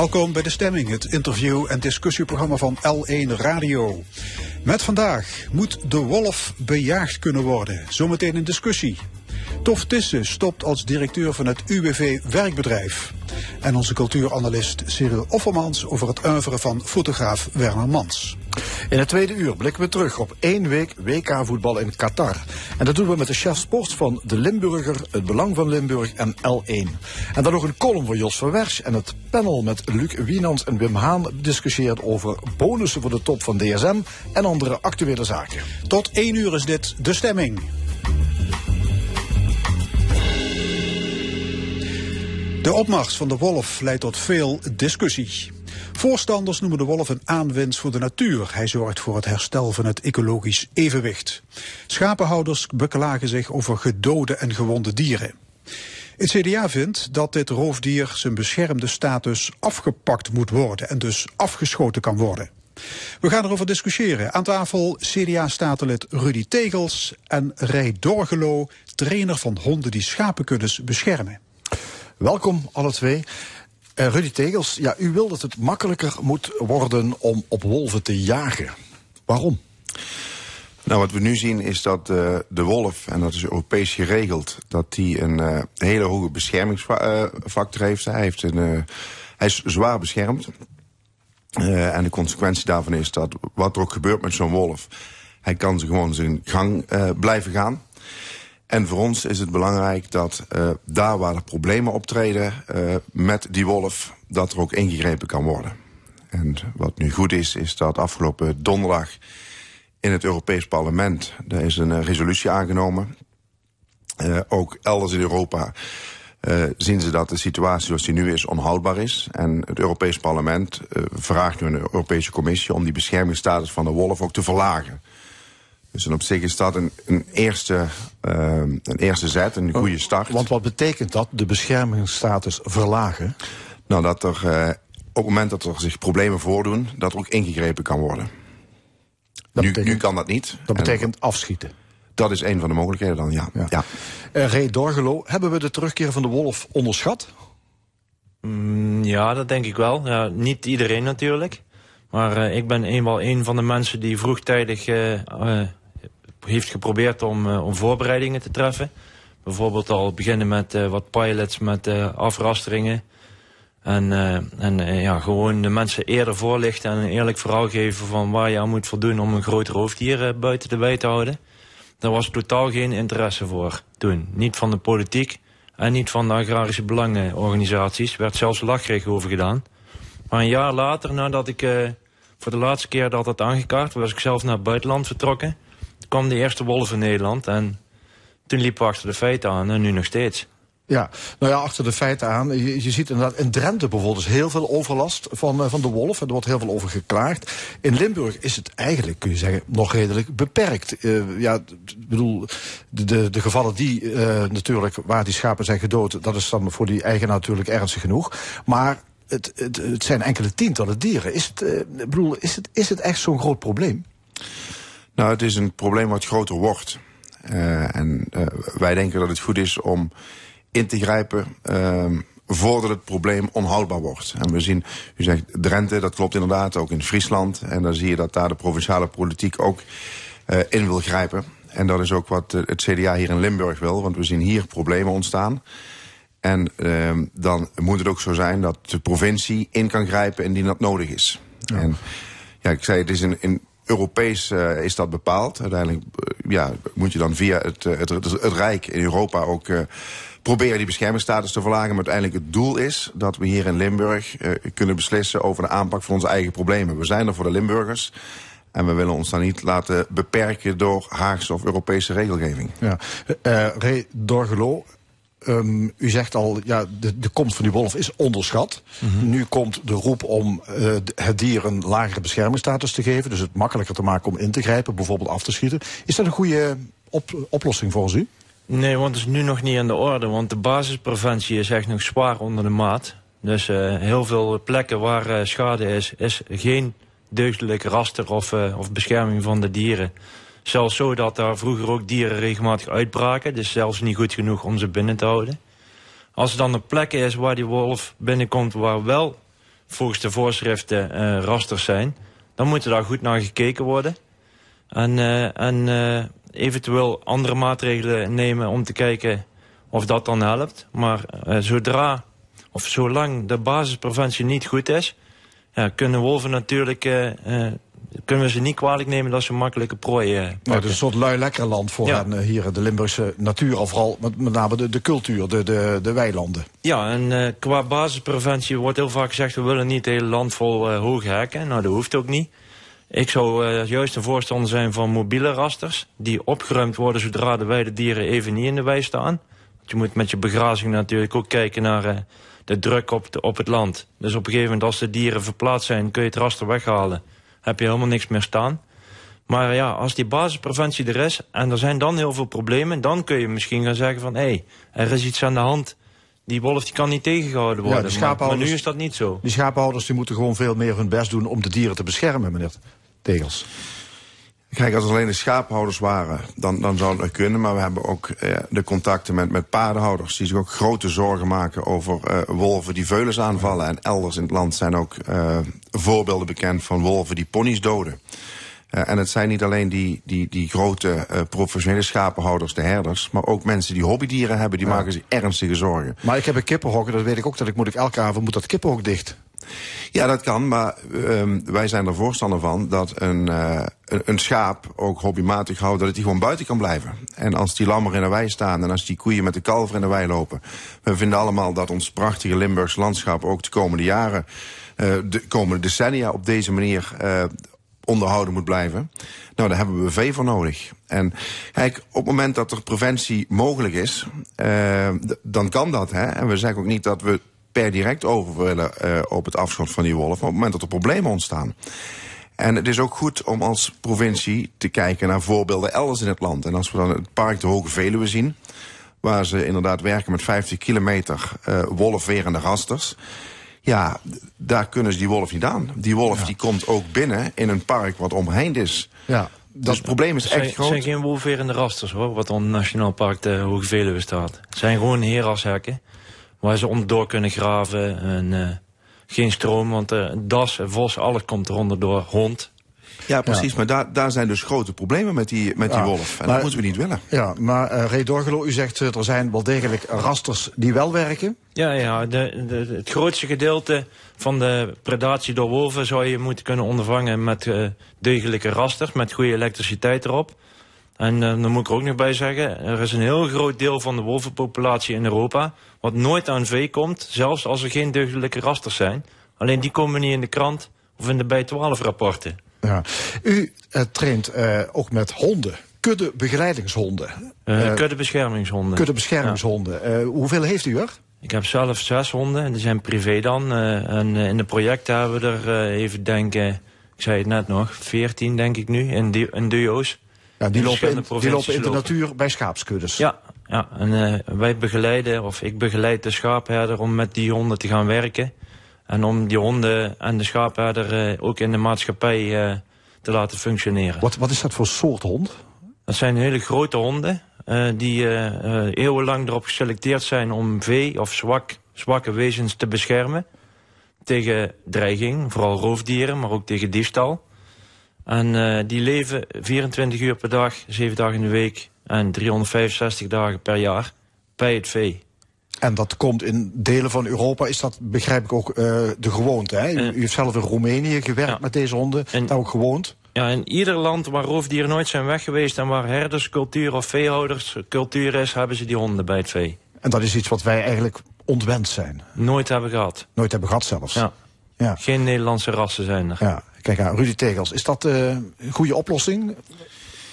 Welkom bij De Stemming, het interview- en discussieprogramma van L1 Radio. Met vandaag moet de wolf bejaagd kunnen worden. Zometeen een discussie. Tof Tissen stopt als directeur van het UWV Werkbedrijf. En onze cultuuranalist Cyril Offermans over het uiveren van fotograaf Werner Mans. In het tweede uur blikken we terug op één week WK-voetbal in Qatar. En dat doen we met de chef sports van De Limburger, Het Belang van Limburg en L1. En dan nog een column voor Jos van en het panel met Luc Wienans en Wim Haan discussieert over bonussen voor de top van DSM en andere actuele zaken. Tot één uur is dit De Stemming. De opmars van de wolf leidt tot veel discussie. Voorstanders noemen de wolf een aanwinst voor de natuur. Hij zorgt voor het herstel van het ecologisch evenwicht. Schapenhouders beklagen zich over gedode en gewonde dieren. Het CDA vindt dat dit roofdier zijn beschermde status afgepakt moet worden en dus afgeschoten kan worden. We gaan erover discussiëren. Aan tafel CDA-statenlid Rudy Tegels en Rij Dorgelo, trainer van honden die schapenkuddes beschermen. Welkom alle twee. Uh, Rudy Tegels, ja, u wil dat het makkelijker moet worden om op wolven te jagen. Waarom? Nou, wat we nu zien is dat uh, de wolf, en dat is Europees geregeld, dat die een uh, hele hoge beschermingsfactor heeft. Hij, heeft een, hij is zwaar beschermd. en de consequentie daarvan is dat wat er ook gebeurt met zo'n wolf, hij kan gewoon zijn gang blijven gaan. En voor ons is het belangrijk dat uh, daar waar er problemen optreden uh, met die wolf, dat er ook ingegrepen kan worden. En wat nu goed is, is dat afgelopen donderdag in het Europees Parlement, er is een resolutie aangenomen. Uh, ook elders in Europa zien ze dat de situatie zoals die nu is onhoudbaar is. En het Europees Parlement vraagt nu aan Europese Commissie om die beschermingsstatus van de wolf ook te verlagen. Dus op zich is dat een, een, eerste, uh, een eerste zet, een goede start. Want wat betekent dat, de beschermingsstatus verlagen? Nou, dat er uh, op het moment dat er zich problemen voordoen, dat er ook ingegrepen kan worden. Dat nu, betekent, nu kan dat niet. Dat betekent en, afschieten. Dat is een van de mogelijkheden dan, ja. ja. ja. Uh, Ray Dorgelo, hebben we de terugkeer van de wolf onderschat? Mm, ja, dat denk ik wel. Ja, niet iedereen natuurlijk. Maar uh, ik ben eenmaal een van de mensen die vroegtijdig uh, uh, heeft geprobeerd om, om voorbereidingen te treffen. Bijvoorbeeld al beginnen met wat pilots met afrasteringen. En, en ja, gewoon de mensen eerder voorlichten en een eerlijk verhaal geven van waar je aan moet voldoen om een groot roofdier buiten de wei te houden. Daar was totaal geen interesse voor toen. Niet van de politiek en niet van de agrarische belangenorganisaties. Er werd zelfs lachrig over gedaan. Maar een jaar later, nadat ik voor de laatste keer dat had aangekaart... was ik zelf naar het buitenland vertrokken. Kwam de eerste wolf in Nederland en toen liepen we achter de feiten aan en nu nog steeds. Ja, nou ja, achter de feiten aan. Je, je ziet inderdaad, in Drenthe bijvoorbeeld is heel veel overlast van, uh, van de wolf. En er wordt heel veel over geklaagd. In Limburg is het eigenlijk, kun je zeggen, nog redelijk beperkt. Uh, ja, ik bedoel, de, de, de gevallen die uh, natuurlijk, waar die schapen zijn gedood... dat is dan voor die eigenaar natuurlijk ernstig genoeg. Maar het, het, het, zijn enkele tientallen dieren. Is het, bedoel, is het, is het echt zo'n groot probleem? Nou, het is een probleem wat groter wordt. Uh, en uh, wij denken dat het goed is om in te grijpen voordat het probleem onhoudbaar wordt. En we zien, u zegt Drenthe, dat klopt inderdaad, ook in Friesland. En dan zie je dat daar de provinciale politiek ook in wil grijpen. En dat is ook wat het CDA hier in Limburg wil, want we zien hier problemen ontstaan. En uh, dan moet het ook zo zijn dat de provincie in kan grijpen indien dat nodig is. Ja. En ja, ik zei, het is in, in Europees uh, is dat bepaald. Uiteindelijk uh, ja, moet je dan via het, het, het, Rijk in Europa ook uh, proberen die beschermingsstatus te verlagen. Maar uiteindelijk het doel is dat we hier in Limburg kunnen beslissen over de aanpak van onze eigen problemen. We zijn er voor de Limburgers. En we willen ons dan niet laten beperken door Haagse of Europese regelgeving. Ja. Ray Dorgelo, ehm, u zegt al, ja, de, de komst van die wolf is onderschat. Nu komt de roep om eh, het dier een lagere beschermingsstatus te geven. Dus het makkelijker te maken om in te grijpen, bijvoorbeeld af te schieten. Is dat een goede op- oplossing volgens u? Nee, want het is nu nog niet aan de orde. Want de basispreventie is echt nog zwaar onder de maat. Dus eh, heel veel plekken waar eh, schade is, is geen deugdelijk raster of, eh, of bescherming van de dieren. Zelfs zo dat daar vroeger ook dieren regelmatig uitbraken. Dus zelfs niet goed genoeg om ze binnen te houden. Als er dan een plek is waar die wolf binnenkomt waar wel volgens de voorschriften eh, rasters zijn, dan moet er daar goed naar gekeken worden. En, eh, en eh, eventueel andere maatregelen nemen om te kijken of dat dan helpt. Maar eh, zodra of zolang de basispreventie niet goed is, ja, kunnen wolven natuurlijk kunnen we ze niet kwalijk nemen dat ze makkelijke prooi eh, Nou, het is een soort lui lekker land voor Ja. hen eh, hier in de Limburgse natuur. Of vooral met, met name de, de cultuur, de, de, de weilanden. Ja, en eh, qua basispreventie wordt heel vaak gezegd... we willen niet het hele land vol hoge hekken. Nou, dat hoeft ook niet. Ik zou juist een voorstander zijn van mobiele rasters... die opgeruimd worden zodra de weidedieren even niet in de wei staan. Want je moet met je begrazing natuurlijk ook kijken naar de druk op, de- op het land. Dus op een gegeven moment als de dieren verplaatst zijn... kun je het raster weghalen. Heb je helemaal niks meer staan. Maar ja, als die basispreventie er is en er zijn dan heel veel problemen... dan kun je misschien gaan zeggen van... hé, hey, er is iets aan de hand... Die wolf die kan niet tegengehouden worden. de maar- maar, schaaphouders- nu is dat niet zo. Die schapenhouders die moeten gewoon veel meer hun best doen om de dieren te beschermen, meneer Tegels. Kijk, als het alleen de schaaphouders waren, dan, dan zou het nog kunnen. Maar we hebben ook eh, de contacten met, met paardenhouders... die zich ook grote zorgen maken over eh, wolven die veulens aanvallen. En elders in het land zijn ook eh, voorbeelden bekend van wolven die ponies doden. Eh, en het zijn niet alleen die, die, die grote eh, professionele schapenhouders, de herders... maar ook mensen die hobbydieren hebben, die maken zich ernstige zorgen. Maar ik heb een kippenhok, dat weet ik ook, dat ik moet ik elke avond moet dat kippenhok dicht. Ja, dat kan, maar ehm, wij zijn er voorstander van dat een, eh, een, schaap, ook hobbymatig houden, dat hij gewoon buiten kan blijven. En als die lammer in de wei staan en als die koeien met de kalver in de wei lopen. We vinden allemaal dat ons prachtige Limburgs landschap ook de komende jaren, eh, de komende decennia op deze manier eh, onderhouden moet blijven. Nou, daar hebben we vee voor nodig. En kijk, op het moment dat er preventie mogelijk is, dan kan dat. Hè? En we zeggen ook niet dat we per direct over willen eh, op het afschot van die wolf. Maar op het moment dat er problemen ontstaan. En het is ook goed om als provincie te kijken naar voorbeelden elders in het land. En als we dan het park de Hoge Veluwe zien, waar ze inderdaad werken met 50 kilometer eh wolfwerende rasters. Ja, daar kunnen ze die wolf niet aan. Die wolf die komt ook binnen in een park wat omheind is. Ja, Dus het probleem is Het zijn, echt het groot. zijn geen wolverende rasters hoor, wat on Nationaal Park de Hoge Veluwe staat. Het zijn gewoon herashekken, waar ze onderdoor kunnen graven. En, eh, geen stroom, want eh das, vos, alles komt eronder door. Hond. Ja, precies. Maar daar, daar zijn dus grote problemen met die, met die Ja, wolf. En maar- dat moeten we niet willen. Ja, maar eh Ray Dorgelo, u zegt er zijn wel degelijk rasters die wel werken. Ja, ja de, de, het grootste gedeelte van de predatie door wolven zou je moeten kunnen ondervangen met eh degelijke rasters, met goede elektriciteit erop. En eh, dan moet ik er ook nog bij zeggen, er is een heel groot deel van de wolvenpopulatie in Europa wat nooit aan vee komt, zelfs als er geen deugdelijke rasters zijn. Alleen die komen niet in de krant of in de bij 12 rapporten. Ja. U eh, traint eh, ook met honden, kudde begeleidingshonden, Eh, kuddebeschermingshonden. kudde beschermingshonden. Eh, hoeveel heeft u er? Ik heb zelf zes honden, en die zijn privé dan. en in de projecten hebben we er even denken, ik zei het net nog, 14 denk ik nu, in, du- in duo's. Ja, die, lopen in, verschillende die lopen in de natuur bij schaapskuddes. Ja, ja. en eh, wij begeleiden, of ik begeleid de schaapherder om met die honden te gaan werken. En om die honden en de schaapherder eh, ook in de maatschappij eh, te laten functioneren. Wat, wat is dat voor soort hond? Dat zijn hele grote honden die eeuwenlang erop geselecteerd zijn om vee of zwak, zwakke wezens te beschermen. Tegen dreiging, vooral roofdieren, maar ook tegen diefstal. En eh, die leven 24 uur per dag, 7 dagen in de week en 365 dagen per jaar bij het vee. En dat komt in delen van Europa, is dat begrijp ik ook eh, de gewoonte. Hè? U, Eh. u heeft zelf in Roemenië gewerkt Ja. met deze honden, En- daar ook gewoond. Ja, in ieder land waar roofdieren nooit zijn weg geweest en waar herderscultuur of veehouderscultuur is, hebben ze die honden bij het vee. En dat is iets wat wij eigenlijk ontwend zijn. Nooit hebben gehad. Nooit hebben gehad zelfs. Ja. Ja. Geen Nederlandse rassen zijn er. Ja, kijk aan, Rudy Tegels. Is dat eh, een goede oplossing?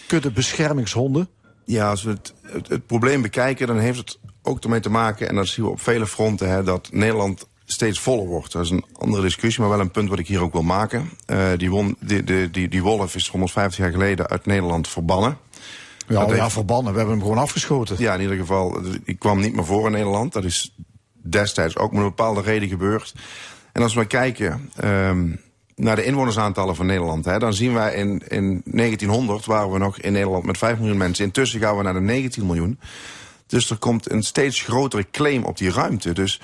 Kudde beschermingshonden? Ja, als we het, het, het probleem bekijken, dan heeft het ook ermee te maken, en dat zien we op vele fronten, hè, dat Nederland steeds voller wordt. Dat is een andere discussie, maar wel een punt wat ik hier ook wil maken. Uh, die, won, die, die, die, die wolf is 150 jaar geleden uit Nederland verbannen. Ja, ja, heeft... verbannen. We hebben hem gewoon afgeschoten. Ja, in ieder geval, die kwam niet meer voor in Nederland. Dat is destijds ook met een bepaalde reden gebeurd. En als we kijken um, naar de inwonersaantallen van Nederland... Hè, dan zien wij in, in 1900 waren we nog in Nederland met 5 miljoen mensen. Intussen gaan we naar de 19 miljoen. Dus er komt een steeds grotere claim op die ruimte. Dus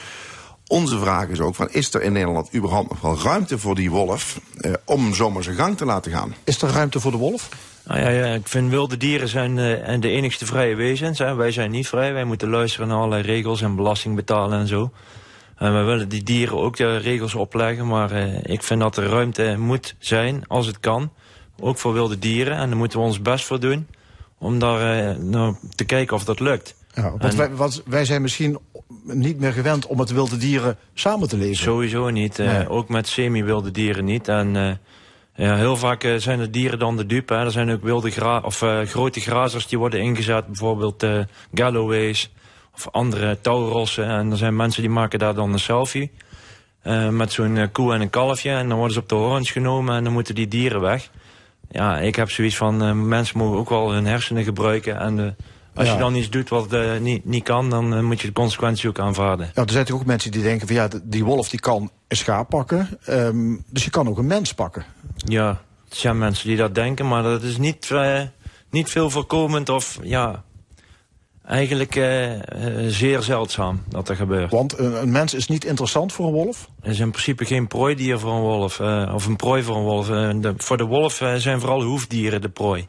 onze vraag is ook van, is er in Nederland überhaupt nog wel ruimte voor die wolf... Eh, om zomaar zijn gang te laten gaan? Is er ruimte voor de wolf? Nou ja, ja ik vind wilde dieren zijn uh, de enigste vrije wezens. Hè. Wij zijn niet vrij, wij moeten luisteren naar allerlei regels en belasting betalen en zo. En we willen die dieren ook de regels opleggen, maar uh, ik vind dat er ruimte moet zijn, als het kan. Ook voor wilde dieren, en daar moeten we ons best voor doen. Om daar uh, nou, te kijken of dat lukt. Ja, want en, wij, wij zijn misschien niet meer gewend om met wilde dieren samen te leven. Sowieso niet. Nee. ook met semi-wilde dieren niet. En ja, heel vaak uh, zijn de dieren dan de dupe. Hè. Er zijn ook wilde gra of grote grazers die worden ingezet. Bijvoorbeeld Galloways of andere touwrossen. En er zijn mensen die maken daar dan een selfie. met zo'n koe en een kalfje. En dan worden ze op de horens genomen en dan moeten die dieren weg. Ja, ik heb zoiets van, mensen mogen ook wel hun hersenen gebruiken. En als ja. je dan iets doet wat niet, niet kan, dan moet je de consequentie ook aanvaarden. Ja, er zijn toch ook mensen die denken van ja, die wolf die kan een schaap pakken. Um, dus je kan ook een mens pakken. Ja, er zijn mensen die dat denken, maar dat is niet, niet veel voorkomend of ja, eigenlijk zeer zeldzaam dat er gebeurt. Want een, een, mens is niet interessant voor een wolf? Er is in principe geen prooidier voor een wolf, of een prooi voor een wolf. De, voor de wolf zijn vooral hoefdieren de prooi.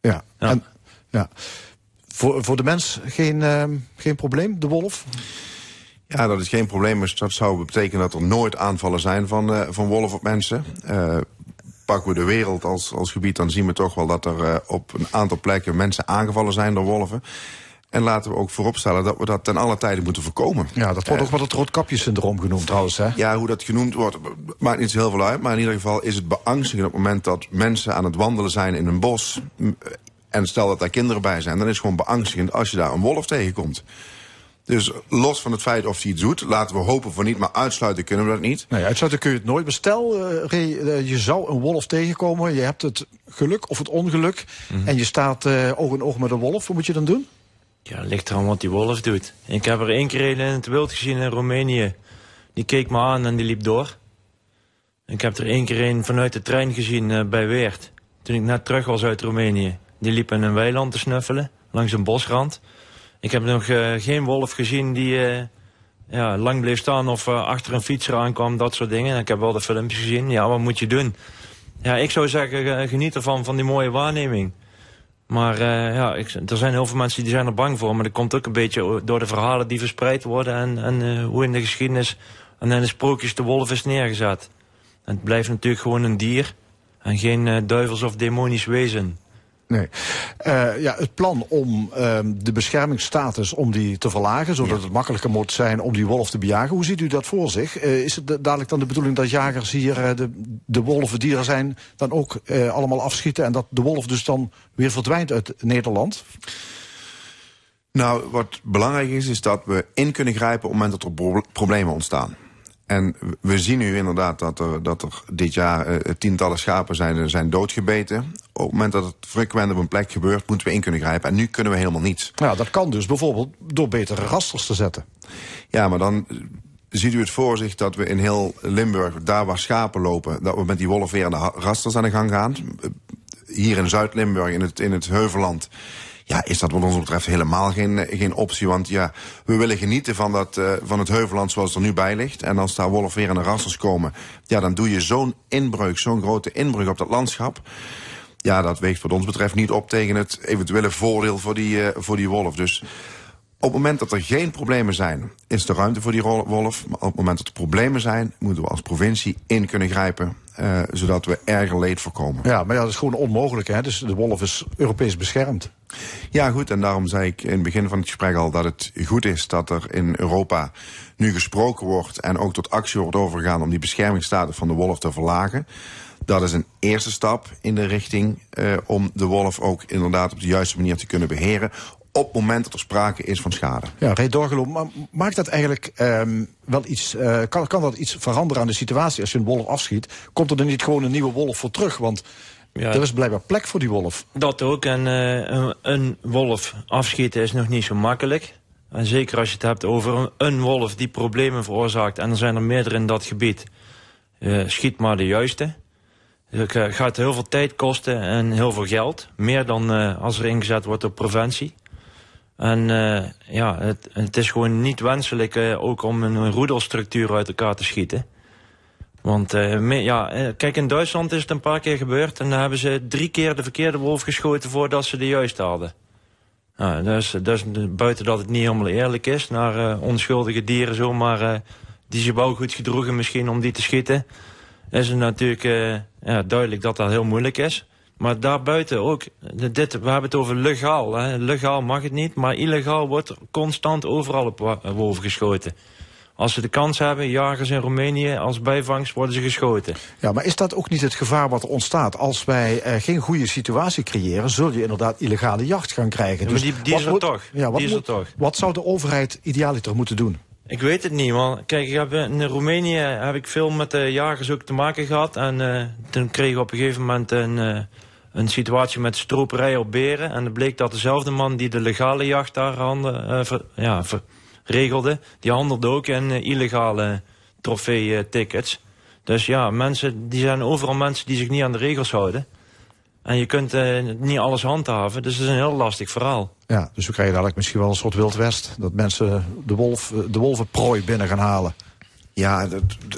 Ja, ja. En, ja. Voor, voor de mens geen, uh, geen probleem, de wolf? Ja, dat is geen probleem. Maar dat zou betekenen dat er nooit aanvallen zijn van, uh, van wolf op mensen. Pakken we de wereld als, als gebied, dan zien we toch wel dat er uh, op een aantal plekken mensen aangevallen zijn door wolven. En laten we ook vooropstellen dat we dat ten alle tijde moeten voorkomen. Ja, dat wordt ook wel het roodkapjesyndroom genoemd trouwens, hè? Ja, hoe dat genoemd wordt, maakt niet zo heel veel uit. Maar in ieder geval is het beangstigend op het moment dat mensen aan het wandelen zijn in een bos en stel dat daar kinderen bij zijn, dan is het gewoon beangstigend als je daar een wolf tegenkomt. Dus los van het feit of hij iets doet, laten we hopen voor niet, maar uitsluiten kunnen we dat niet. Nee, uitsluiten kun je het nooit. Maar stel, uh, Ray, uh, je zou een wolf tegenkomen, je hebt het geluk of het ongeluk, mm -hmm. en je staat uh, oog in oog met een wolf, wat moet je dan doen? Ja, ligt eraan wat die wolf doet. Ik heb er één keer in het wild gezien in Roemenië. Die keek me aan en die liep door. Ik heb er één keer een vanuit de trein gezien bij Weert. Toen ik net terug was uit Roemenië. Die liep in een weiland te snuffelen, langs een bosrand. Ik heb nog uh, geen wolf gezien die uh, ja, lang bleef staan of uh, achter een fietser aankwam, dat soort dingen. Ik heb wel de filmpjes gezien. Ja, wat moet je doen? Ja, ik zou zeggen, geniet ervan, van die mooie waarneming. Maar ja, ik, er zijn heel veel mensen die zijn er bang voor. Maar dat komt ook een beetje door de verhalen die verspreid worden... en, en hoe in de geschiedenis en in de sprookjes de wolf is neergezet. Het blijft natuurlijk gewoon een dier... en geen duivels of demonisch wezen. Nee. Uh, ja, het plan om uh, de beschermingsstatus om die te verlagen... zodat ja. het makkelijker moet zijn om die wolf te bejagen. Hoe ziet u dat voor zich? Uh, is het dadelijk dan de bedoeling dat jagers hier de, de wolven die er zijn... dan ook allemaal afschieten en dat de wolf dus dan weer verdwijnt uit Nederland? Nou, wat belangrijk is, is dat we in kunnen grijpen op het moment dat er problemen ontstaan. En we zien nu inderdaad dat er, dat er dit jaar uh, tientallen schapen zijn, zijn doodgebeten. Op het moment dat het frequent op een plek gebeurt, moeten we in kunnen grijpen. En nu kunnen we helemaal niets. Ja, dat kan dus bijvoorbeeld door betere rasters te zetten. Ja, maar dan ziet u het voor zich dat we in heel Limburg, daar waar schapen lopen... dat we met die wolf weer aan de rasters aan de gang gaan. Hier in Zuid-Limburg, in het, in het Heuvelland ja, is dat wat ons betreft helemaal geen, geen optie. Want ja, we willen genieten van, dat, uh, van het Heuvelland zoals het er nu bij ligt. En als daar wolf weer aan de rassers komen, ja, dan doe je zo'n inbreuk, zo'n grote inbreuk op dat landschap. Ja, dat weegt wat ons betreft niet op tegen het eventuele voordeel voor die, uh, voor die wolf. Dus op het moment dat er geen problemen zijn, is er ruimte voor die wolf. Maar op het moment dat er problemen zijn, moeten we als provincie in kunnen grijpen. Uh, zodat we erger leed voorkomen. Ja, maar ja, dat is gewoon onmogelijk. Hè? Dus de wolf is Europees beschermd. Ja, goed. En daarom zei ik in het begin van het gesprek al dat het goed is dat er in Europa nu gesproken wordt en ook tot actie wordt overgegaan om die beschermingsstatus van de wolf te verlagen. Dat is een eerste stap in de richting uh, om de wolf ook inderdaad op de juiste manier te kunnen beheren. Op het moment dat er sprake is van schade. Ja, Ray Dorgelo, maar maakt dat eigenlijk ehm, wel iets, eh, kan, kan dat iets veranderen aan de situatie als je een wolf afschiet? Komt er dan niet gewoon een nieuwe wolf voor terug? Want Ja. er is blijkbaar plek voor die wolf. Dat ook. En eh, een, een wolf afschieten is nog niet zo makkelijk. En zeker als je het hebt over een, een wolf die problemen veroorzaakt. En er zijn er meerdere in dat gebied. Eh, schiet maar de juiste. Het gaat heel veel tijd kosten en heel veel geld. Meer dan eh, als er ingezet wordt op preventie. En eh, ja, het, het is gewoon niet wenselijk eh, ook om een roedelstructuur uit elkaar te schieten. Want eh, ja, kijk, in Duitsland is het een paar keer gebeurd... en dan hebben ze drie keer de verkeerde wolf geschoten voordat ze de juiste hadden. Nou, dus, buiten dat het niet helemaal eerlijk is... naar onschuldige dieren zomaar die zich wel goed gedroegen misschien om die te schieten... is het natuurlijk ja, duidelijk dat dat heel moeilijk is. Maar daarbuiten ook, dit, we hebben het over legaal. Hè. Legaal mag het niet, maar illegaal wordt constant overal op wolven geschoten. Als ze de kans hebben, jagers in Roemenië, als bijvangst worden ze geschoten. Ja, maar is dat ook niet het gevaar wat er ontstaat? Als wij eh, geen goede situatie creëren, zul je inderdaad illegale jacht gaan krijgen. Ja, maar die- die wat is er moet- toch. Ja, wat, Die is er moet- toch. wat zou de overheid idealiter moeten doen? Ik weet het niet, man. Kijk, ik heb, in Roemenië heb ik veel met de jagers ook te maken gehad. En eh, toen kreeg ik op een gegeven moment een, eh, een situatie met stroperij op beren. En het bleek dat dezelfde man die de legale jacht daar handen, eh, ver- ja, regelde... die handelde ook in eh, illegale trofee-tickets. Dus ja, mensen, die zijn overal mensen die zich niet aan de regels houden. En je kunt eh, niet alles handhaven, dus het is een heel lastig verhaal. Ja, dus we krijgen dadelijk misschien wel een soort Wild West. Dat mensen de, wolf, de wolvenprooi binnen gaan halen. Ja,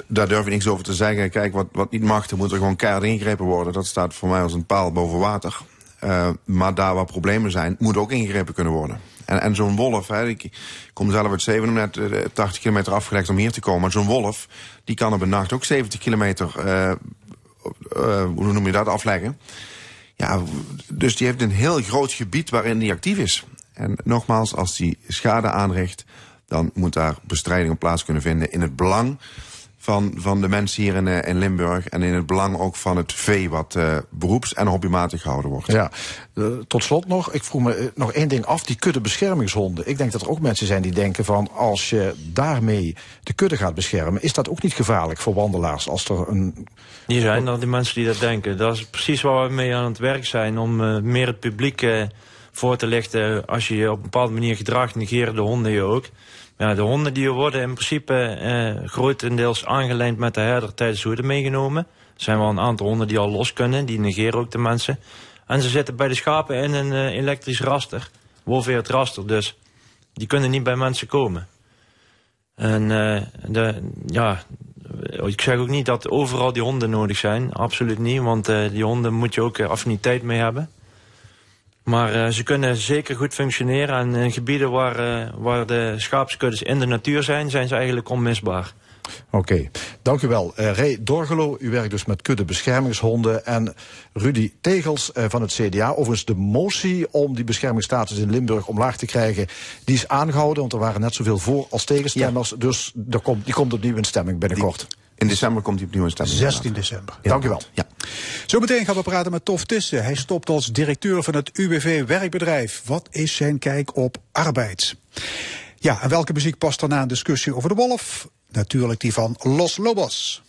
daar durf ik niks over te zeggen. Kijk, wat, wat niet mag, moet er gewoon keihard ingegrepen worden. Dat staat voor mij als een paal boven water. Eh, maar daar waar problemen zijn, moet ook ingegrepen kunnen worden. En, en zo'n wolf, hè, ik kom zelf uit Zevenum, net eh, 80 kilometer afgelegd om hier te komen. Maar zo'n wolf, die kan op een nacht ook 70 kilometer, eh, eh, hoe noem je dat, afleggen. Ja, dus die heeft een heel groot gebied waarin die actief is. En nogmaals, als die schade aanricht, dan moet daar bestrijding op plaats kunnen vinden in het belang van, van de mensen hier in, eh, in Limburg en in het belang ook van het vee wat eh, beroeps- en hobbymatig gehouden wordt. Ja, eh, tot slot nog, ik vroeg me nog één ding af, die kuddebeschermingshonden. Ik denk dat er ook mensen zijn die denken van, als je daarmee de kudde gaat beschermen, is dat ook niet gevaarlijk voor wandelaars als er een... Die zijn er, die mensen die dat denken. Dat is precies waar we mee aan het werk zijn. Om eh, meer het publiek eh, voor te lichten. Als je je op een bepaalde manier gedraagt, negeren de honden je ook. Ja, de honden die worden in principe eh, grotendeels aangelijnd met de herder tijdens hoeden meegenomen. Er zijn wel een aantal honden die al los kunnen. Die negeren ook de mensen. En ze zitten bij de schapen in een eh, elektrisch raster. Wolveert raster dus. Die kunnen niet bij mensen komen. En eh, de, ja, ik zeg ook niet dat overal die honden nodig zijn. Absoluut niet, want die honden moet je ook affiniteit mee hebben. Maar eh, ze kunnen zeker goed functioneren. En in gebieden waar, eh, waar de schaapskuddes in de natuur zijn, zijn ze eigenlijk onmisbaar. Oké, dank u wel. Eh, Ray Dorgelo, u werkt dus met kuddebeschermingshonden. En Rudy Tegels eh, van het CDA. Overigens de motie om die beschermingsstatus in Limburg omlaag te krijgen... die is aangehouden, want er waren net zoveel voor als tegenstemmers. Dus daar komt, die komt opnieuw in stemming binnenkort. In december komt hij opnieuw in stemming. 16 december. Dank u wel. Ja. Zometeen gaan we praten met Tof Tissen. Hij stopt als directeur van het UWV Werkbedrijf. Wat is zijn kijk op arbeid? Ja, en welke muziek past daarna een discussie over de wolf? Natuurlijk die van Los Lobos.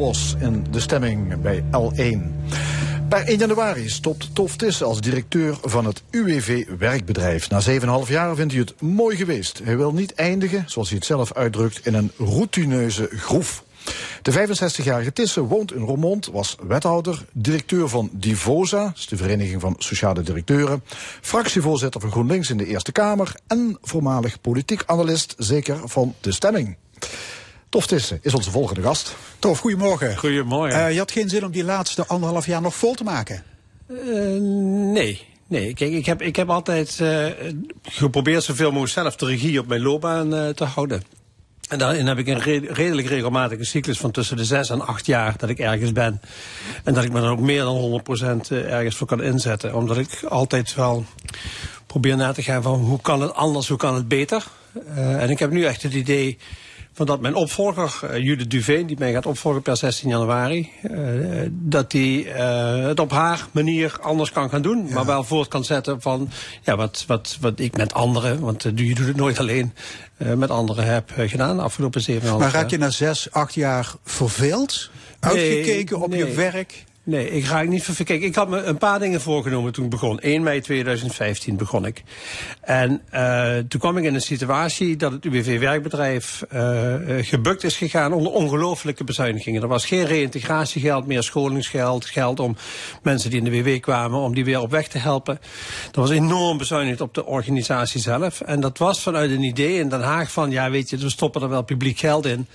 In de stemming bij L1. Per 1 januari stopt Tof Tisse als directeur van het UWV Werkbedrijf. Na 7,5 jaar vindt hij het mooi geweest. Hij wil niet eindigen, zoals hij het zelf uitdrukt, in een routineuze groef. De 65-jarige Tisse woont in Roermond, was wethouder, directeur van Divosa, de Vereniging van Sociale Directeuren, fractievoorzitter van GroenLinks in de Eerste Kamer en voormalig politiek analist, zeker van de stemming. Tof Tisse is onze volgende gast. Tof, goedemorgen. Goedemorgen. Eh, je had geen zin om die laatste anderhalf jaar nog vol te maken. Eh, nee. Nee, kijk, ik heb, ik heb altijd eh, geprobeerd zoveel mogelijk zelf de regie op mijn loopbaan te houden. En daarin heb ik een re- redelijk regelmatige cyclus van tussen de zes en acht jaar dat ik ergens ben. En dat ik me dan ook meer dan 100% ergens voor kan inzetten. Omdat ik altijd wel probeer na te gaan van hoe kan het anders, hoe kan het beter. En ik heb nu echt het idee van dat mijn opvolger, eh, Judith Duveen, die mij gaat opvolgen per 16 januari, eh, dat die eh, het op haar manier anders kan gaan doen. Maar wel voort kan zetten van ja, wat, wat, wat ik met anderen, want je doet het nooit alleen, met anderen heb gedaan de afgelopen 7,5 jaar. Maar raak je na zes, acht jaar verveeld? Uitgekeken op je werk? Nee, ik ga niet ver. Kijk, ik had me een paar dingen voorgenomen toen ik begon. 1 mei 2015 begon ik. En uh, toen kwam ik in een situatie dat het UWV-werkbedrijf uh, gebukt is gegaan onder ongelooflijke bezuinigingen. Er was geen reïntegratiegeld meer, scholingsgeld, geld om mensen die in de WW kwamen, om die weer op weg te helpen. Er was enorm bezuinigd op de organisatie zelf. En dat was vanuit een idee in Den Haag van, ja weet je, we stoppen er wel publiek geld in.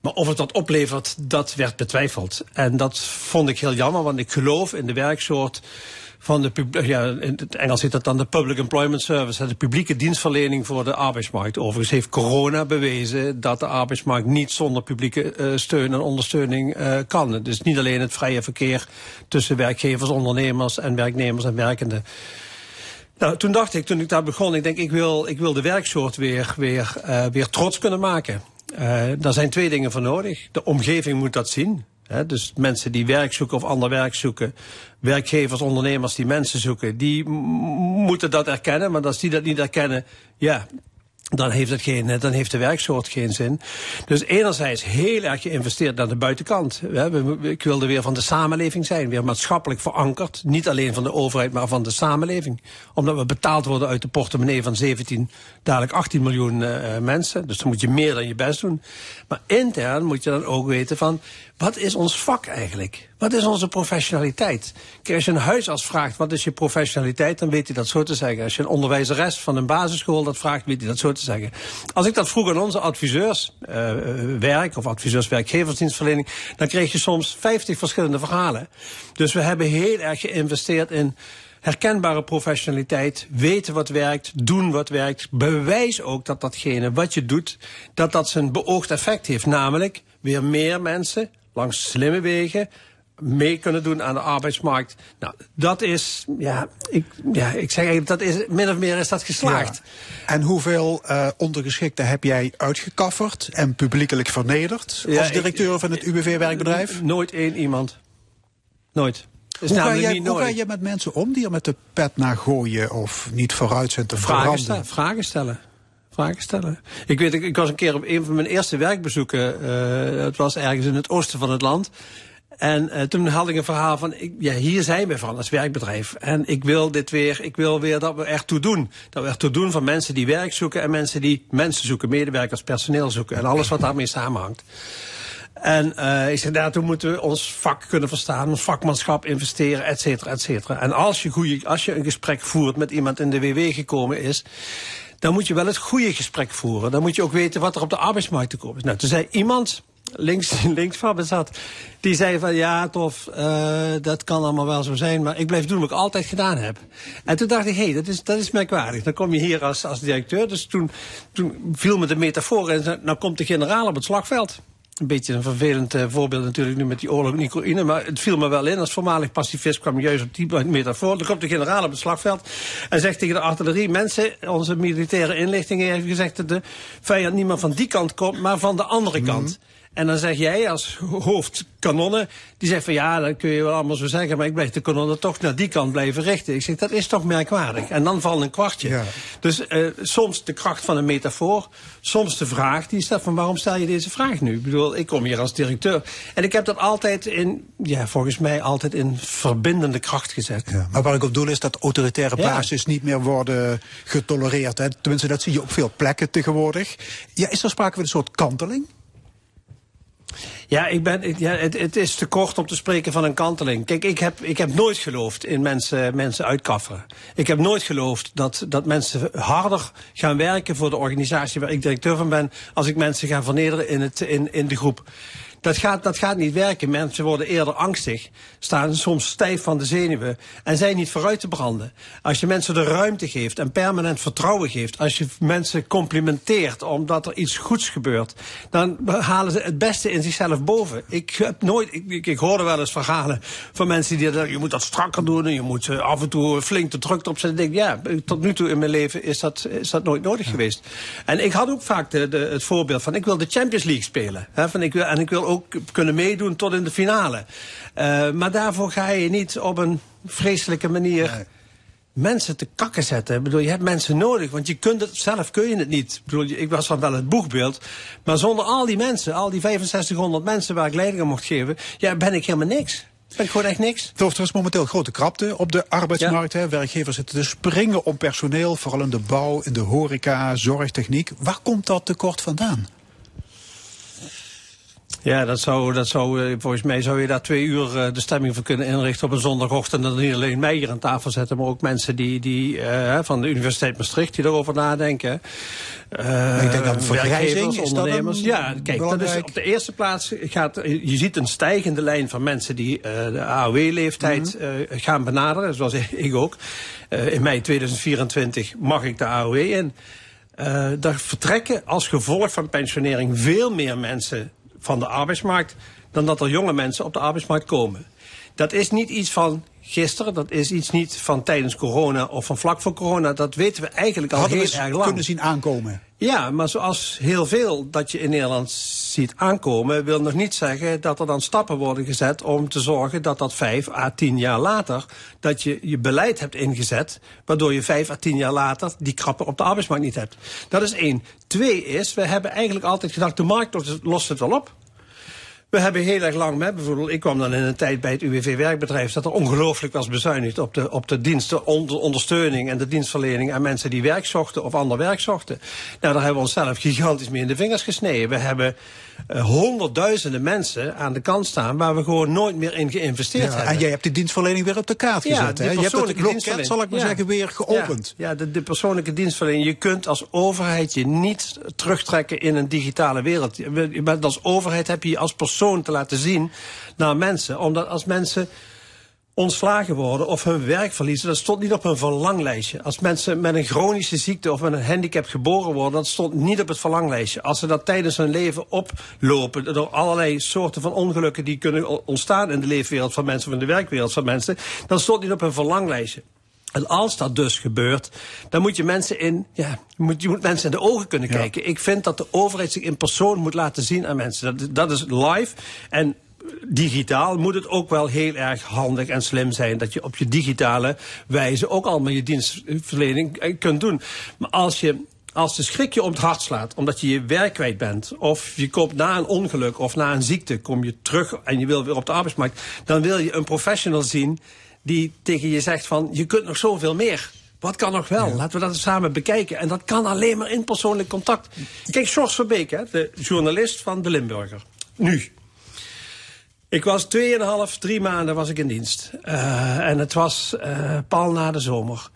Maar of het dat oplevert, dat werd betwijfeld. En dat vond ik heel jammer, want ik geloof in de werksoort van de ja, in het Engels heet dat dan de Public Employment Service, de publieke dienstverlening voor de arbeidsmarkt. Overigens heeft corona bewezen dat de arbeidsmarkt niet zonder publieke uh, steun en ondersteuning uh, kan. Dus niet alleen het vrije verkeer tussen werkgevers, ondernemers en werknemers en werkenden. Nou, toen dacht ik, toen ik daar begon, ik denk, ik wil, ik wil de werksoort weer, weer, uh, weer trots kunnen maken. Uh, daar zijn twee dingen voor nodig. De omgeving moet dat zien. Dus mensen die werk zoeken of ander werk zoeken, werkgevers, ondernemers die mensen zoeken, die moeten dat erkennen. Maar als die dat niet erkennen, ja, dan heeft, het geen, dan heeft de werksoort geen zin. Dus enerzijds heel erg geïnvesteerd naar de buitenkant. Ik wilde weer van de samenleving zijn, weer maatschappelijk verankerd. Niet alleen van de overheid, maar van de samenleving. Omdat we betaald worden uit de portemonnee van 17, dadelijk 18 miljoen uh, mensen. Dus dan moet je meer dan je best doen. Maar intern moet je dan ook weten van, wat is ons vak eigenlijk? Wat is onze professionaliteit? Als je een huisarts vraagt, wat is je professionaliteit, dan weet hij dat zo te zeggen. Als je een onderwijzeres van een basisschool dat vraagt, weet hij dat zo te zeggen. Als ik dat vroeg aan onze adviseurs, uh, werk of adviseurs werkgeversdienstverlening, dan kreeg je soms 50 verschillende verhalen. Dus we hebben heel erg geïnvesteerd in herkenbare professionaliteit, weten wat werkt, doen wat werkt. Bewijs ook dat datgene wat je doet, dat dat zijn beoogd effect heeft. Namelijk weer meer mensen langs slimme wegen mee kunnen doen aan de arbeidsmarkt. Nou, dat is, ja, ik, ja, ik zeg eigenlijk, dat is, min of meer is dat geslaagd. Ja. En hoeveel uh, ondergeschikten heb jij uitgekafferd en publiekelijk vernederd ja, als directeur ik, van het UWV-werkbedrijf? Nooit één iemand. Nooit. Hoe ga, jij, hoe ga, je met mensen om die er met de pet naar gooien of niet vooruit zijn te vragen veranderen? Stellen, vragen stellen. Vragen stellen. Ik weet, ik, was een keer op een van mijn eerste werkbezoeken. Uh, het was ergens in het oosten van het land. En uh, toen had ik een verhaal van, ik, ja, hier zijn we van als werkbedrijf. En ik wil dit weer, ik wil weer dat we er toe doen. Dat we er toe doen van mensen die werk zoeken en mensen die mensen zoeken, medewerkers, personeel zoeken en alles wat daarmee samenhangt. En uh, ik zeg, daartoe moeten we ons vak kunnen verstaan, ons vakmanschap investeren, et cetera, et cetera. En als je, goeie, als je een gesprek voert met iemand in de WW gekomen is, dan moet je wel het goede gesprek voeren. Dan moet je ook weten wat er op de arbeidsmarkt te komen is. Nou, toen zei iemand, links, links van me zat, die zei van ja, tof, uh, dat kan allemaal wel zo zijn, maar ik blijf doen wat ik altijd gedaan heb. En toen dacht ik, hé, hey, dat, is, dat is merkwaardig. Dan kom je hier als, als directeur. Dus toen, toen viel me de metafoor en nou komt de generaal op het slagveld. Een beetje een vervelend uh, voorbeeld natuurlijk nu met die oorlog in Oekraïne. Maar het viel me wel in. Als voormalig pacifist kwam juist op die metafoor. Dan komt de generaal op het slagveld en zegt tegen de artillerie... mensen, onze militaire inlichtingen heeft gezegd... dat de vijand niet meer van die kant komt, maar van de andere kant. Mm -hmm. En dan zeg jij als hoofdkanonnen, die zegt van ja, dat kun je wel allemaal zo zeggen, maar ik blijf de kanonnen toch naar die kant blijven richten. Ik zeg, dat is toch merkwaardig. En dan valt een kwartje. Ja. Dus eh, soms de kracht van een metafoor, soms de vraag die stelt van waarom stel je deze vraag nu? Ik bedoel, ik kom hier als directeur. En ik heb dat altijd in, ja, volgens mij altijd in verbindende kracht gezet. Ja, maar waar ik op doel is dat autoritaire Ja. basis niet meer worden getolereerd. Hè. Tenminste, dat zie je op veel plekken tegenwoordig. Ja, is er sprake van een soort kanteling? Ja, ik ben, ja het, het is te kort om te spreken van een kanteling. Kijk, ik heb, ik heb nooit geloofd in mensen, mensen uitkafferen. Ik heb nooit geloofd dat, dat mensen harder gaan werken voor de organisatie waar ik directeur van ben, als ik mensen ga vernederen in, het, in, in de groep. Dat gaat, dat gaat niet werken. Mensen worden eerder angstig, staan soms stijf van de zenuwen en zijn niet vooruit te branden. Als je mensen de ruimte geeft en permanent vertrouwen geeft, als je mensen complimenteert omdat er iets goeds gebeurt, dan halen ze het beste in zichzelf boven. Ik heb nooit, ik, ik, ik hoorde wel eens verhalen van mensen die zeggen, je moet dat strakker doen en je moet eh, af en toe flink de druk erop zetten. Ik denk, ja, tot nu toe in mijn leven is dat, is dat nooit nodig geweest. En ik had ook vaak de, de, het voorbeeld van, ik wil de Champions League spelen. Hè, van, ik wil, en ik wil ook kunnen meedoen tot in de finale. Eh, maar daarvoor ga je niet op een vreselijke manier mensen te kakken zetten. Ik bedoel, je hebt mensen nodig, want je kunt het zelf kun je het niet. Ik, bedoel, ik was van wel het boegbeeld, maar zonder al die mensen, al die 6500 mensen waar ik leiding aan mocht geven, ja, ben ik helemaal niks. Ben ik gewoon echt niks. Toch, er is momenteel grote krapte op de arbeidsmarkt. Hè. Werkgevers zitten te springen om personeel, vooral in de bouw, in de horeca, zorgtechniek. Waar komt dat tekort vandaan? Ja, dat zou, dat zou, eh, volgens mij zou je daar twee uur eh, de stemming voor kunnen inrichten op een zondagochtend. En dan niet alleen mij hier aan tafel zetten, maar ook mensen die, die eh, van de Universiteit Maastricht die erover nadenken. Ik denk aan vergrijzing, is dat Ja, kijk, dat is op de eerste plaats gaat, je ziet een stijgende lijn van mensen die de AOW-leeftijd Mhm. gaan benaderen, zoals ik ook. In mei 2024 mag ik de AOW in. Daar vertrekken als gevolg van pensionering veel meer mensen van de arbeidsmarkt dan dat er jonge mensen op de arbeidsmarkt komen. Dat is niet iets van gisteren, dat is iets niet van tijdens corona of van vlak voor corona. Dat weten we eigenlijk al Hadden heel erg lang. kunnen zien aankomen? Ja, maar zoals heel veel dat je in Nederland ziet aankomen, wil nog niet zeggen dat er dan stappen worden gezet om te zorgen dat dat vijf à tien jaar later, dat je je beleid hebt ingezet, waardoor je vijf à tien jaar later die krappen op de arbeidsmarkt niet hebt. Dat is één. Twee is, we hebben eigenlijk altijd gedacht, de markt lost- lost het wel op. We hebben heel erg lang met, bijvoorbeeld, ik kwam dan in een tijd bij het UWV werkbedrijf, dat er ongelooflijk was bezuinigd op de, op de diensten, onder, ondersteuning en de dienstverlening aan mensen die werk zochten of ander werk zochten. Nou, daar hebben we onszelf gigantisch mee in de vingers gesneden. We hebben eh, honderdduizenden mensen aan de kant staan waar we gewoon nooit meer in geïnvesteerd Ja, hebben. en jij hebt die dienstverlening weer op de kaart Ja, gezet. de hè? Je hebt het persoonlijke loket, zal ik maar Ja. zeggen, weer geopend. Ja, ja de, de persoonlijke dienstverlening. Je kunt als overheid je niet terugtrekken in een digitale wereld. Je- je bent Als overheid heb je je als persoon te laten zien naar mensen. Omdat als mensen ontslagen worden of hun werk verliezen, dat stond niet op hun verlanglijstje. Als mensen met een chronische ziekte of met een handicap geboren worden, dat stond niet op het verlanglijstje. Als ze dat tijdens hun leven oplopen, door allerlei soorten van ongelukken die kunnen ontstaan in de leefwereld van mensen of in de werkwereld van mensen, dan stond niet op hun verlanglijstje. En als dat dus gebeurt, dan moet je mensen in, ja, je moet, je moet mensen in de ogen kunnen kijken. Ik vind dat de overheid zich in persoon moet laten zien aan mensen. Dat, dat is live. En digitaal moet het ook wel heel erg handig en slim zijn dat je op je digitale wijze ook allemaal je dienstverlening eh, kunt doen. Maar als je als de schrik je om het hart slaat, omdat je je werk kwijt bent, of je komt na een ongeluk of na een ziekte, kom je terug en je wil weer op de arbeidsmarkt, dan wil je een professional zien die tegen je zegt van, je kunt nog zoveel meer. Wat kan nog wel? Laten we dat samen bekijken. En dat kan alleen maar in persoonlijk contact. Kijk, George Verbeek, hè, de journalist van de Limburger. Nu. Ik was 2,5, drie maanden was ik in dienst. Eh, en het was eh pal na de zomer.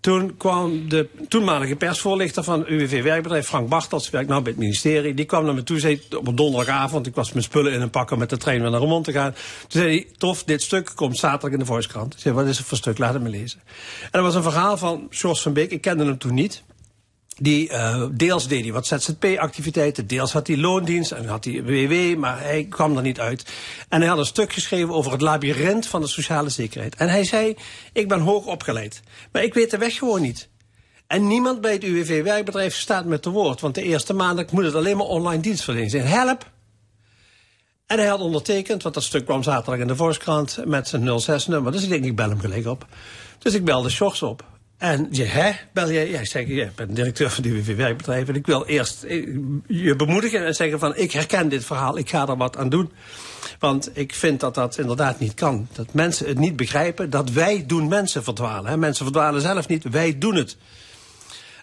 Toen kwam de toenmalige persvoorlichter van UWV Werkbedrijf, Frank Bartels, werkt nou bij het ministerie. Die kwam naar me toe, zei op een donderdagavond, ik was mijn spullen in een pakken met de trein weer naar Remond te gaan. Toen zei hij, tof, dit stuk komt zaterdag in de Volkskrant. Ik zei, wat is het voor stuk? Laat het me lezen. En dat was een verhaal van George van Beek, ik kende hem toen niet. Die eh, deels deed hij wat ZZP-activiteiten, deels had hij loondienst en had hij WW, maar hij kwam er niet uit. En hij had een stuk geschreven over het labyrint van de sociale zekerheid. En hij zei, ik ben hoog opgeleid, maar ik weet de weg gewoon niet. En niemand bij het UWV-werkbedrijf staat met te woord, want de eerste maand moet het alleen maar online dienstverlening zijn. Help! En hij had ondertekend, want dat stuk kwam zaterdag in de Volkskrant met zijn 06-nummer. Dus ik denk, ik bel hem gelijk op. Dus ik belde Sjors op. En je, hè, bel jij? Ja, ik zeg, ja, ik ben directeur van de UWV Werkbedrijf. En ik wil eerst eh, je bemoedigen en zeggen van, ik herken dit verhaal, ik ga er wat aan doen. Want ik vind dat dat inderdaad niet kan. Dat mensen het niet begrijpen, dat wij doen mensen verdwalen. Hè. Mensen verdwalen zelf niet, wij doen het.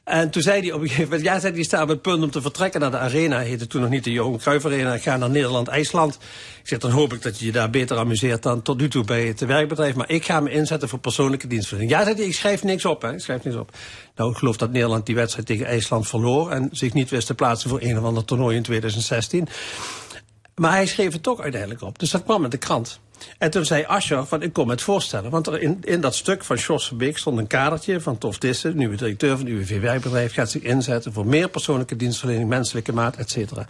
En toen zei hij op een gegeven moment, ja, zei hij, staat op het punt om te vertrekken naar de arena. Heette toen nog niet de Johan Cruijff Arena. Ik ga naar Nederland-IJsland. Ik zeg, dan hoop ik dat je je daar beter amuseert dan tot nu toe bij het werkbedrijf. Maar ik ga me inzetten voor persoonlijke dienstverlening. Ja, zei hij, ik schrijf niks op, hè. Ik schrijf niks op. Nou, ik geloof dat Nederland die wedstrijd tegen IJsland verloor. En zich niet wist te plaatsen voor een of ander toernooi in 2016. Maar hij schreef het toch uiteindelijk op. Dus dat kwam in de krant. En toen zei Ascher van ik kom het voorstellen. Want er in, in dat stuk van Jos Verbeek stond een kadertje van Tof Dissen, nieuwe directeur van het UWV Werkbedrijf, gaat zich inzetten voor meer persoonlijke dienstverlening, menselijke maat, et cetera.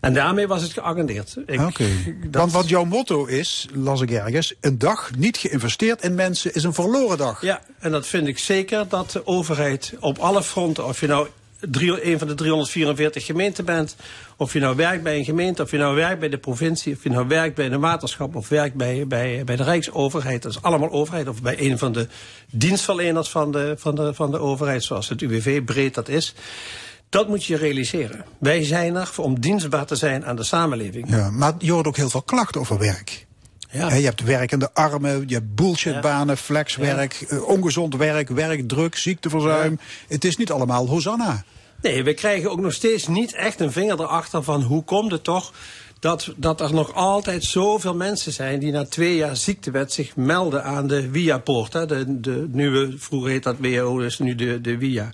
En daarmee was het geagendeerd. Oké. Want wat jouw motto is, las ik ergens, een dag niet geïnvesteerd in mensen is een verloren dag. Ja, en dat vind ik zeker dat de overheid op alle fronten, of je nou een van de 344 gemeenten bent, of je nou werkt bij een gemeente, of je nou werkt bij de provincie, of je nou werkt bij een waterschap, of werkt bij, bij, bij de Rijksoverheid, dat is allemaal overheid, of bij een van de dienstverleners van de, van de, van de overheid, zoals het UWV breed dat is. Dat moet je realiseren. Wij zijn er om dienstbaar te zijn aan de samenleving. Ja, maar je hoort ook heel veel klachten over werk. Ja. Je hebt werkende armen, je hebt bullshitbanen, flexwerk, eh, ongezond werk, werkdruk, ziekteverzuim. Het is niet allemaal Hosanna. Nee, we krijgen ook nog steeds niet echt een vinger erachter van hoe komt het toch dat, dat er nog altijd zoveel mensen zijn die na twee jaar ziektewet zich melden aan de WIA-poort. hè, De, de nieuwe, vroeger heet dat WHO, dus nu de, de WIA.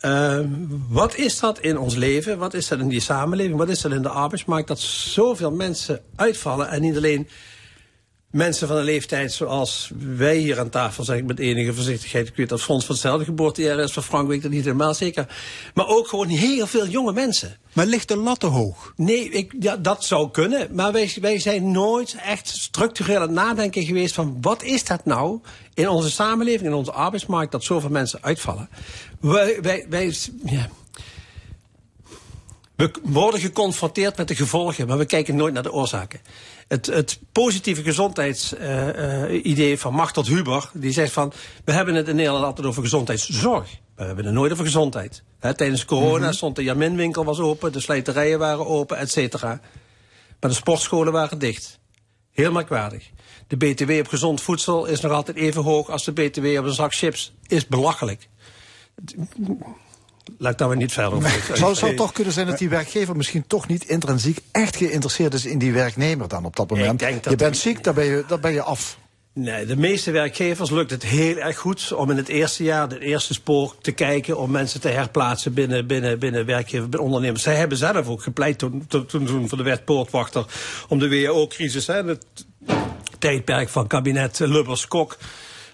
Ehm, wat is dat in ons leven? Wat is dat in die samenleving? Wat is dat in de arbeidsmarkt? Dat zoveel mensen uitvallen en niet alleen mensen van een leeftijd zoals wij hier aan tafel, zeg ik met enige voorzichtigheid. Ik weet dat Frans van hetzelfde geboortejaar is, van Frank weet ik dat niet helemaal zeker. Maar ook gewoon heel veel jonge mensen. Maar ligt de lat te hoog? Nee, ik, ja, dat zou kunnen. Maar wij, wij zijn nooit echt structureel aan het nadenken geweest van wat is dat nou in onze samenleving, in onze arbeidsmarkt, dat zoveel mensen uitvallen. Wij, wij, wij, ja. We worden geconfronteerd met de gevolgen, maar we kijken nooit naar de oorzaken. Het, het positieve gezondheidsidee van Martot Huber, die zegt van, we hebben het in Nederland altijd over gezondheidszorg. Maar we hebben het nooit over gezondheid. Tijdens corona stond de Jaminwinkel was open, de slijterijen waren open, et cetera. Maar de sportscholen waren dicht. Heel merkwaardig. De BTW op gezond voedsel is nog altijd even hoog als de BTW op een zak chips. Is belachelijk. Ik daar maar niet verder over. Zou, zou het toch kunnen zijn dat die werkgever misschien toch niet intrinsiek echt geïnteresseerd is in die werknemer dan op dat moment? dat je bent ziek, dan ben je, dan ben je af. Nee, de meeste werkgevers lukt het heel erg goed om in het eerste jaar, het eerste spoor, te kijken om mensen te herplaatsen binnen, binnen, binnen werkgevers, binnen ondernemers. Zij hebben zelf ook gepleit toen, toen, voor de wet poortwachter om de WHO-crisis, het tijdperk van kabinet Lubbers-Kok.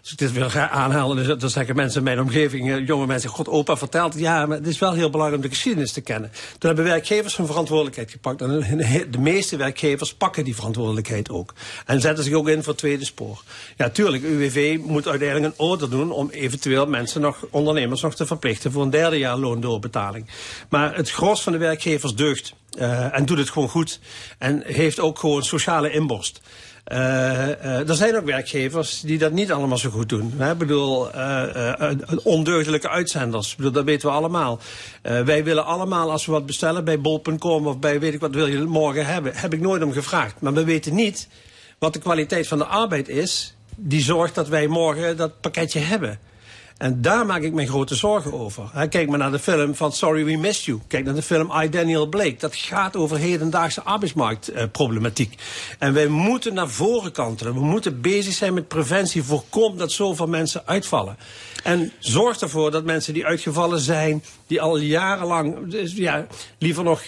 Als ik dit ga aanhalen, dan- dan zeggen mensen in mijn omgeving, eh, jonge mensen, god, opa vertelt, ja, maar het is wel heel belangrijk om de geschiedenis te kennen. Toen hebben werkgevers hun verantwoordelijkheid gepakt. En de- de meeste werkgevers pakken die verantwoordelijkheid ook. En zetten zich ook in voor het tweede spoor. Ja, tuurlijk, UWV moet uiteindelijk een order doen om eventueel mensen nog, ondernemers nog te verplichten voor een derde jaar loondoorbetaling. Maar het gros van de werkgevers deugt. eh, en doet het gewoon goed. En heeft ook gewoon sociale inborst. Eh, er zijn ook werkgevers die dat niet allemaal zo goed doen. Ik bedoel, eh, ondeugdelijke uitzenders. Bedoel, dat weten we allemaal. Wij willen allemaal, als we wat bestellen bij bol.com of bij weet ik wat wil je morgen hebben, heb ik nooit om gevraagd. Maar we weten niet wat de kwaliteit van de arbeid is die zorgt dat wij morgen dat pakketje hebben. En daar maak ik me grote zorgen over. Hè, Kijk maar naar de film van Sorry We Missed You. Kijk naar de film I, Daniel Blake. Dat gaat over hedendaagse arbeidsmarktproblematiek. en wij moeten naar voren kantelen. We moeten bezig zijn met preventie. Voorkom dat zoveel mensen uitvallen. En zorg ervoor dat mensen die uitgevallen zijn, die al jarenlang, dus ja, liever nog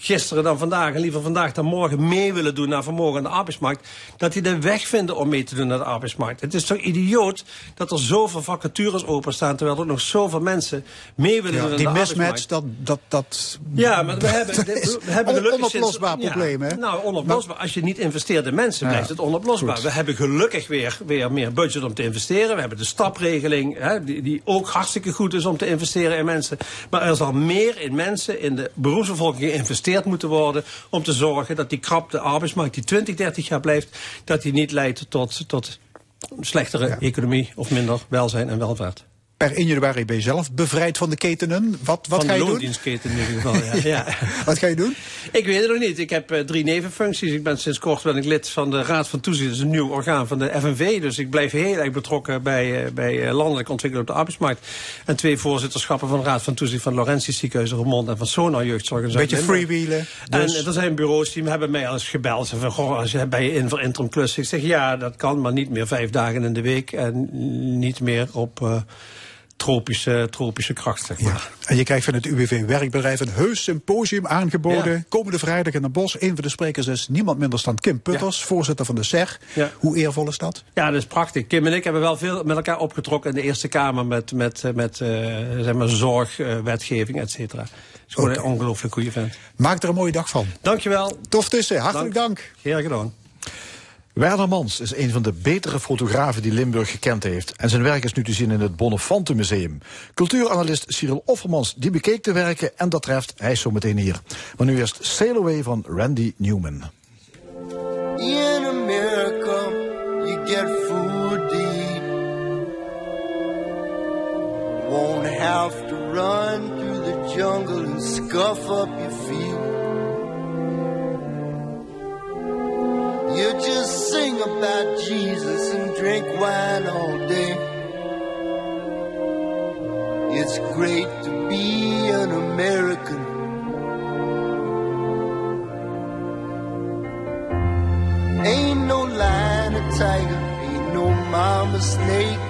gisteren dan vandaag en liever vandaag dan morgen mee willen doen naar vermogen aan de arbeidsmarkt, dat die de weg vinden om mee te doen naar de arbeidsmarkt. Het is toch idioot dat er zoveel vacatures openstaan, terwijl er nog zoveel mensen mee willen doen aan die de mismatch, arbeidsmarkt. dat, dat, dat... Ja, maar we hebben, we hebben On- gelukkig onoplosbaar sinds- probleem, hè? Nou, onoplosbaar. Als je niet investeert in mensen, Ja, blijft het onoplosbaar. goed. We hebben gelukkig weer, weer meer budget om te investeren. We hebben de stapregeling, hè, die, die ook hartstikke goed is om te investeren in mensen. Maar er zal meer in mensen, in de beroepsbevolking geïnvesteerd geïnvesteerd moeten worden om te zorgen dat die krapte arbeidsmarkt die 20, 30 jaar blijft, dat die niet leidt tot, tot slechtere economie of minder welzijn en welvaart. Per 1 januari ben je zelf bevrijd van de ketenen. Wat, wat Van ga de je doen? in ieder geval, ja. ja. Wat ga je doen? Ik weet het nog niet. Ik heb eh, drie nevenfuncties. Ik ben sinds kort ben ik lid van de Raad van Toezicht. Dat is een nieuw orgaan van de FNV. Dus ik blijf heel erg betrokken bij, eh, bij eh, landelijke ontwikkeling op de arbeidsmarkt. En twee voorzitterschappen van de Raad van Toezicht van Laurentius Ziekenhuis Roermond en van Sonar Jeugdzorg. in Beetje freewheelen. En Dus. eh, er zijn bureaus die hebben mij al eens gebeld. Ze van, goh, als je ben je in voor interim klus. Ik zeg ja, dat kan, maar niet meer vijf dagen in de week. En niet meer op tropische, tropische kracht, zeg maar. Ja. En je krijgt van het UWV Werkbedrijf een heus symposium aangeboden. Ja. Komende vrijdag in Den Bosch. Een van de sprekers is niemand minder dan Kim Putters, voorzitter van de SER. Hoe eervol is dat? Ja, dat is prachtig. Kim en ik hebben wel veel met elkaar opgetrokken in de Eerste Kamer met, met, met eh, zeg maar zorg, eh, wetgeving, et cetera. Het is gewoon een ongelooflijk goede vent. Maak er een mooie dag van. Dankjewel. Tof tussen. Hartelijk dank. Heel gedaan. Werner Mans is een van de betere fotografen die Limburg gekend heeft. En zijn werk is nu te zien in het Bonnefante Museum. Cultuuranalist Cyril Offermans die bekeek de werken en dat treft, hij zo meteen hier. Maar nu eerst Sail Away van Randy Newman. In America, you get food eat. Won't have to run through the jungle and scuff up your feet. You just sing about Jesus and drink wine all day. It's great to be an American. Ain't no lion or tiger, ain't no mama snake.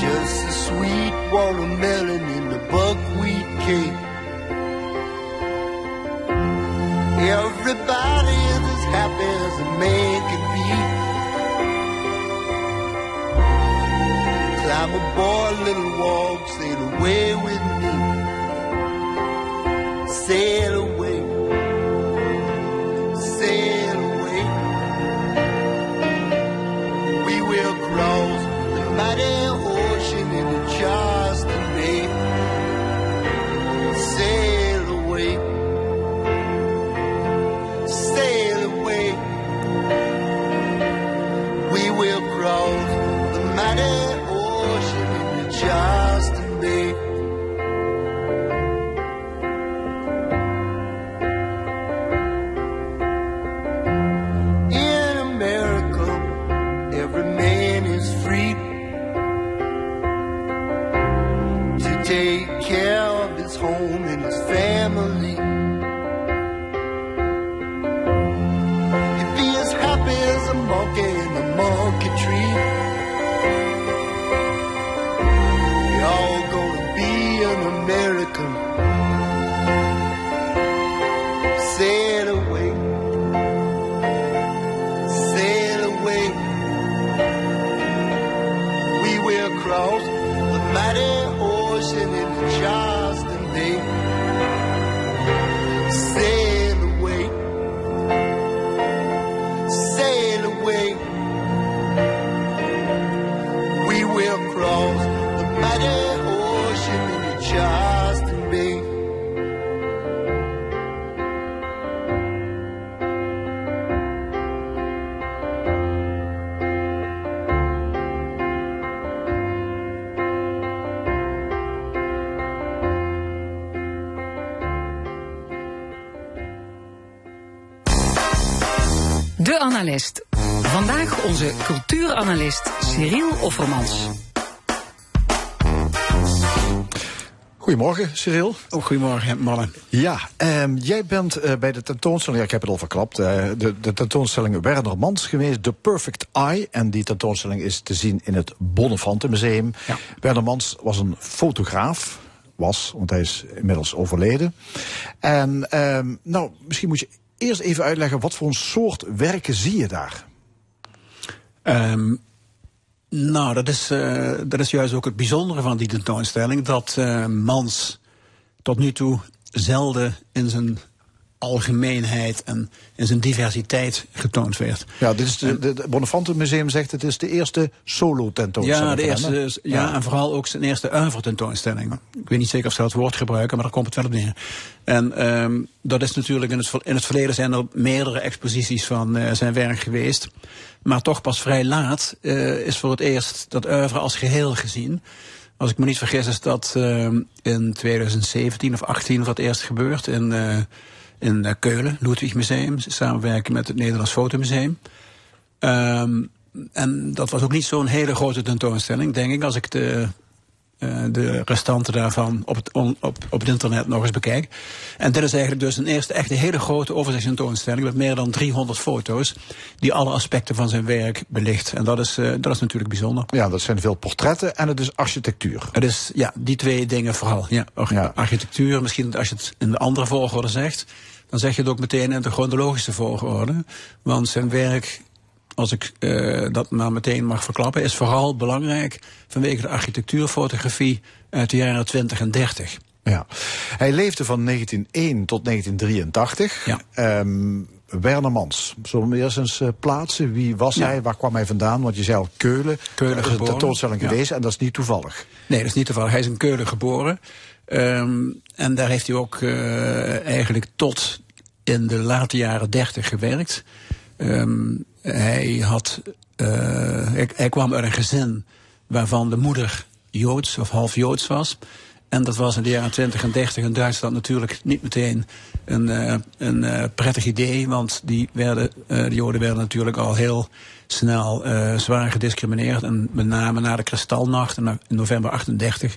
Just a sweet watermelon in the buckwheat cake. Everybody is as happy as a man can be. Climb aboard, little walk, sail away with me. Sail away Goedemorgen, Cyril. Oh, goedemorgen, mannen. Ja, ehm, jij bent eh, bij de tentoonstelling, ja, ik heb het al verklapt, eh, de, de tentoonstelling Werner Mans geweest, The Perfect Eye. En die tentoonstelling is te zien in het Bonnefante Museum. Ja. Werner Mans was een fotograaf, was, want hij is inmiddels overleden. En ehm, nou, misschien moet je eerst even uitleggen, wat voor een soort werken zie je daar? Ehm, nou, dat is, eh, dat is juist ook het bijzondere van die tentoonstelling. Dat eh, Mans tot nu toe zelden in zijn algemeenheid en in zijn diversiteit getoond werd. Ja, dit is de, de, de Bonnefante Museum zegt het is de eerste solo tentoonstelling. Ja, de eerste, hè? ja, en vooral ook zijn eerste oeuvre tentoonstelling. Ik weet niet zeker of ze dat woord gebruiken, maar daar komt het wel op neer. En ehm, dat is natuurlijk in het, in het verleden zijn er meerdere exposities van eh, zijn werk geweest. Maar toch pas vrij laat eh, is voor het eerst dat oeuvre als geheel gezien. Als ik me niet vergis is dat ehm, in 2017 of 18 voor het eerst gebeurd in, eh, in eh, Keulen, Ludwig Museum, samenwerking met het Nederlands Fotomuseum. Ehm, en dat was ook niet zo'n hele grote tentoonstelling, denk ik, als ik de, eh, de restanten daarvan op het, on- op, op het internet nog eens bekijk. En dit is eigenlijk dus een eerste echt een hele grote overzichtstentoonstelling met meer dan 300 foto's die alle aspecten van zijn werk belicht. En dat is, eh, dat is natuurlijk bijzonder. Ja, dat zijn veel portretten en het is architectuur. Het is ja, die twee dingen vooral. Ja, Ja. Architectuur, misschien als je het in de andere volgorde zegt, dan zeg je het ook meteen in de chronologische volgorde. Want zijn werk, als ik eh, dat maar meteen mag verklappen, is vooral belangrijk vanwege de architectuurfotografie uit de jaren 20 en 30. Ja. Hij leefde van 1901 tot 1983. Ja. Ehm, Werner Mans. Zullen we hem eerst eens eh, plaatsen? Wie was Ja. hij? Waar kwam hij vandaan? Want je zei al Keulen. Keulen Dat is een tentoonstelling Ja. geweest en dat is niet toevallig. Nee, dat is niet toevallig. Hij is in Keulen geboren. Ehm, en daar heeft hij ook eh, eigenlijk tot in de late jaren dertig gewerkt. Ehm, hij, had, eh, hij, hij kwam uit een gezin waarvan de moeder Joods of half Joods was. En dat was in de jaren 20 en 30 in Duitsland natuurlijk niet meteen een, eh, een eh, prettig idee. Want die werden, de Joden werden natuurlijk al heel snel zwaar gediscrimineerd. En met name na de Kristalnacht in november 38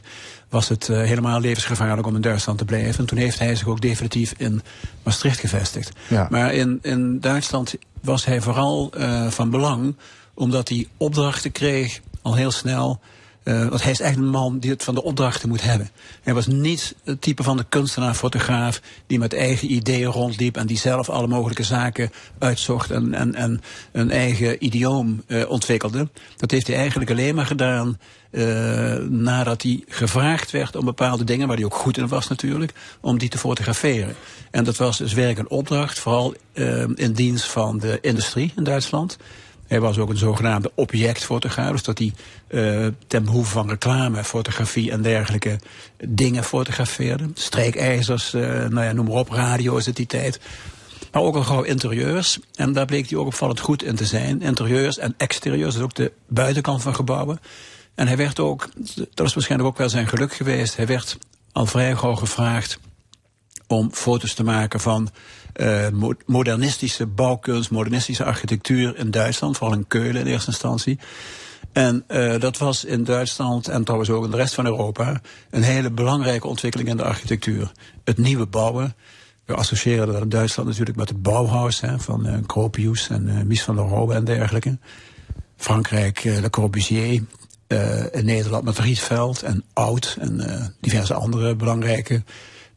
was het helemaal levensgevaarlijk om in Duitsland te blijven. En toen heeft hij zich ook definitief in Maastricht gevestigd. Ja. Maar in, in Duitsland was hij vooral eh, van belang omdat hij opdrachten kreeg al heel snel. eh, want hij is echt een man die het van de opdrachten moet hebben. Hij was niet het type van de kunstenaar-fotograaf die met eigen ideeën rondliep en die zelf alle mogelijke zaken uitzocht en, en, en een eigen idioom eh, ontwikkelde. Dat heeft hij eigenlijk alleen maar gedaan eh, nadat hij gevraagd werd om bepaalde dingen, waar hij ook goed in was natuurlijk, om die te fotograferen. En dat was dus werk een opdracht, vooral eh, in dienst van de industrie in Duitsland. Hij was ook een zogenaamde objectfotograaf, dus dat hij eh, ten behoeve van reclame, fotografie en dergelijke dingen fotografeerde. Strijkijzers, eh, nou ja, noem maar op, radio is het die tijd. Maar ook al gauw interieurs. En daar bleek hij ook opvallend goed in te zijn. Interieurs en exterieurs, dus ook de buitenkant van gebouwen. En hij werd ook, dat is waarschijnlijk ook wel zijn geluk geweest, hij werd al vrij gauw gevraagd om foto's te maken van eh, mo- modernistische bouwkunst, modernistische architectuur in Duitsland, vooral in Keulen in eerste instantie. En eh, dat was in Duitsland en trouwens ook in de rest van Europa een hele belangrijke ontwikkeling in de architectuur. Het nieuwe bouwen. We associëren dat in Duitsland natuurlijk met het Bauhaus hè, van Gropius en eh, Mies van der Rohe en dergelijke. Frankrijk, Le Corbusier. Eh, in Nederland met Rietveld en Oud en eh, diverse andere belangrijke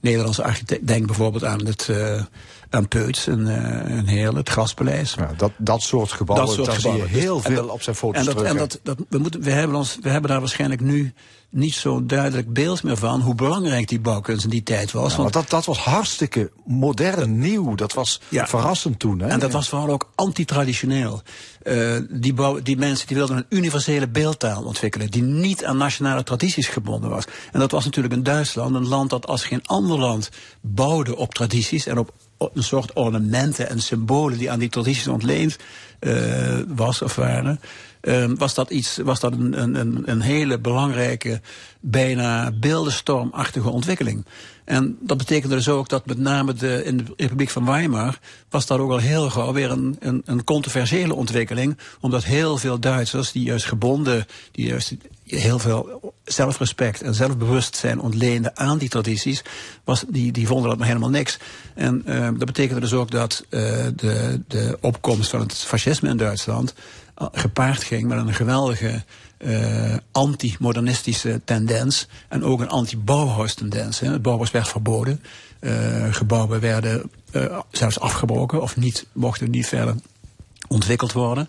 Nederlandse architecten. Denk bijvoorbeeld aan, het, eh aan Peuts en, uh, en Heerlen, het Gaspaleis. Ja, dat, dat soort gebouwen, Dat soort daar gebouwen. zie je heel Dus- en veel dat- op zijn foto's en dat, terug. en dat, we, moeten, we, hebben ons, we hebben daar waarschijnlijk nu niet zo'n duidelijk beeld meer van hoe belangrijk die bouwkunst in die tijd was. Ja, want dat, dat was hartstikke modern, nieuw. Dat was Ja. verrassend toen. Hè? En dat was vooral ook antitraditioneel. Eh die, bouw, die mensen die wilden een universele beeldtaal ontwikkelen, die niet aan nationale tradities gebonden was. En dat was natuurlijk in Duitsland, een land dat als geen ander land bouwde op tradities en op een soort ornamenten en symbolen die aan die tradities ontleend eh, was of waren. Eh, was dat, iets, was dat een, een, een, hele belangrijke, bijna beeldenstormachtige ontwikkeling. En dat betekende dus ook dat met name de, in de Republiek van Weimar was dat ook al heel gauw weer een, een, een controversiële ontwikkeling. Omdat heel veel Duitsers die juist gebonden, die juist heel veel zelfrespect en zelfbewustzijn ontleenden aan die tradities, was, die, die vonden dat maar helemaal niks. En uh, dat betekende dus ook dat uh, de, de opkomst van het fascisme in Duitsland gepaard ging met een geweldige uh, anti-modernistische tendens en ook een anti-Bauhaus-tendens. Het Bauhaus werd verboden. Uh, gebouwen werden uh, zelfs afgebroken of niet, mochten niet verder ontwikkeld worden.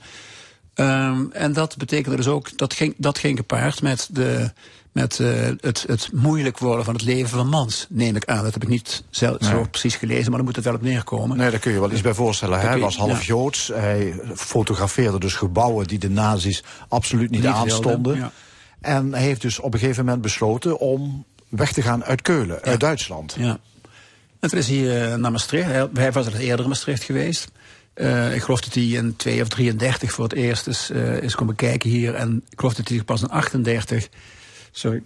Ehm, en dat betekende dus ook, dat ging, dat ging gepaard met, de, met eh, het, het moeilijk worden van het leven van mans, neem ik aan. Dat heb ik niet zelf, zo precies gelezen, maar daar moet het wel op neerkomen. Nee, daar kun je wel iets bij voorstellen. Hij was half ja. Joods. Hij fotografeerde dus gebouwen die de nazi's absoluut niet, Niet aanstonden. wilden, ja. En hij heeft dus op een gegeven moment besloten om weg te gaan uit Keulen, uit Duitsland. Ja. En toen is hij eh, naar Maastricht. Hij, hij was al eerder in Maastricht geweest. Eh, ik geloof dat hij in 2 of 33 voor het eerst is, is komen kijken hier. En ik geloof dat hij pas in 38 sorry,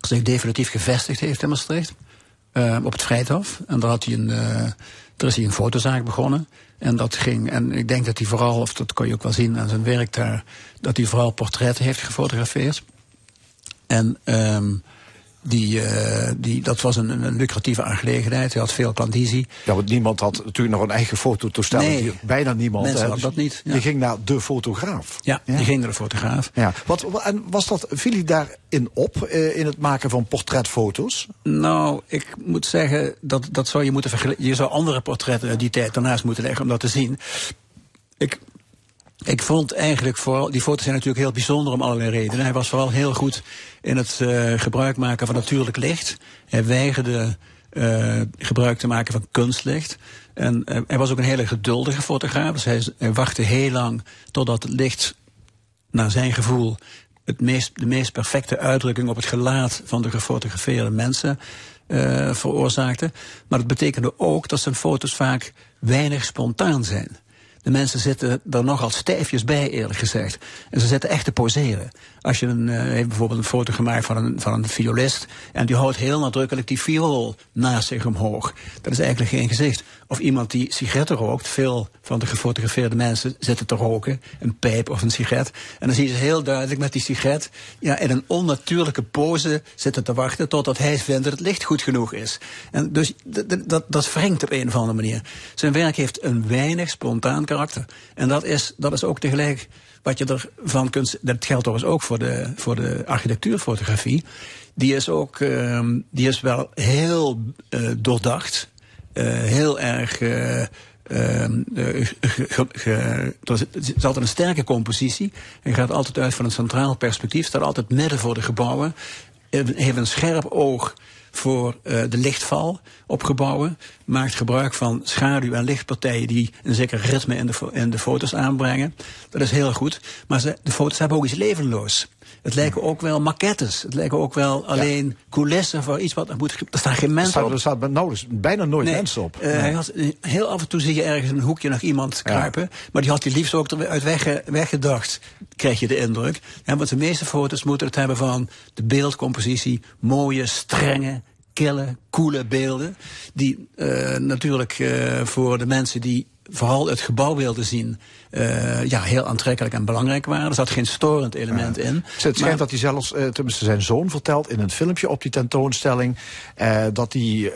zich definitief gevestigd heeft in Maastricht. Eh, op het Vrijthof. En daar, had hij een, eh, daar is hij een fotozaak begonnen. En dat ging, en ik denk dat hij vooral, of dat kon je ook wel zien aan zijn werk daar, dat hij vooral portretten heeft gefotografeerd. En ehm, die, eh, die, dat was een, een lucratieve aangelegenheid. Hij had veel klandizie. Ja, want niemand had natuurlijk nog een eigen fototoestel. Nee. Bijna niemand. Mensen hadden Dus dat niet, ja. Je ging naar de fotograaf. Ja, die ging naar de fotograaf. Ja. Wat, wa- en was dat, viel hij daarin op, eh, in het maken van portretfoto's? Nou, ik moet zeggen, dat, dat zou je moeten vergelijken. Je zou andere portretten uit die tijd daarnaast moeten leggen om dat te zien. Ik, ik vond eigenlijk vooral, die foto's zijn natuurlijk heel bijzonder om allerlei redenen. Hij was vooral heel goed in het eh, gebruik maken van natuurlijk licht. Hij weigerde eh, gebruik te maken van kunstlicht. En eh, hij was ook een hele geduldige fotograaf. Dus hij, wachtte heel lang totdat het licht naar zijn gevoel het meest, de meest perfecte uitdrukking op het gelaat van de gefotografeerde mensen veroorzaakte. Maar het betekende ook dat zijn foto's vaak weinig spontaan zijn. De mensen zitten er nogal stijfjes bij, eerlijk gezegd. En ze zitten echt te poseren. Als je een, eh, heeft bijvoorbeeld een foto gemaakt van een, van een violist... en die houdt heel nadrukkelijk die viool naast zich omhoog. Dat is eigenlijk geen gezicht. Of iemand die sigaretten rookt. Veel van de gefotografeerde mensen zitten te roken. Een pijp of een sigaret. En dan zie je ze heel duidelijk met die sigaret... Ja, in een onnatuurlijke pose zitten te wachten... totdat hij vindt dat het licht goed genoeg is. En dus dat, dat wringt op een of andere manier. Zijn werk heeft een weinig spontaan karakter. En dat is, dat is ook tegelijk wat je ervan kunt... Dat geldt trouwens ook voor de, voor de architectuurfotografie. Die is ook ehm, die is wel heel eh, doordacht. eh, heel erg... er is- altijd een sterke compositie. Hij gaat altijd uit van een centraal perspectief. Staat altijd midden voor de gebouwen. Heeft een scherp oog voor eh, de lichtval op gebouwen. Maakt gebruik van schaduw- en lichtpartijen die een zeker ritme in de, in de foto's aanbrengen. Dat is heel goed. Maar ze, de foto's hebben ook iets levenloos. Het lijken ook wel maquettes. Het lijken ook wel alleen coulissen voor iets wat er moet. Er staan geen mensen staat, op. er staat nauwelijks, bijna nooit Nee, mensen op. eh, hij had, eh, heel af en toe zie je ergens in een hoekje nog iemand kruipen. Maar die had hij liefst ook eruit wegge, weggedacht, krijg je de indruk. Ja, want de meeste foto's moeten het hebben van de beeldcompositie. Mooie, strenge, kille, koele beelden. Die eh, natuurlijk eh, voor de mensen die vooral het gebouw wilden zien... eh, ja, heel aantrekkelijk en belangrijk waren. Er zat geen storend element in. Het schijnt dat hij zelfs, eh, tenminste zijn zoon vertelt in een filmpje op die tentoonstelling, eh, dat hij,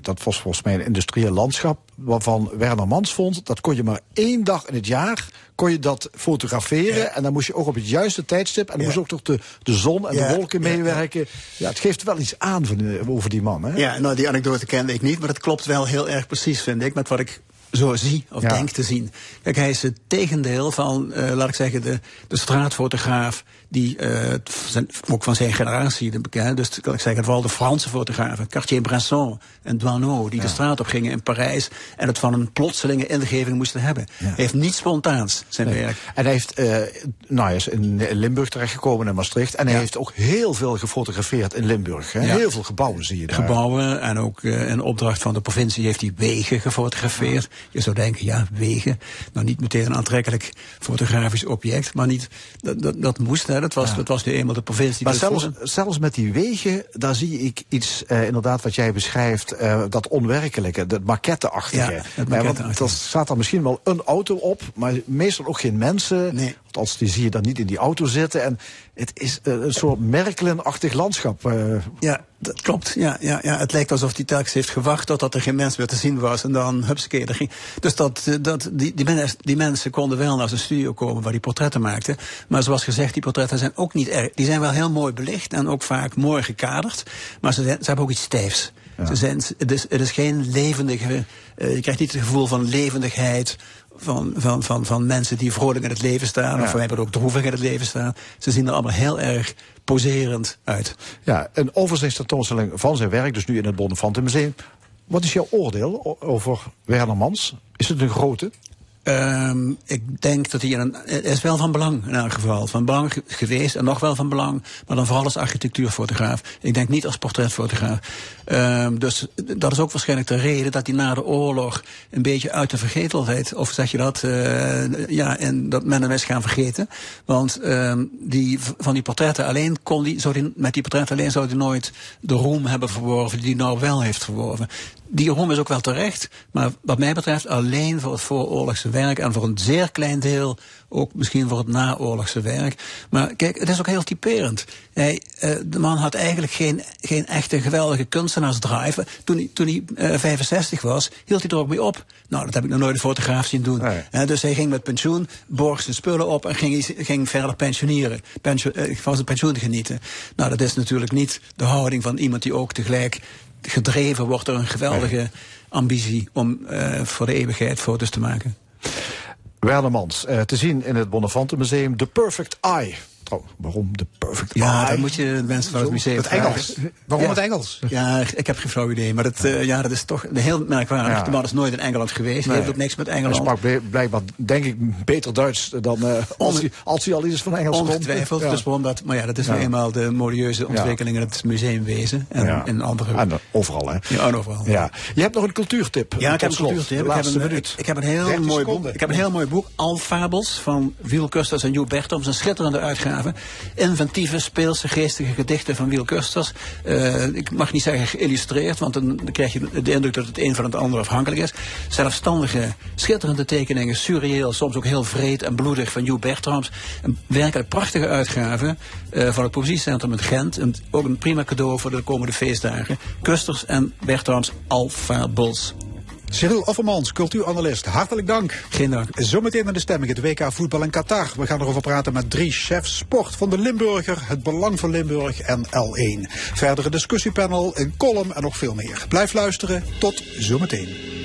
dat was volgens mij een industrieel landschap, waarvan Werner Mans vond, dat kon je maar één dag in het jaar, kon je dat fotograferen. En dan moest je ook op het juiste tijdstip, en dan moest ook toch de, de zon en Ja, de wolken meewerken. Ja, het geeft wel iets aan van, over die man. Hè? Ja, nou die anekdote kende ik niet, maar dat klopt wel heel erg precies, vind ik, met wat ik zo zie of Ja. denk te zien. Kijk, hij is het tegendeel van, eh, laat ik zeggen, de, de straatfotograaf die eh, zijn, ook van zijn generatie, de dus kan ik zeggen, vooral de Franse fotografen, Cartier-Bresson en Doisneau, die de straat op gingen in Parijs en het van een plotselinge ingeving moesten hebben. Hij heeft niets spontaans, zijn werk. En hij heeft, eh, nou, hij is in Limburg terechtgekomen in Maastricht. En hij heeft ook heel veel gefotografeerd in Limburg. Hè? Heel veel gebouwen zie je daar. gebouwen. En ook eh, in opdracht van de provincie heeft hij wegen gefotografeerd. Je zou denken, ja, wegen. Nou, niet meteen een aantrekkelijk fotografisch object. Maar niet, dat, dat, dat moest, hè. Dat was, dat was nu eenmaal de provincie. Maar zelfs, voor- zelfs met die wegen, daar zie ik iets, eh, inderdaad, wat jij beschrijft, eh, dat onwerkelijke, dat maquetteachtige. Ja, het Eh, want er staat er misschien wel een auto op, maar meestal ook geen mensen. Nee. Althans, die zie je dan niet in die auto zitten. En het is eh, een soort Merkelen-achtig landschap. eh. Ja, dat klopt. Ja, ja, ja. Het lijkt alsof hij telkens heeft gewacht totdat er geen mens meer te zien was. En dan, hupsakee, er ging. Dus dat, eh, dat, die, die, mensen, die mensen konden wel naar zijn studio komen waar hij portretten maakte. Maar zoals gezegd, die portretten zijn ook niet erg. Die zijn wel heel mooi belicht en ook vaak mooi gekaderd. Maar ze, zijn, ze hebben ook iets stijfs. Ze zijn, het, is, het is geen levendige. Eh, je krijgt niet het gevoel van levendigheid van, van, van, van mensen die vrolijk in het leven staan, Ja. of wij ook droevig in het leven staan. Ze zien er allemaal heel erg poserend uit. Ja, een overzichtstentoonstelling van zijn werk, dus nu in het Bonnefantenmuseum. Wat is jouw oordeel over Werner Mans? Is het een grote? Ehm, ik denk dat hij een, het is wel van belang in elk geval. Van belang ge- geweest en nog wel van belang. Maar dan vooral als architectuurfotograaf. Ik denk niet als portretfotograaf. Ehm, dus dat is ook waarschijnlijk de reden dat hij na de oorlog een beetje uit de vergetelheid, of zeg je dat, eh, ja, en dat men hem is gaan vergeten. Want ehm, die, van die portretten alleen kon die, met die portretten alleen zou hij nooit de roem hebben verworven die hij nou wel heeft verworven. Die roem is ook wel terecht, maar wat mij betreft alleen voor het vooroorlogse werk en voor een zeer klein deel ook misschien voor het naoorlogse werk. Maar kijk, het is ook heel typerend. Hij, eh, de man had eigenlijk geen, geen echte geweldige kunstenaarsdrive. Toen hij, toen hij eh, 65 was, hield hij er ook mee op. Nou, dat heb ik nog nooit een fotograaf zien doen. Nee. Eh, dus hij ging met pensioen, borg zijn spullen op en ging, ging verder pensioneren. Pensio, eh, van zijn pensioen genieten. Nou, dat is natuurlijk niet de houding van iemand die ook tegelijk gedreven wordt door een geweldige ambitie om eh, voor de eeuwigheid foto's te maken. Werner Mans, eh, te zien in het Bonnefantenmuseum. The Perfect Eye. Trouw, waarom The Perfect Ja, dan moet je de mensen van het museum Het. Engels. Waarom Ja. het Engels? Ja, ik heb geen flauw idee. Maar dat, eh, ja, dat is toch heel merkwaardig. Ja. De man is nooit in Engeland geweest. Hij Nee. heeft ook niks met Hij Engeland. sprak bl- blijkbaar, denk ik, beter Duits dan eh, als, hij, als hij al iets van Engels. Ongetwijfeld. Ja. Dus waarom dat, maar ja, dat is nou eenmaal de modieuze ontwikkeling in het museumwezen. En in andere... En, eh, overal, hè? Ja, en overal. Ja. Je hebt nog een cultuurtip. Ja, ik heb een cultuurtip. De Ik heb laatste een, minuut. ik, ik heb een heel 30 mooi boek. Ik heb een heel mooi boek. Alfabels van Wiel Kusters en Joep Bertoms. Een schitterende uitgave. Inventieve, speelse, geestige gedichten van Wiel Kusters. Eh, ik mag niet zeggen geïllustreerd, want dan, krijg je de indruk dat het een van het andere afhankelijk is. Zelfstandige, schitterende tekeningen, surreëel, soms ook heel vreed en bloedig van Joep Bertoms. Een werkelijk prachtige uitgave eh, van het Poëziecentrum in Gent. Ook een prima cadeau voor de komende feestdagen. Kusters en Bertoms Alfabels. Cyril Offermans, cultuuranalist, hartelijk dank. Geen dank. Zometeen naar de stemming, het WK voetbal in Qatar. We gaan erover praten met drie chefs sport van de Limburger, het Belang van Limburg en L1. Verdere discussiepanel, een column en nog veel meer. Blijf luisteren, tot zometeen.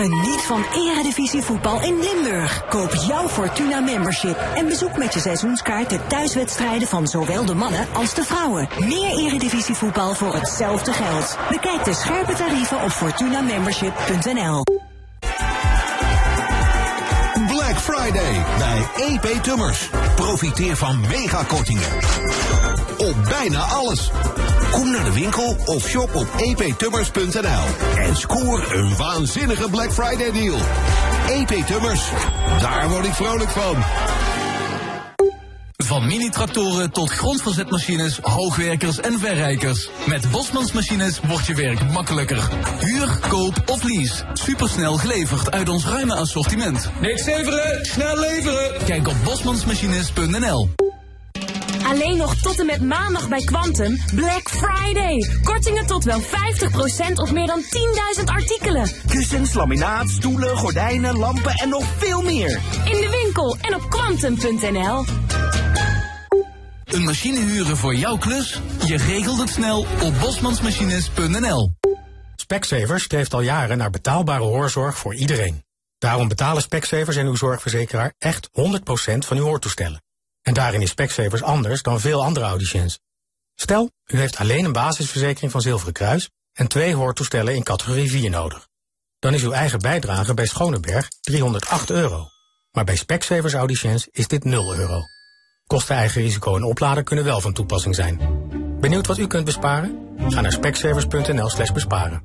Geniet van Eredivisie voetbal in Limburg. Koop jouw Fortuna membership en bezoek met je seizoenskaart de thuiswedstrijden van zowel de mannen als de vrouwen. Meer Eredivisie voetbal voor hetzelfde geld. Bekijk de scherpe tarieven op fortunamembership.nl. Black Friday bij EP Tummers. Profiteer van megakortingen. Op bijna alles. Kom naar de winkel of shop op eptummers.nl. En scoor een waanzinnige Black Friday deal. EP Tummers, daar word ik vrolijk van. Van mini-tractoren tot grondverzetmachines, hoogwerkers en verrijkers. Met Bosmans Machines wordt je werk makkelijker. Huur, koop of lease. Supersnel geleverd uit ons ruime assortiment. Niks leveren, snel leveren. Kijk op bosmansmachines.nl Alleen nog tot en met maandag bij Quantum Black Friday. Kortingen tot wel 50% op meer dan 10.000 artikelen. Kussens, laminaat, stoelen, gordijnen, lampen en nog veel meer. In de winkel en op quantum.nl. Een machine huren voor jouw klus? Je regelt het snel op bosmansmachines.nl Specsavers streeft al jaren naar betaalbare hoorzorg voor iedereen. Daarom betalen Specsavers en uw zorgverzekeraar echt 100% van uw hoortoestellen. En daarin is Specsavers anders dan veel andere audiciëns. Stel, u heeft alleen een basisverzekering van Zilveren Kruis en twee hoortoestellen in categorie 4 nodig. Dan is uw eigen bijdrage bij Schoneberg 308 euro. Maar bij Specsavers audiciëns is dit 0 euro. Kosten eigen risico en oplader kunnen wel van toepassing zijn. Benieuwd wat u kunt besparen? Ga naar specsavers.nl slash besparen.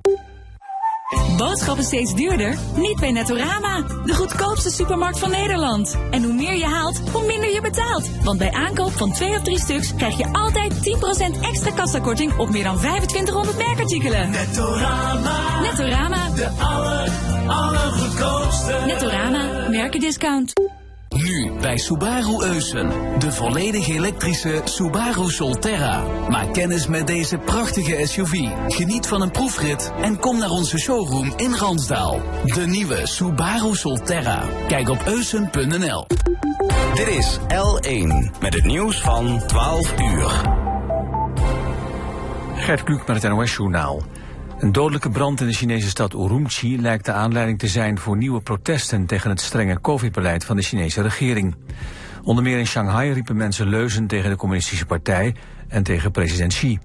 Boodschappen steeds duurder? Niet bij Nettorama, de goedkoopste supermarkt van Nederland. En hoe meer je haalt, hoe minder je betaalt. Want bij aankoop van twee of drie stuks krijg je altijd 10% extra kassakorting op meer dan 2500 merkartikelen. Nettorama. Nettorama. De aller, allergoedkoopste. Nettorama, merkendiscount. Nu bij Subaru Eusen. De volledig elektrische Subaru Solterra. Maak kennis met deze prachtige SUV. Geniet van een proefrit en kom naar onze showroom in Ransdaal. De nieuwe Subaru Solterra. Kijk op eusen.nl. Dit is L1 met het nieuws van 12 uur. Gert Kluk met het NOS-journaal. Een dodelijke brand in de Chinese stad Urumqi lijkt de aanleiding te zijn voor nieuwe protesten tegen het strenge covid-beleid van de Chinese regering. Onder meer in Shanghai riepen mensen leuzen tegen de communistische partij en tegen president Xi.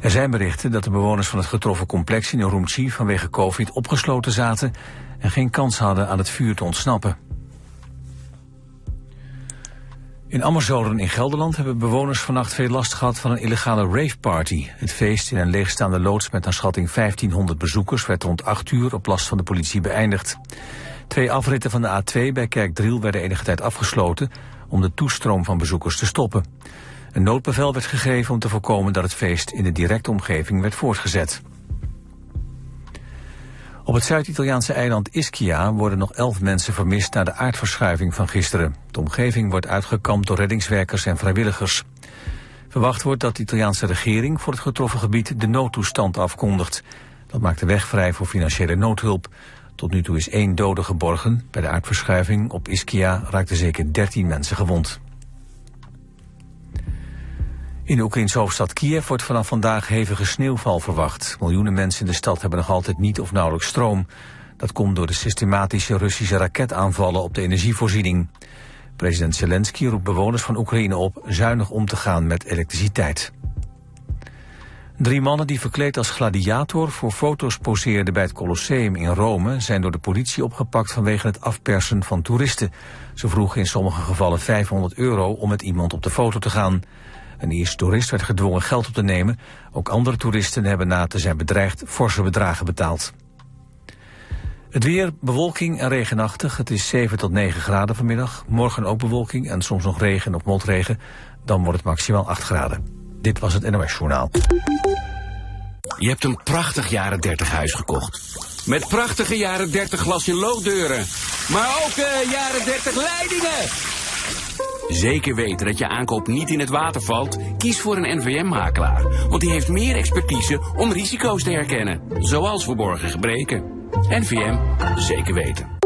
Er zijn berichten dat de bewoners van het getroffen complex in Urumqi vanwege covid opgesloten zaten en geen kans hadden aan het vuur te ontsnappen. In Ammerzoden in Gelderland hebben bewoners vannacht veel last gehad van een illegale raveparty. Het feest in een leegstaande loods met naar schatting 1500 bezoekers werd rond 8 uur op last van de politie beëindigd. Twee afritten van de A2 bij Kerkdriel werden enige tijd afgesloten om de toestroom van bezoekers te stoppen. Een noodbevel werd gegeven om te voorkomen dat het feest in de directe omgeving werd voortgezet. Op het Zuid-Italiaanse eiland Ischia worden nog elf mensen vermist na de aardverschuiving van gisteren. De omgeving wordt uitgekampt door reddingswerkers en vrijwilligers. Verwacht wordt dat de Italiaanse regering voor het getroffen gebied de noodtoestand afkondigt. Dat maakt de weg vrij voor financiële noodhulp. Tot nu toe is één dode geborgen. Bij de aardverschuiving op Ischia raakten zeker 13 mensen gewond. In de Oekraïnse hoofdstad Kiev wordt vanaf vandaag hevige sneeuwval verwacht. Miljoenen mensen in de stad hebben nog altijd niet of nauwelijks stroom. Dat komt door de systematische Russische raketaanvallen op de energievoorziening. President Zelensky roept bewoners van Oekraïne op zuinig om te gaan met elektriciteit. Drie mannen die verkleed als gladiator voor foto's poseerden bij het Colosseum in Rome zijn door de politie opgepakt vanwege het afpersen van toeristen. Ze vroegen in sommige gevallen 500 euro om met iemand op de foto te gaan. Een eerste toerist werd gedwongen geld op te nemen. Ook andere toeristen hebben na te zijn bedreigd forse bedragen betaald. Het weer, bewolking en regenachtig. Het is 7 tot 9 graden vanmiddag. Morgen ook bewolking en soms nog regen of motregen. Dan wordt het maximaal 8 graden. Dit was het NOS Journaal. Je hebt een prachtig jaren 30 huis gekocht. Met prachtige jaren 30 glas in loogdeuren. Maar ook uh, jaren 30 leidingen. Zeker weten dat je aankoop niet in het water valt? Kies voor een NVM-makelaar. Want die heeft meer expertise om risico's te herkennen. Zoals verborgen gebreken. NVM, zeker weten.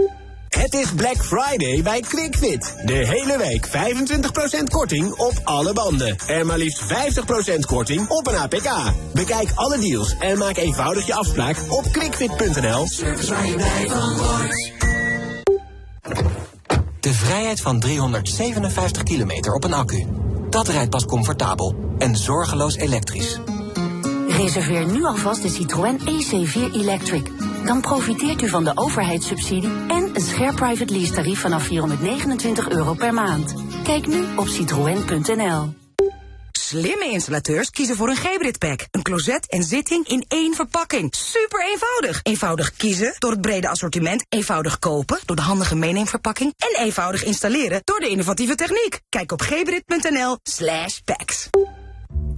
Het is Black Friday bij QuickFit. De hele week 25% korting op alle banden. En maar liefst 50% korting op een APK. Bekijk alle deals en maak eenvoudig je afspraak op quickfit.nl. De vrijheid van 357 kilometer op een accu. Dat rijdt pas comfortabel en zorgeloos elektrisch. Reserveer nu alvast de Citroën EC4 Electric. Dan profiteert u van de overheidssubsidie en een scherp private lease tarief vanaf 429 euro per maand. Kijk nu op citroën.nl. Slimme installateurs kiezen voor een Gebrit pack. Een closet en zitting in één verpakking. Super eenvoudig. Eenvoudig kiezen door het brede assortiment. Eenvoudig kopen door de handige meeneemverpakking. En eenvoudig installeren door de innovatieve techniek. Kijk op gebrit.nl slash packs.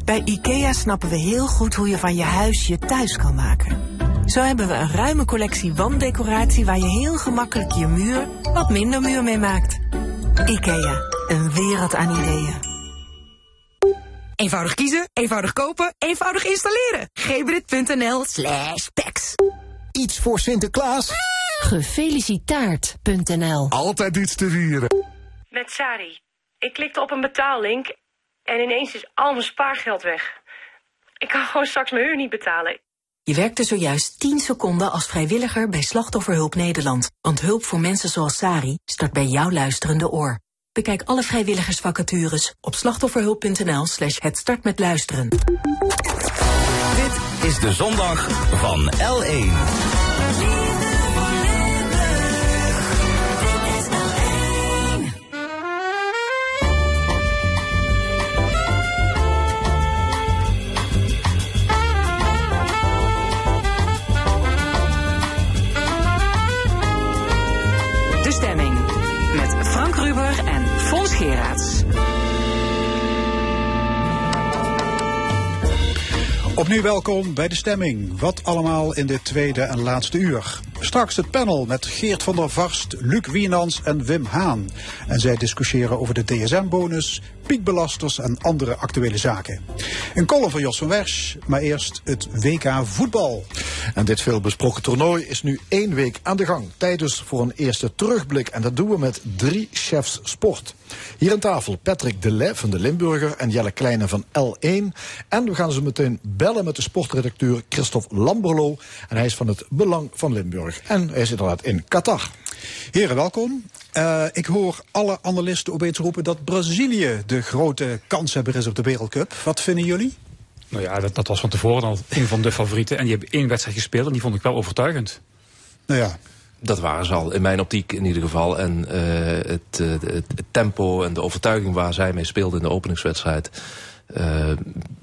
Bij IKEA snappen we heel goed hoe je van je huis je thuis kan maken. Zo hebben we een ruime collectie wanddecoratie waar je heel gemakkelijk je muur wat minder muur mee maakt. IKEA, een wereld aan ideeën. Eenvoudig kiezen, eenvoudig kopen, eenvoudig installeren. Gebrit.nl slash packs. Iets voor Sinterklaas? Gefelicitaard.nl Altijd iets te vieren. Met Sari. Ik klikte op een betaallink en ineens is al mijn spaargeld weg. Ik kan gewoon straks mijn huur niet betalen. Je werkte zojuist 10 seconden als vrijwilliger bij Slachtofferhulp Nederland. Want hulp voor mensen zoals Sari start bij jouw luisterende oor. Bekijk alle vrijwilligersvacatures op slachtofferhulp.nl slash het start met luisteren. Dit is de zondag van L1. De stemming. Met Frank Ruber en Geraerts. Opnieuw welkom bij de stemming. Wat allemaal in dit tweede en laatste uur. Straks het panel met Geert van der Varst, Luc Wienans en Wim Haan. En zij discussiëren over de DSM-bonus, piekbelasters en andere actuele zaken. Een column van Jos van Wersch, maar eerst het WK voetbal. En dit veelbesproken toernooi is nu één week aan de gang. Tijd dus voor een eerste terugblik. En dat doen we met drie chefs sport. Hier aan tafel Patrick Delay van de Limburger en Jelle Kleine van L1. En we gaan zo meteen bellen met de sportredacteur Christophe Lamberlo. En hij is van het Belang van Limburg. En hij is inderdaad in Qatar. Heren, welkom. Uh, ik hoor alle analisten opeens roepen dat Brazilië de grote kanshebber is op de Wereldcup. Wat vinden jullie? Nou ja, dat, dat was van tevoren al een van de favorieten. En die hebben één wedstrijd gespeeld en die vond ik wel overtuigend. Nou ja, dat waren ze al, in mijn optiek in ieder geval. En uh, het, het, het, tempo en de overtuiging waar zij mee speelden in de openingswedstrijd... Uh,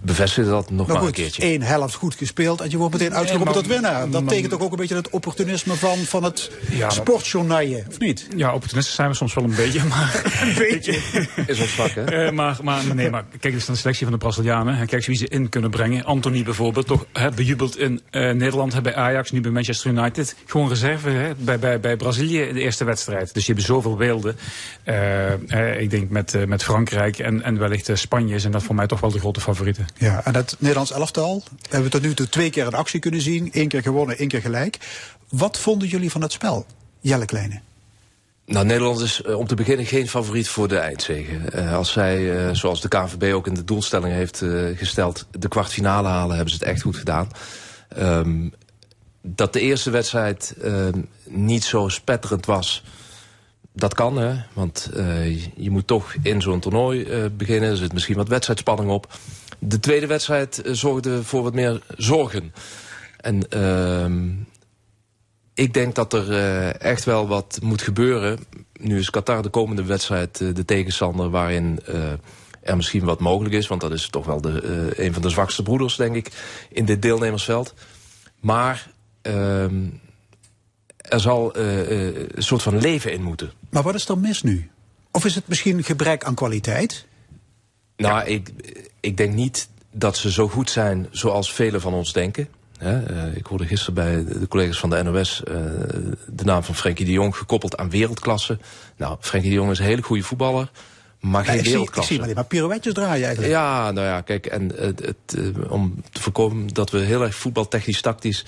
bevestigde dat nog maar, maar een keertje. één helft goed gespeeld en je wordt meteen uitgeroepen tot winnaar. Dat tekent toch ook een beetje het opportunisme van, van het ja, sportjournaille, of niet? Ja, opportunisten zijn we soms wel een beetje, maar... een beetje? Is ons vak, hè? Uh, maar, maar, nee, maar kijk eens naar de selectie van de Brazilianen. Kijk eens wie ze in kunnen brengen. Anthony bijvoorbeeld, toch hè, bejubeld in uh, Nederland, bij Ajax, nu bij Manchester United. Gewoon reserve hè, bij, bij, bij Brazilië in de eerste wedstrijd. Dus je hebt zoveel beelden. ik denk met, met Frankrijk en, en wellicht Spanje zijn dat voor mij toch wel de grote favorieten. Ja, en het Nederlands elftal hebben we tot nu toe twee keer in actie kunnen zien. Eén keer gewonnen, één keer gelijk. Wat vonden jullie van het spel, Jelle Kleine? Nou, Nederland is uh, om te beginnen geen favoriet voor de eindzege. Uh, als zij, uh, zoals de KNVB ook in de doelstelling heeft gesteld... de kwartfinale halen, hebben ze het echt goed gedaan. Um, dat de eerste wedstrijd ehm, niet zo spetterend was dat kan, hè. Want uh, je moet toch in zo'n toernooi uh, beginnen. Er zit misschien wat wedstrijdspanning op. De tweede wedstrijd uh, zorgde voor wat meer zorgen. En uh, ik denk dat er echt wel wat moet gebeuren. Nu is Qatar de komende wedstrijd de tegenstander... waarin er misschien wat mogelijk is. Want dat is toch wel de, een van de zwakste broeders, denk ik... in dit deelnemersveld. Maar ehm, er zal uh, een soort van leven in moeten. Maar wat is er mis nu? Of is het misschien gebrek aan kwaliteit? Nou, ja. ik, ik denk niet dat ze zo goed zijn zoals velen van ons denken. He, uh, ik hoorde gisteren bij de collega's van de NOS uh, de naam van Frenkie de Jong gekoppeld aan wereldklasse. Nou, Frenkie de Jong is een hele goede voetballer. Maar geen ik wereldklasse. Zie, ik zie maar, maar pirouetjes draaien eigenlijk. Ja, nou ja, kijk, en het, het, om te voorkomen dat we heel erg voetbaltechnisch tactisch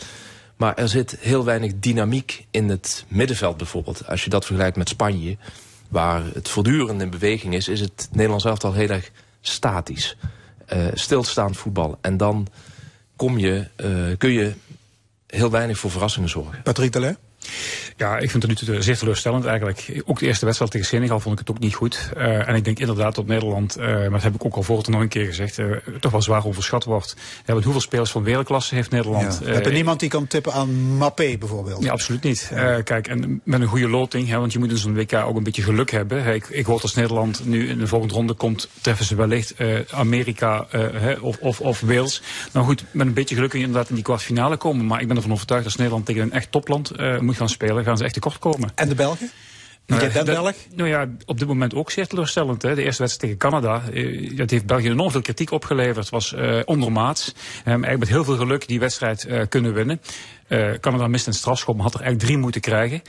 maar er zit heel weinig dynamiek in het middenveld bijvoorbeeld. Als je dat vergelijkt met Spanje, waar het voortdurend in beweging is... is het Nederlands elftal heel erg statisch. Uh, stilstaand voetbal. En dan kom je, uh, kun je heel weinig voor verrassingen zorgen. Patrick Delay? Ja, ik vind het nu zeer teleurstellend eigenlijk. Ook de eerste wedstrijd tegen Senegal vond ik het ook niet goed. Uh, en ik denk inderdaad dat Nederland, uh, maar dat heb ik ook al voor het nog een keer gezegd, uh, toch wel zwaar overschat wordt. Ja, want hoeveel spelers van wereldklasse heeft Nederland? Ja. Heb je niemand die kan tippen aan Mappé bijvoorbeeld? Ja, absoluut niet. Kijk, en met een goede loting, hè, want je moet in zo'n WK ook een beetje geluk hebben. Ik, ik hoor als Nederland nu in de volgende ronde komt, treffen ze wellicht Amerika of, of, of Wales. Nou goed, met een beetje geluk kun je inderdaad in die kwartfinale komen. Maar ik ben ervan overtuigd dat Nederland tegen een echt topland moet gaan spelen, gaan ze echt tekort komen. En de Belgen? Nou, je bent Belg? Nou ja, op dit moment ook zeer teleurstellend. Hè. De eerste wedstrijd tegen Canada, uh, dat heeft België enorm veel kritiek opgeleverd. Het was uh, ondermaats. Um, eigenlijk met heel veel geluk die wedstrijd uh, kunnen winnen. Canada mist een strafschop, maar had er eigenlijk drie moeten krijgen.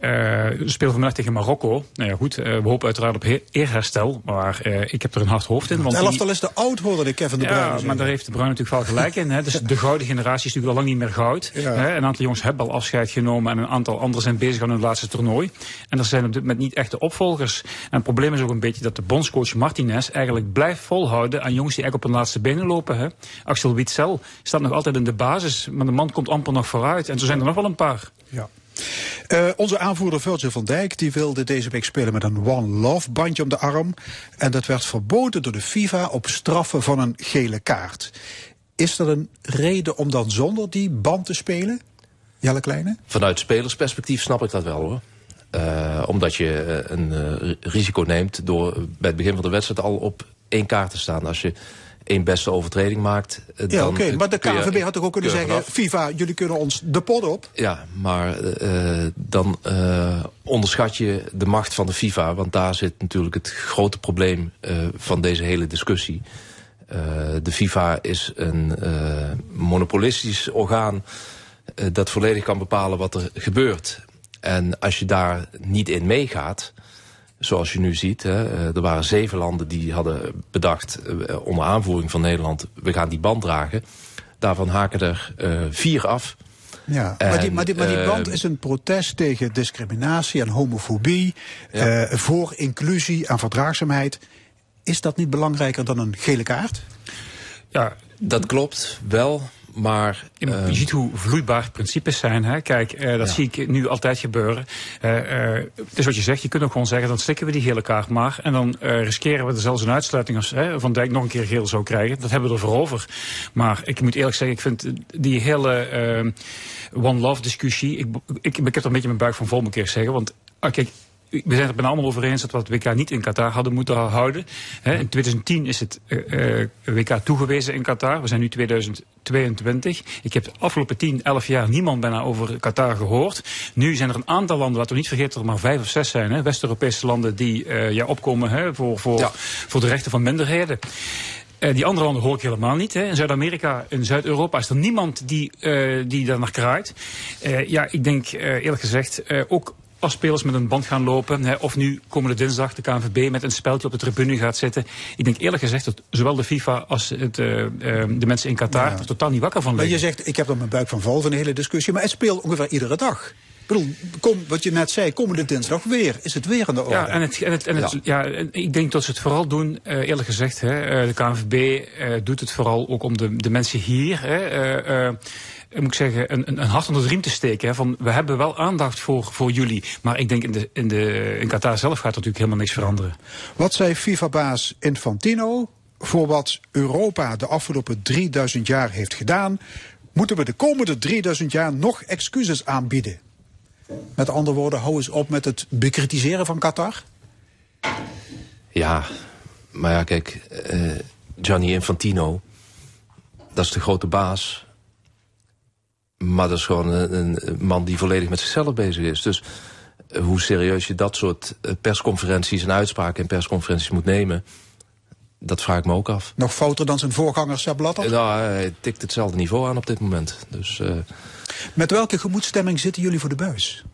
Uh, we spelen vanmiddag tegen Marokko. Nou ja, goed, we hopen uiteraard op eerherstel. Maar ik heb er een hard hoofd in. Want elftal is te oud, hoorde ik Kevin de Bruyne. Ja, maar daar heeft de Bruin natuurlijk wel gelijk in. Hè. Dus de gouden generatie is natuurlijk al lang niet meer goud. Ja. Hè. Een aantal jongens hebben al afscheid genomen. En een aantal anderen zijn bezig aan hun laatste toernooi. En er zijn op dit moment niet echte opvolgers. En het probleem is ook een beetje dat de bondscoach Martinez eigenlijk blijft volhouden aan jongens die eigenlijk op hun laatste benen lopen. Hè. Axel Witsel staat nog altijd in de basis. Maar de man komt amper nog voor vooruit. En zo zijn er nog wel een paar. Ja. Uh, onze aanvoerder Virgil van Dijk die wilde deze week spelen met een One Love bandje om de arm. En dat werd verboden door de FIFA op straffen van een gele kaart. Is er een reden om dan zonder die band te spelen? Jelle Kleine? Vanuit spelersperspectief snap ik dat wel hoor. Uh, omdat je een uh, risico neemt door bij het begin van de wedstrijd al op één kaart te staan. Als je één beste overtreding maakt. Ja, oké. Okay. Maar de KNVB had toch ook kunnen zeggen... Vanaf. FIFA, jullie kunnen ons de pot op? Ja, maar dan onderschat je de macht van de FIFA. Want daar zit natuurlijk het grote probleem van deze hele discussie. de FIFA is een monopolistisch orgaan... eh, dat volledig kan bepalen wat er gebeurt. En als je daar niet in meegaat, zoals je nu ziet... Hè, eh, er waren zeven landen die hadden bedacht, eh, onder aanvoering van Nederland... we gaan die band dragen. Daarvan haken er uh, vier af. Ja, maar, die, maar, die, maar die band is een protest tegen discriminatie en homofobie... Ja. Uh, voor inclusie en verdraagzaamheid. Is dat niet belangrijker dan een gele kaart? Ja, dat klopt wel. Maar, je uh, ziet hoe vloeibaar principes zijn. Hè? Kijk, uh, dat ja. zie ik nu altijd gebeuren. Uh, dus wat je zegt, je kunt ook gewoon zeggen, dan slikken we die gele kaart maar. En dan riskeren we er zelfs een uitsluiting als Van Dijk nog een keer geel zou krijgen. Dat hebben we er voor over. Maar ik moet eerlijk zeggen, ik vind die hele One Love discussie... Ik, ik, ik heb er een beetje mijn buik van vol, moet ik zeggen. Want kijk, we zijn het er bijna allemaal over eens dat we het WK niet in Qatar hadden moeten houden. in 2010 is het uh, WK toegewezen in Qatar. We zijn nu 2022. Ik heb de afgelopen 10, 11 jaar niemand bijna over Qatar gehoord. Nu zijn er een aantal landen, laten we niet vergeten dat er maar vijf of zes zijn. West-Europese landen die uh, ja, opkomen hè, voor, voor, ja. voor de rechten van minderheden. Uh, die andere landen hoor ik helemaal niet. Hè. In Zuid-Amerika, in Zuid-Europa is er niemand die, uh, die daar naar kraait. Uh, ja, ik denk eerlijk gezegd, ook als spelers met een band gaan lopen. Hè, of nu komende dinsdag de KNVB met een speldje op de tribune gaat zitten. Ik denk eerlijk gezegd dat zowel de FIFA als het, uh, uh, de mensen in Qatar ja. er totaal niet wakker van liggen. Maar je zegt, ik heb er mijn buik van vol van de hele discussie. Maar het speelt ongeveer iedere dag. Ik bedoel, kom, wat je net zei, komende dinsdag weer. Is het weer aan de orde? Ja, en, het, en, het, en het, ja. ja ik denk dat ze het vooral doen, uh, eerlijk gezegd. Hè, de KNVB uh, doet het vooral ook om de, de mensen hier... Hè, uh, moet ik zeggen, een, een hart onder de riem te steken. Hè, van, we hebben wel aandacht voor, voor jullie. Maar ik denk in, de, in, de, in Qatar zelf gaat er natuurlijk helemaal niks veranderen. Wat zei FIFA-baas Infantino voor wat Europa de afgelopen 3000 jaar heeft gedaan... moeten we de komende 3000 jaar nog excuses aanbieden. Met andere woorden, hou eens op met het bekritiseren van Qatar. Ja, maar ja, kijk, uh, Gianni Infantino, dat is de grote baas. Maar dat is gewoon een, man die volledig met zichzelf bezig is. Dus uh, hoe serieus je dat soort uh, persconferenties en uitspraken in persconferenties moet nemen... dat vraag ik me ook af. Nog fouter dan zijn voorganger Sepp Blatter? Nou, hij tikt hetzelfde niveau aan op dit moment. Dus, uh, met welke gemoedstemming zitten jullie voor de buis?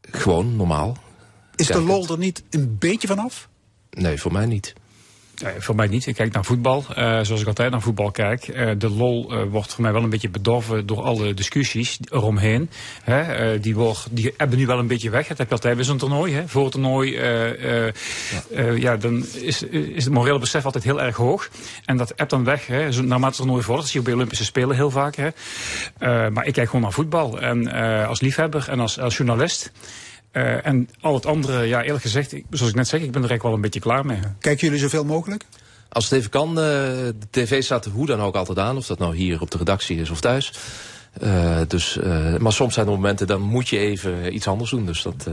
Gewoon, normaal. Is Kijk de lol er niet een beetje vanaf? Nee, voor mij niet. Nee, voor mij niet. Ik kijk naar voetbal, uh, zoals ik altijd naar voetbal kijk. Uh, de lol uh, wordt voor mij wel een beetje bedorven door alle discussies eromheen. Hè, die, wordt, die hebben nu wel een beetje weg. Dat heb je altijd bij zo'n toernooi. Hè. Voor het toernooi ja. ja. dan is, is het morele besef altijd heel erg hoog. En dat hebt dan weg. Hè. Naarmate het toernooi vordert, zie je bij Olympische Spelen heel vaak. Hè. maar ik kijk gewoon naar voetbal. En als liefhebber en als, als journalist... Uh, en al het andere, ja, eerlijk gezegd, ik, zoals ik net zeg, ik ben er eigenlijk wel een beetje klaar mee. Kijken jullie zoveel mogelijk? Als het even kan, uh, de tv staat hoe dan ook altijd aan. Of dat nou hier op de redactie is of thuis. Uh, dus, maar soms zijn er momenten, dan moet je even iets anders doen. Dus dat...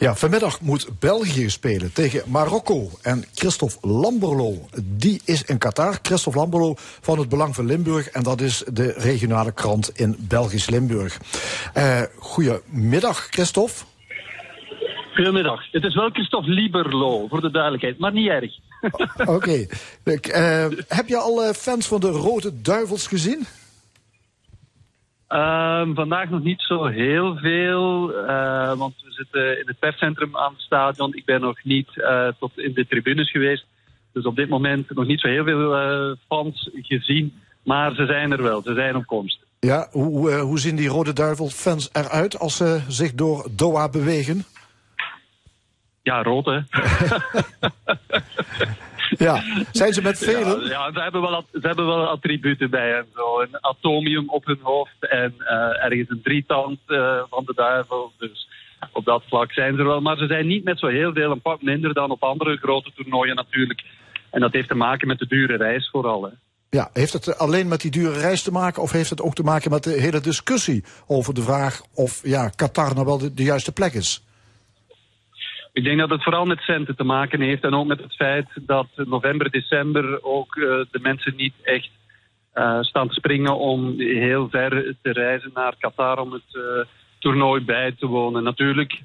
Ja, vanmiddag moet België spelen tegen Marokko. En Christophe Lamberlo, die is in Qatar. Christophe Lamberlo van het Belang van Limburg. En dat is de regionale krant in Belgisch Limburg. Uh, goedemiddag, Christophe. Goedemiddag. Het is wel Christophe Lieberlo, voor de duidelijkheid, maar niet erg. Oké. Okay. Uh, heb je al uh, fans van de Rode Duivels gezien? Um, vandaag nog niet zo heel veel, uh, want we zitten in het perscentrum aan het stadion. Ik ben nog niet uh, tot in de tribunes geweest. Dus op dit moment nog niet zo heel veel uh, fans gezien. Maar ze zijn er wel, ze zijn op komst. Ja, hoe, hoe zien die Rode Duivel-fans eruit als ze zich door Doha bewegen? Ja, rood hè. Ja, zijn ze met velen? Ja, ja, ze, hebben wel, ze hebben wel attributen bij en zo. Een atomium op hun hoofd en uh, ergens een drietand uh, van de duivel. Dus op dat vlak zijn ze er wel. Maar ze zijn niet met zo heel veel, een pak minder dan op andere grote toernooien natuurlijk. En dat heeft te maken met de dure reis vooral. Hè. Ja, heeft het alleen met die dure reis te maken of heeft het ook te maken met de hele discussie over de vraag of ja, Qatar nou wel de, de juiste plek is? Ik denk dat het vooral met centen te maken heeft en ook met het feit dat november, december ook uh, de mensen niet echt uh, staan te springen om heel ver te reizen naar Qatar om het uh, toernooi bij te wonen. Natuurlijk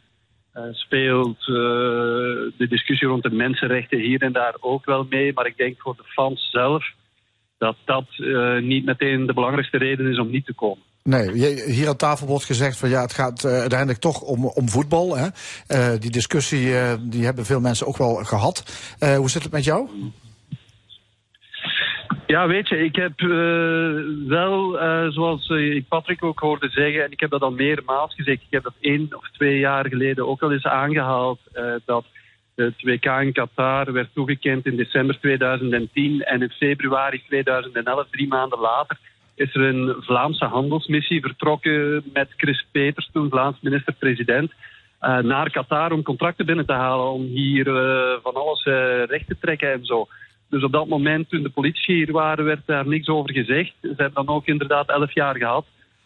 speelt de discussie rond de mensenrechten hier en daar ook wel mee, maar ik denk voor de fans zelf dat dat niet meteen de belangrijkste reden is om niet te komen. Nee, hier aan tafel wordt gezegd van ja, het gaat uh, uiteindelijk toch om, om voetbal. Hè? Uh, die discussie uh, die hebben veel mensen ook wel gehad. hoe zit het met jou? Ja, weet je, ik heb wel, zoals ik Patrick ook hoorde zeggen, en ik heb dat al meermaals gezegd, ik heb dat één of twee jaar geleden ook al eens aangehaald, dat het WK in Qatar werd toegekend in december 2010 en in februari 2011, drie maanden later, is er een Vlaamse handelsmissie vertrokken met Chris Peters, toen Vlaams minister-president, uh, naar Qatar om contracten binnen te halen, om hier uh, van alles uh, recht te trekken en zo. Dus op dat moment, toen de politie hier waren, werd daar niks over gezegd. Ze hebben dan ook inderdaad elf jaar gehad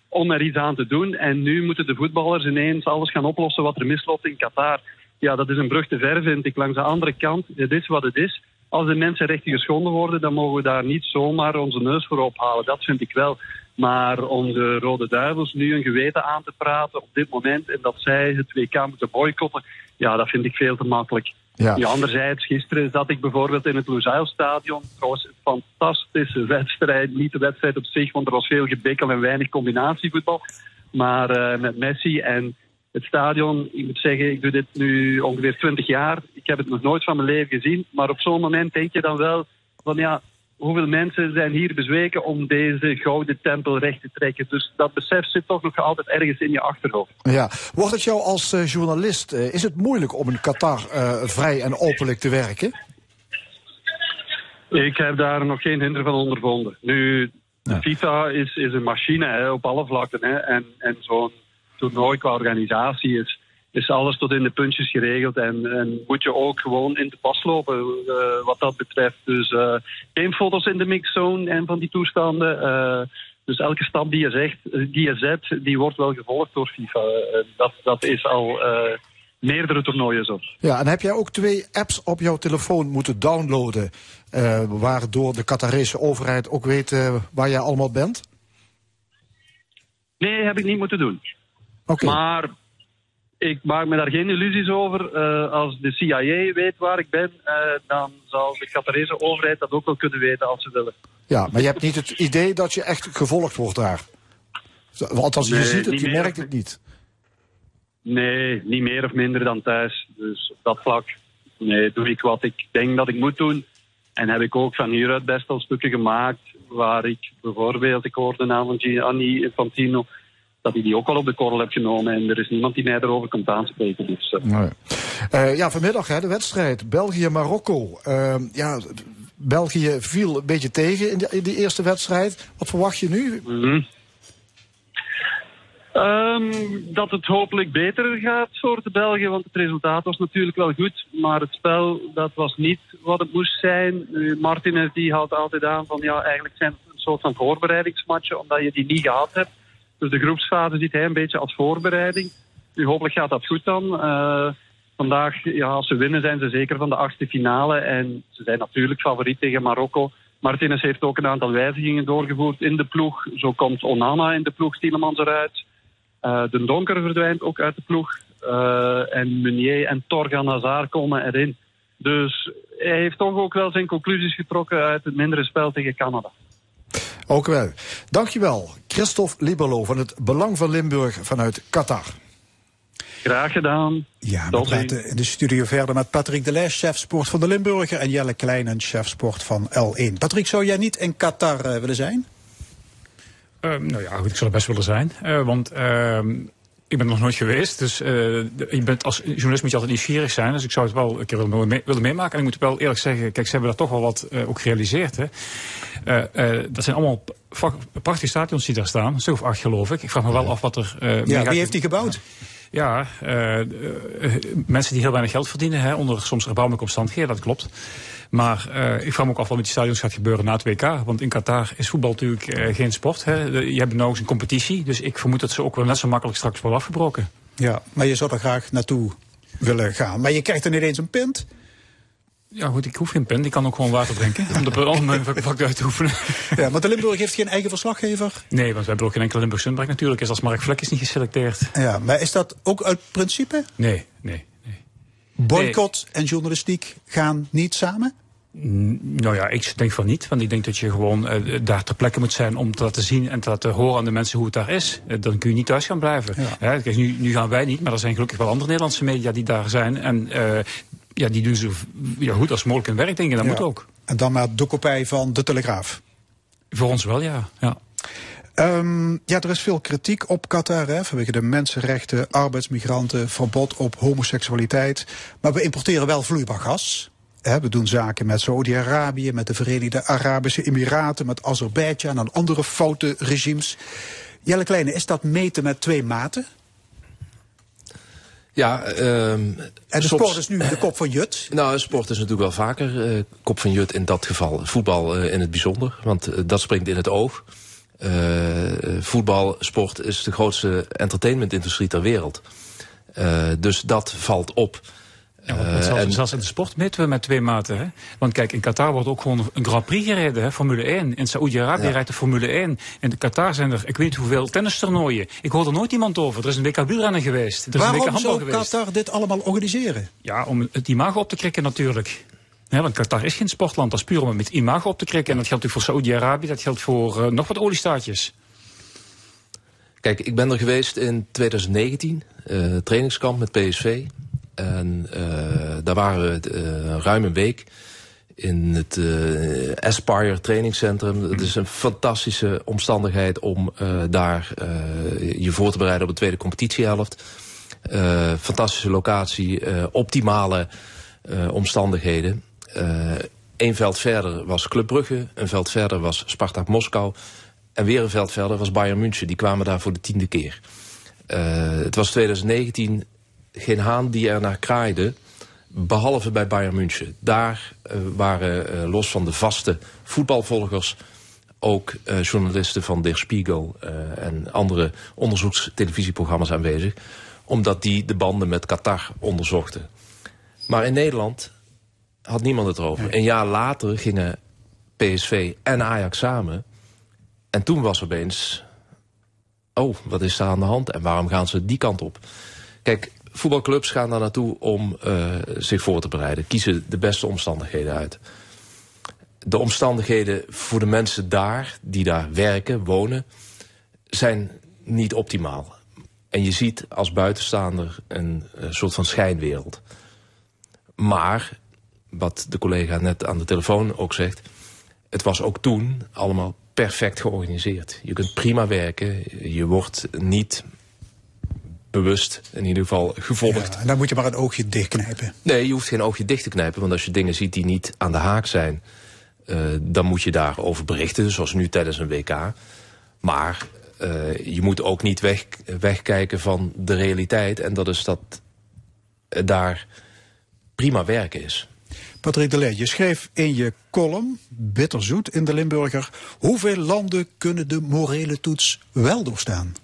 om er iets aan te doen. En nu moeten de voetballers ineens alles gaan oplossen wat er misloopt in Qatar. Ja, dat is een brug te ver, vind ik. Langs de andere kant, het is wat het is als de mensenrechten geschonden worden, dan mogen we daar niet zomaar onze neus voor ophalen. Dat vind ik wel. Maar om de Rode Duivels nu een geweten aan te praten op dit moment en dat zij het WK moeten boycotten, ja, dat vind ik veel te makkelijk. Ja. ja anderzijds, gisteren zat ik bijvoorbeeld in het Lusail-stadion. Trouwens, een fantastische wedstrijd. Niet de wedstrijd op zich, want er was veel gebekkel en weinig combinatievoetbal. Maar uh, met Messi en het stadion, ik moet zeggen, ik doe dit nu ongeveer 20 jaar. Ik heb het nog nooit van mijn leven gezien. Maar op zo'n moment denk je dan wel van ja, hoeveel mensen zijn hier bezweken om deze gouden tempel recht te trekken. Dus dat besef zit toch nog altijd ergens in je achterhoofd. Ja, wordt het jou als uh, journalist, uh, is het moeilijk om in Qatar uh, vrij en openlijk te werken? Ik heb daar nog geen hinder van ondervonden. Nu, de FIFA is, is een machine hè, op alle vlakken. Hè, en en zo'n toernooi qua organisatie is, is alles tot in de puntjes geregeld. En, en moet je ook gewoon in de pas lopen uh, wat dat betreft. Dus uh, geen foto's in de mixzone en van die toestanden. Uh, dus elke stap die je, zegt, die je zet, die wordt wel gevolgd door FIFA. dat, dat is al meerdere toernooien zo. Ja, en heb jij ook twee apps op jouw telefoon moeten downloaden... waardoor de Qatarese overheid ook weet waar jij allemaal bent? Nee, heb ik niet moeten doen. Okay. Maar ik maak me daar geen illusies over. Uh, als de CIA weet waar ik ben, uh, dan zal de Qatarese overheid dat ook wel kunnen weten als ze willen. Ja, maar je hebt niet het idee dat je echt gevolgd wordt daar? Want als je ziet het, je merkt het niet. Nee, niet meer of minder dan thuis. Dus op dat vlak nee, doe ik wat ik denk dat ik moet doen. En heb ik ook van hieruit best wel stukken gemaakt waar ik bijvoorbeeld, ik hoorde de naam van Gianni Infantino dat hij die ook al op de korrel heeft genomen. En er is niemand die mij erover komt aanspreken. Dus. Nee. Uh, ja, vanmiddag hè, de wedstrijd België-Marokko. Uh, ja, België viel een beetje tegen in, de, in die eerste wedstrijd. Wat verwacht je nu? Mm -hmm. Um, dat het hopelijk beter gaat voor de Belgen, want het resultaat was natuurlijk wel goed. Maar het spel, dat was niet wat het moest zijn. Martinez die houdt altijd aan van, ja, eigenlijk zijn het een soort van voorbereidingsmatchen, omdat je die niet gehad hebt. Dus de groepsfase ziet hij een beetje als voorbereiding. Nu, hopelijk gaat dat goed dan. Uh, vandaag, ja, als ze winnen, zijn ze zeker van de achtste finale. En ze zijn natuurlijk favoriet tegen Marokko. Martinez heeft ook een aantal wijzigingen doorgevoerd in de ploeg. Zo komt Onana in de ploeg, Tielemans eruit. Uh, de Donker verdwijnt ook uit de ploeg. Uh, en Meunier en Torgan Hazard komen erin. Dus hij heeft toch ook wel zijn conclusies getrokken uit het mindere spel tegen Canada. Ook wel. Dankjewel, Christophe Liberlo van het Belang van Limburg vanuit Qatar. Graag gedaan. Ja, we praten in de studio verder met Patrick Delay, chef sport van de Limburger... en Jelle Kleinen, chef sport van L1. Patrick, zou jij niet in Qatar uh, willen zijn? Uh, nou ja, ik zou er best willen zijn. Uh, want ik ben er nog nooit geweest. Dus je bent, als journalist moet je altijd nieuwsgierig zijn. Dus ik zou het wel een keer willen, mee, willen meemaken. En ik moet wel eerlijk zeggen, kijk, ze hebben daar toch wel wat ook gerealiseerd. Hè. Uh, uh, dat zijn allemaal prachtige stadions die daar staan. Een stuk of acht geloof ik. Ik vraag me wel af wat er... Uh, ja, wie heeft die gebouwd? Ja, mensen die heel weinig geld verdienen. Hè, onder soms erbarmelijke omstandigheden, dat klopt. Maar ik vraag me ook af wat met die stadions gaat gebeuren na het WK. Want in Qatar is voetbal natuurlijk geen sport. Hè. Je hebt eens een competitie. Dus ik vermoed dat ze ook wel net zo makkelijk straks worden afgebroken. Ja, maar je zou er graag naartoe willen gaan. Maar je krijgt er ineens een pint. Ja, goed, ik hoef geen pen. Ik kan ook gewoon water drinken. om de om mijn vak uit te oefenen. Ja, maar de Limburg heeft geen eigen verslaggever? Nee, want we hebben ook geen enkele Limburg Sunberg natuurlijk. Is als Mark Vlek is niet geselecteerd. Ja, maar is dat ook uit principe? Nee, nee, nee. Boycott nee. en journalistiek gaan niet samen? Nou ja, ik denk van niet. Want ik denk dat je gewoon uh, daar ter plekke moet zijn om te laten zien en te laten horen aan de mensen hoe het daar is. Uh, dan kun je niet thuis gaan blijven. Ja. kijk, nu, nu, gaan wij niet, maar er zijn gelukkig wel andere Nederlandse media die daar zijn. En uh, ja, die doen zo ja, goed als mogelijk hun werk, denk ik. Dat moet ook. En dan maar de kopij van de Telegraaf. Voor ons wel, ja. ja. Um, ja, er is veel kritiek op Qatar hè, vanwege de mensenrechten, arbeidsmigranten, verbod op homoseksualiteit. Maar we importeren wel vloeibaar gas. We doen zaken met Saudi-Arabië, met de Verenigde Arabische Emiraten, met Azerbeidzjan en andere foute regimes. Jelle Kleine, is dat meten met twee maten? Ja, um, en de sport is nu de kop van Jut? Nou, sport is natuurlijk wel vaker uh, kop van Jut in dat geval. Voetbal uh, in het bijzonder, want uh, dat springt in het oog. voetbal, sport is de grootste entertainmentindustrie ter wereld. dus dat valt op. Ja, zelfs, en, zelfs, in de sport meten we met twee maten. Hè? Want kijk, in Qatar wordt ook gewoon een Grand Prix gereden, hè? Formule 1. In Saoedi-Arabië ja. rijdt de Formule 1. In Qatar zijn er, ik weet niet hoeveel tennistoernooien. Ik hoor er nooit iemand over. Er is een WK wielrennen geweest. Er is Waarom een WK handbal zou geweest. Qatar dit allemaal organiseren? Ja, om het imago op te krikken natuurlijk. Ja, want Qatar is geen sportland, dat is puur om het met imago op te krikken. En dat geldt natuurlijk voor Saoedi-Arabië, dat geldt voor uh, nog wat oliestaatjes. Kijk, ik ben er geweest in 2019, uh, trainingskamp met PSV. En uh, daar waren we uh, ruim een week in het uh, Aspire trainingscentrum. Het is een fantastische omstandigheid om daar je voor te bereiden op de tweede competitiehelft. fantastische locatie, optimale omstandigheden. Eén veld verder was Club Brugge, een veld verder was Spartak Moskou. En weer een veld verder was Bayern München. Die kwamen daar voor de tiende keer. het was 2019 geen haan die er naar kraaide. Behalve bij Bayern München. Daar uh, waren uh, los van de vaste voetbalvolgers ook uh, journalisten van Der Spiegel en andere onderzoekstelevisieprogramma's aanwezig. Omdat die de banden met Qatar onderzochten. Maar in Nederland had niemand het erover. Een jaar later gingen PSV en Ajax samen. En toen was opeens... Oh, wat is daar aan de hand? En waarom gaan ze die kant op? Kijk, voetbalclubs gaan daar naartoe om uh, zich voor te bereiden. Kiezen de beste omstandigheden uit. De omstandigheden voor de mensen daar, die daar werken, wonen, zijn niet optimaal. En je ziet als buitenstaander een soort van schijnwereld. Maar, wat de collega net aan de telefoon ook zegt... het was ook toen allemaal perfect georganiseerd. Je kunt prima werken, je wordt niet bewust in ieder geval gevolgd. Ja, en dan moet je maar een oogje dichtknijpen. Nee, je hoeft geen oogje dicht te knijpen. Want als je dingen ziet die niet aan de haak zijn... Uh, dan moet je daarover berichten, zoals nu tijdens een WK. Maar uh, je moet ook niet weg, wegkijken van de realiteit. En dat is dat uh, daar prima werken is. Patrick Delay, je schreef in je column, bitterzoet in de Limburger... hoeveel landen kunnen de morele toets wel doorstaan?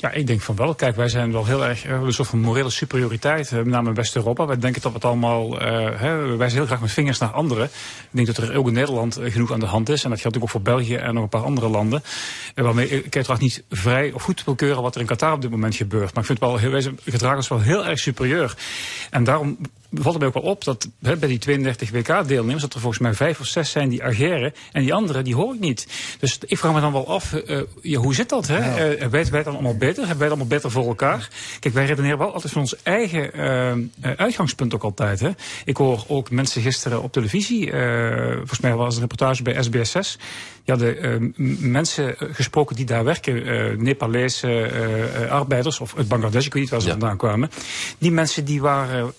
Ja, ik denk van wel. Kijk, wij zijn wel heel erg, we hebben een soort van morele superioriteit, met name in West-Europa. Wij denken dat we het allemaal, uh, hè, wij wijzen heel graag met vingers naar anderen. Ik denk dat er ook in Nederland genoeg aan de hand is. En dat geldt ook voor België en nog een paar andere landen. En waarmee ik uiteraard niet vrij of goed wil keuren wat er in Qatar op dit moment gebeurt. Maar ik vind wel, heel, wij gedragen ons wel heel erg superieur. En daarom valt mij ook wel op dat hè, bij die 32 WK-deelnemers... dat er volgens mij vijf of zes zijn die ageren. En die anderen, die hoor ik niet. Dus ik vraag me dan wel af, uh, ja, hoe zit dat? Hè? Ja. Uh, hebben wij het dan allemaal beter? Hebben wij het allemaal beter voor elkaar? Kijk, wij redeneren wel altijd van ons eigen uh, uitgangspunt ook altijd. Hè? Ik hoor ook mensen gisteren op televisie... volgens mij was een reportage bij SBS6... Die hadden mensen gesproken die daar werken. Nepalese arbeiders of uit Bangladesh, ik weet niet waar ze ja. vandaan kwamen. Die mensen die waren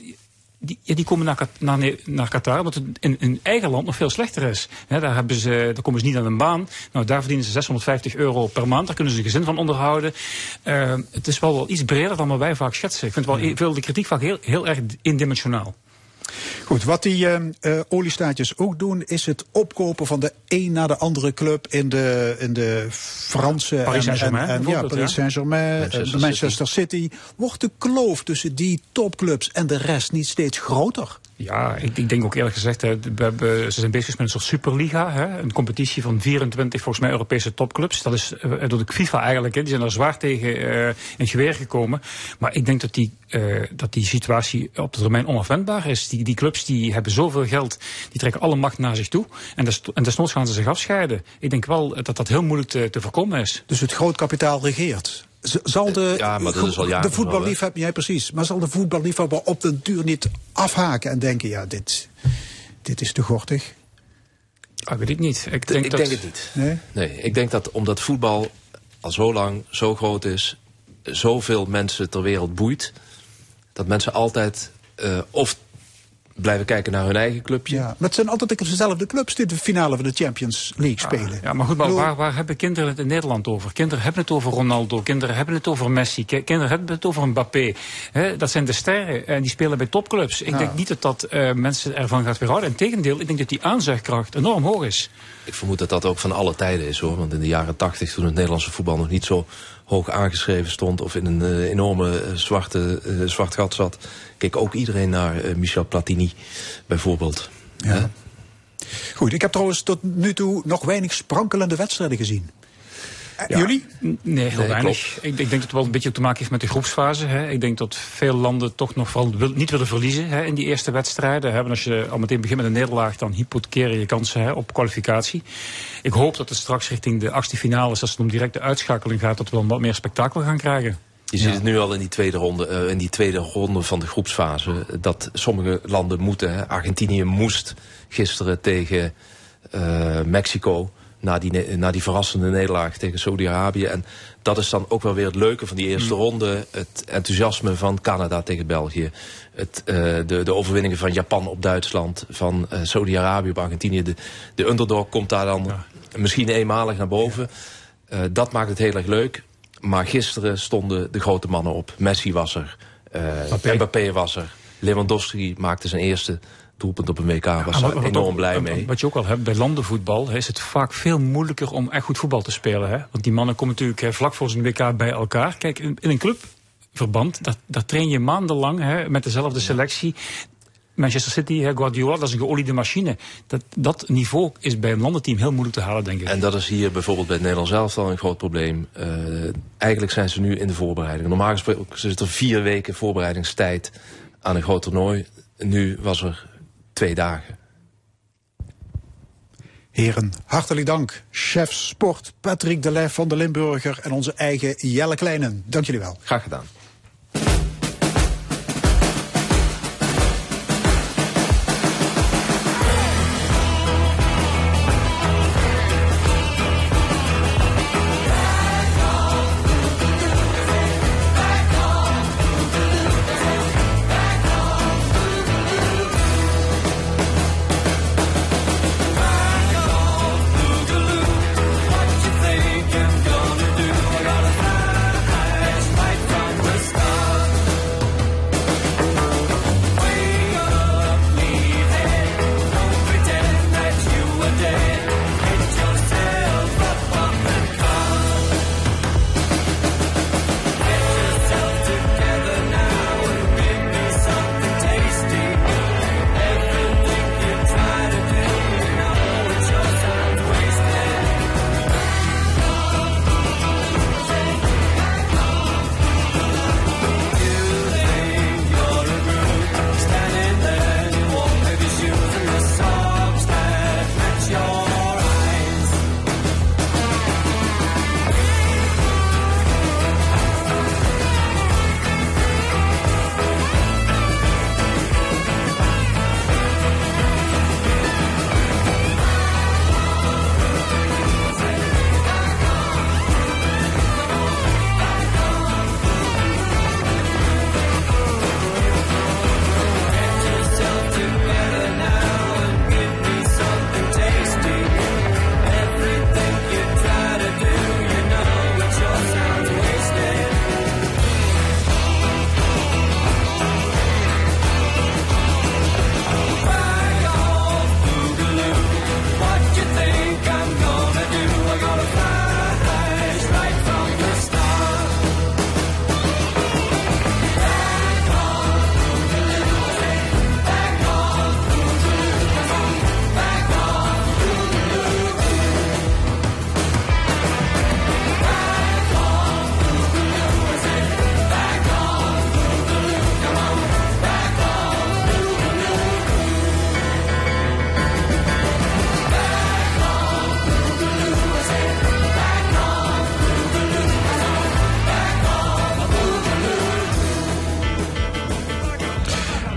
die, die komen naar, naar, naar Qatar, omdat het in hun eigen land nog veel slechter is. He, daar, hebben ze, daar komen ze niet aan een baan. Nou, daar verdienen ze 650 euro per maand. Daar kunnen ze een gezin van onderhouden. Uh, het is wel, wel iets breder dan wat wij vaak schetsen. Ik vind wel ja. veel de kritiek vaak heel, heel erg indimensionaal. Goed, wat die uh, oliestaatjes ook doen, is het opkopen van de een na de andere club in de, in de Franse Paris Saint-Germain. En, en, ja, Paris Saint-Germain, Manchester, uh, Manchester City. City. Wordt de kloof tussen die topclubs en de rest niet steeds groter? Ja, ik, denk ook eerlijk gezegd, we hebben, ze zijn bezig met een soort superliga. Hè, een competitie van 24 volgens mij Europese topclubs. Dat is uh, door de FIFA eigenlijk. Hè, die zijn er zwaar tegen uh, in het geweer gekomen. Maar ik denk dat die, dat die situatie op de termijn onafwendbaar is. Die, die clubs die hebben zoveel geld, die trekken alle macht naar zich toe. En, des, en desnoods gaan ze zich afscheiden. Ik denk wel dat dat heel moeilijk te, te voorkomen is. Dus het groot kapitaal regeert? Zal de, ja, maar dat is al de voetballiefhebber, jij precies, maar zal de voetballiefhebber op de duur niet afhaken en denken, ja, dit, dit is te gortig? Ah, weet ik niet. Ik denk, ik dat... denk het niet. Nee? nee, ik denk dat omdat voetbal al zo lang, zo groot is, zoveel mensen ter wereld boeit, dat mensen altijd uh, of blijven kijken naar hun eigen clubje. Ja, maar het zijn altijd dezelfde clubs die de finale van de Champions League spelen. Ja, ja maar goed, maar waar, waar hebben kinderen het in Nederland over? Kinderen hebben het over Ronaldo, kinderen hebben het over Messi, kinderen hebben het over Mbappé. He, dat zijn de sterren en die spelen bij topclubs. Ik ja. denk niet dat dat uh, mensen ervan gaat weerhouden. Integendeel, ik denk dat die aanzegkracht enorm hoog is. Ik vermoed dat dat ook van alle tijden is hoor. Want in de jaren tachtig, toen het Nederlandse voetbal nog niet zo hoog aangeschreven stond of in een uh, enorme uh, zwarte, uh, zwart gat zat, keek ook iedereen naar Michel Platini bijvoorbeeld. Ja. Goed, ik heb trouwens tot nu toe nog weinig sprankelende wedstrijden gezien. Ja. Jullie? Nee, heel nee, weinig. Ik, ik, denk dat het wel een beetje te maken heeft met de groepsfase. Hè. Ik denk dat veel landen toch nog vooral wil, niet willen verliezen hè, in die eerste wedstrijden. Hè. En als je al meteen begint met een nederlaag, dan hypothekeer je je kansen hè, op kwalificatie. Ik hoop dat het straks richting de achtste finales, als het om directe uitschakeling gaat, dat we dan wat meer spektakel gaan krijgen. Je ziet ja. het nu al in die tweede ronde, uh, in die tweede ronde van de groepsfase. Dat sommige landen moeten. Hè. Argentinië moest gisteren tegen uh, Mexico na die, na die verrassende nederlaag tegen Saudi-Arabië. En dat is dan ook wel weer het leuke van die eerste mm. ronde. Het enthousiasme van Canada tegen België. Het, uh, de, de overwinningen van Japan op Duitsland. Van uh, Saudi-Arabië op Argentinië. De, de underdog komt daar dan ja. misschien eenmalig naar boven. Uh, dat maakt het heel erg leuk. Maar gisteren stonden de grote mannen op. Messi was er. Mbappé. Mbappé was er. Lewandowski maakte zijn eerste doelpunt op een WK. Was ja, enorm ook, blij mee. Wat je ook al hebt bij landenvoetbal is het vaak veel moeilijker om echt goed voetbal te spelen. Hè? Want die mannen komen natuurlijk vlak voor zijn WK bij elkaar. Kijk, in, in een clubverband, dat, dat train je maandenlang hè, met dezelfde selectie. Manchester City, hè, Guardiola, dat is een geoliede machine. Dat, dat niveau is bij een landenteam heel moeilijk te halen, denk ik. En dat is hier bijvoorbeeld bij het Nederlands elftal een groot probleem. Uh, eigenlijk zijn ze nu in de voorbereiding. Normaal gesproken zit er vier weken voorbereidingstijd aan een groot toernooi. Nu was er twee dagen. Heren, hartelijk dank. Chef sport Patrick Delef van de Limburger en onze eigen Jelle Kleinen. Dank jullie wel. Graag gedaan.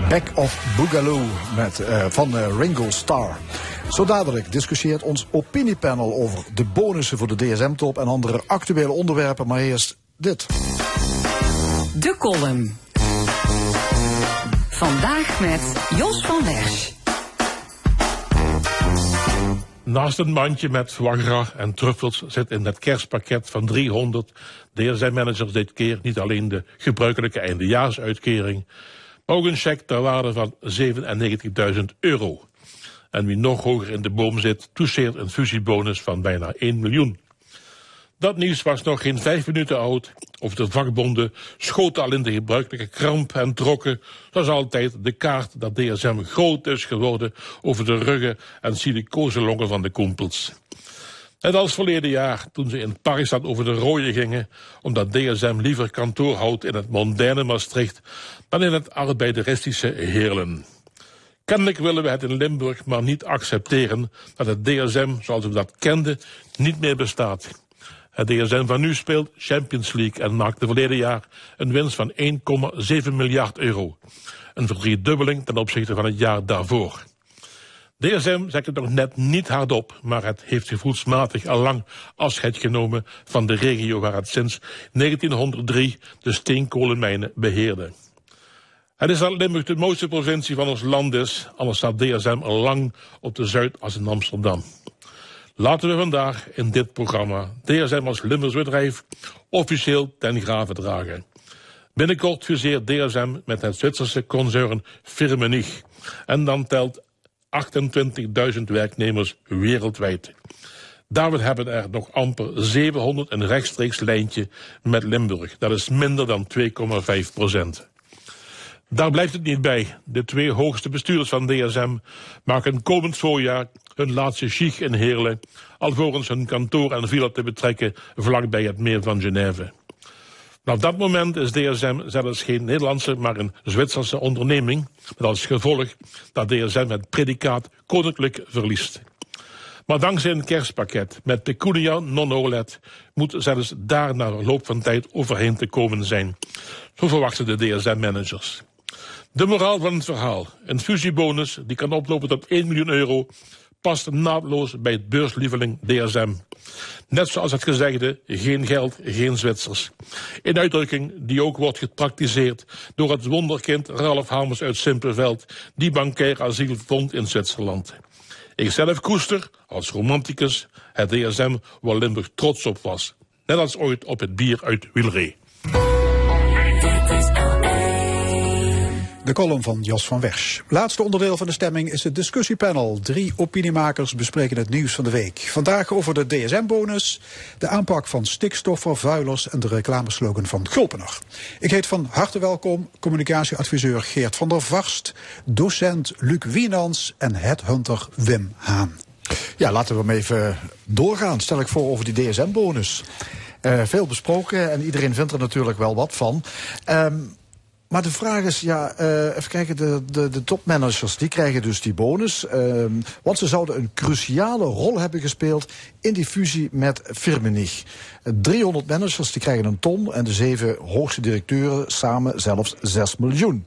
Back of Boogaloo met, uh, van uh, Ringo Starr. Zo dadelijk discussieert ons opiniepanel over de bonussen voor de DSM-top en andere actuele onderwerpen. Maar eerst dit. De column. Vandaag met Jos van Wersch. Naast een mandje met gras en truffels zit in het kerstpakket van 300 DSM-managers dit keer niet alleen de gebruikelijke eindejaarsuitkering, ook een cheque ter waarde van 97.000 euro. En wie nog hoger in de boom zit, toucheert een fusiebonus van bijna 1 miljoen. Dat nieuws was nog geen vijf minuten oud, of de vakbonden schoten al in de gebruikelijke kramp en trokken, zoals altijd, de kaart dat DSM groot is geworden over de ruggen en silicoselongen van de kompels. Net als verleden jaar, toen ze in Parijs over de rode gingen, omdat DSM liever kantoor houdt in het mondaine Maastricht dan in het arbeideristische Heerlen. Kennelijk willen we het in Limburg maar niet accepteren dat het DSM, zoals we dat kenden, niet meer bestaat. Het DSM van nu speelt Champions League en maakte verleden jaar een winst van 1,7 miljard euro. Een verdriedubbeling ten opzichte van het jaar daarvoor. DSM zegt het nog net niet hardop, maar het heeft gevoelsmatig al lang afscheid genomen van de regio waar het sinds 1903 de steenkolenmijnen beheerde. Het is dat Limburg de mooiste provincie van ons land is, anders staat DSM al lang op de Zuid als in Amsterdam. Laten we vandaag in dit programma DSM als Limburgs bedrijf officieel ten grave dragen. Binnenkort fuseert DSM met het Zwitserse concern Firmenich en dan telt 28.000 werknemers wereldwijd. Daarom hebben er nog amper 700 een rechtstreeks lijntje met Limburg. Dat is minder dan 2,5 procent. Daar blijft het niet bij. De twee hoogste bestuurders van DSM maken komend voorjaar hun laatste chic in Heerlen, alvorens hun kantoor en villa te betrekken vlakbij het meer van Genève. Op dat moment is DSM zelfs geen Nederlandse, maar een Zwitserse onderneming, met als gevolg dat DSM het predicaat koninklijk verliest. Maar dankzij een kerstpakket met pecunia non olet moet zelfs daar na loop van tijd overheen te komen zijn. Zo verwachten de DSM-managers. De moraal van het verhaal. Een fusiebonus die kan oplopen tot 1 miljoen euro past naadloos bij het beurslieveling DSM. Net zoals het gezegde, geen geld, geen Zwitsers. Een uitdrukking die ook wordt gepraktiseerd door het wonderkind Ralf Hamers uit Simpelveld, die bankair asiel vond in Zwitserland. Ik zelf koester, als romanticus, het DSM waar Limburg trots op was. Net als ooit op het bier uit Wilree. De column van Jos van Wersch. Laatste onderdeel van de stemming is het discussiepanel. Drie opiniemakers bespreken het nieuws van de week. Vandaag over de DSM-bonus, de aanpak van stikstofvervuilers en de reclameslogan van Gulpener. Ik heet van harte welkom communicatieadviseur Geert van der Varst, docent Luc Wienans en headhunter Wim Haan. Ja, laten we hem even doorgaan. Stel ik voor over die DSM-bonus. Uh, veel besproken en iedereen vindt er natuurlijk wel wat van. Um, maar de vraag is, ja, uh, even kijken, de, de, de topmanagers die krijgen dus die bonus. Uh, want ze zouden een cruciale rol hebben gespeeld in die fusie met Firmenich. 300 managers die krijgen een ton en de zeven hoogste directeuren samen zelfs 6 miljoen.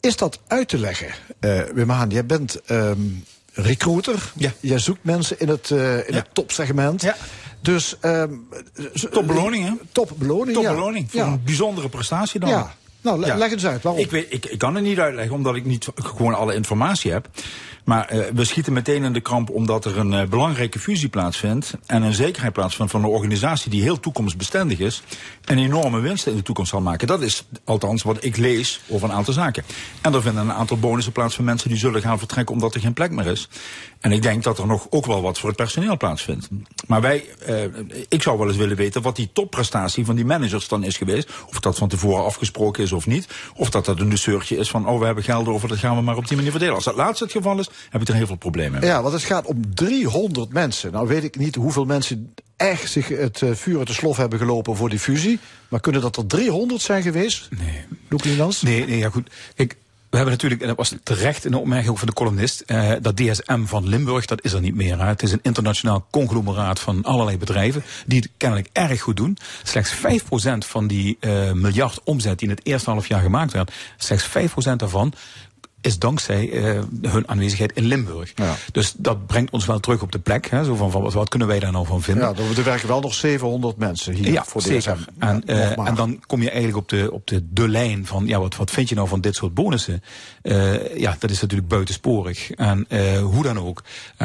Is dat uit te leggen? Uh, Wim Haan, jij bent um, recruiter. Ja. Jij zoekt mensen in het, uh, in ja. het topsegment. Ja. Dus, um, topbeloning, hè? Topbeloning, Topbeloning voor ja. een bijzondere prestatie dan. Ja. Nou, le Ja. leg eens uit. Waarom? Ik, weet, ik, ik kan het niet uitleggen, omdat ik niet gewoon alle informatie heb. Maar eh, we schieten meteen in de kramp omdat er een eh, belangrijke fusie plaatsvindt. En een zekerheid plaatsvindt van een organisatie die heel toekomstbestendig is. En enorme winsten in de toekomst zal maken. Dat is althans wat ik lees over een aantal zaken. En er vinden een aantal bonussen plaats van mensen die zullen gaan vertrekken omdat er geen plek meer is. En ik denk dat er nog ook wel wat voor het personeel plaatsvindt. Maar wij, eh, ik zou wel eens willen weten wat die topprestatie van die managers dan is geweest. Of dat van tevoren afgesproken is of niet. Of dat dat een douceurtje is van, oh we hebben geld over, dat gaan we maar op die manier verdelen. Als dat laatste het geval is, heb ik er heel veel problemen mee. Ja, want het gaat om 300 mensen. Nou weet ik niet hoeveel mensen echt zich het uh, vuur uit de slof hebben gelopen voor die fusie. Maar kunnen dat er 300 zijn geweest? Nee. Lienans? Nee, nee, ja goed. Kijk, We hebben natuurlijk, en dat was terecht een opmerking ook van de columnist, uh, dat DSM van Limburg, dat is er niet meer. Hè. Het is een internationaal conglomeraat van allerlei bedrijven die het kennelijk erg goed doen. Slechts 5% van die uh, miljard omzet die in het eerste half jaar gemaakt werd, slechts 5% daarvan is dankzij uh, hun aanwezigheid in Limburg. Ja. Dus dat brengt ons wel terug op de plek. Hè, zo van, van, wat kunnen wij daar nou van vinden? Ja, er werken wel nog 700 mensen hier ja, voor zeker. En, uh, en dan kom je eigenlijk op de, op de, de lijn van, ja, wat, wat vind je nou van dit soort bonussen? Uh, ja, dat is natuurlijk buitensporig. En hoe dan ook.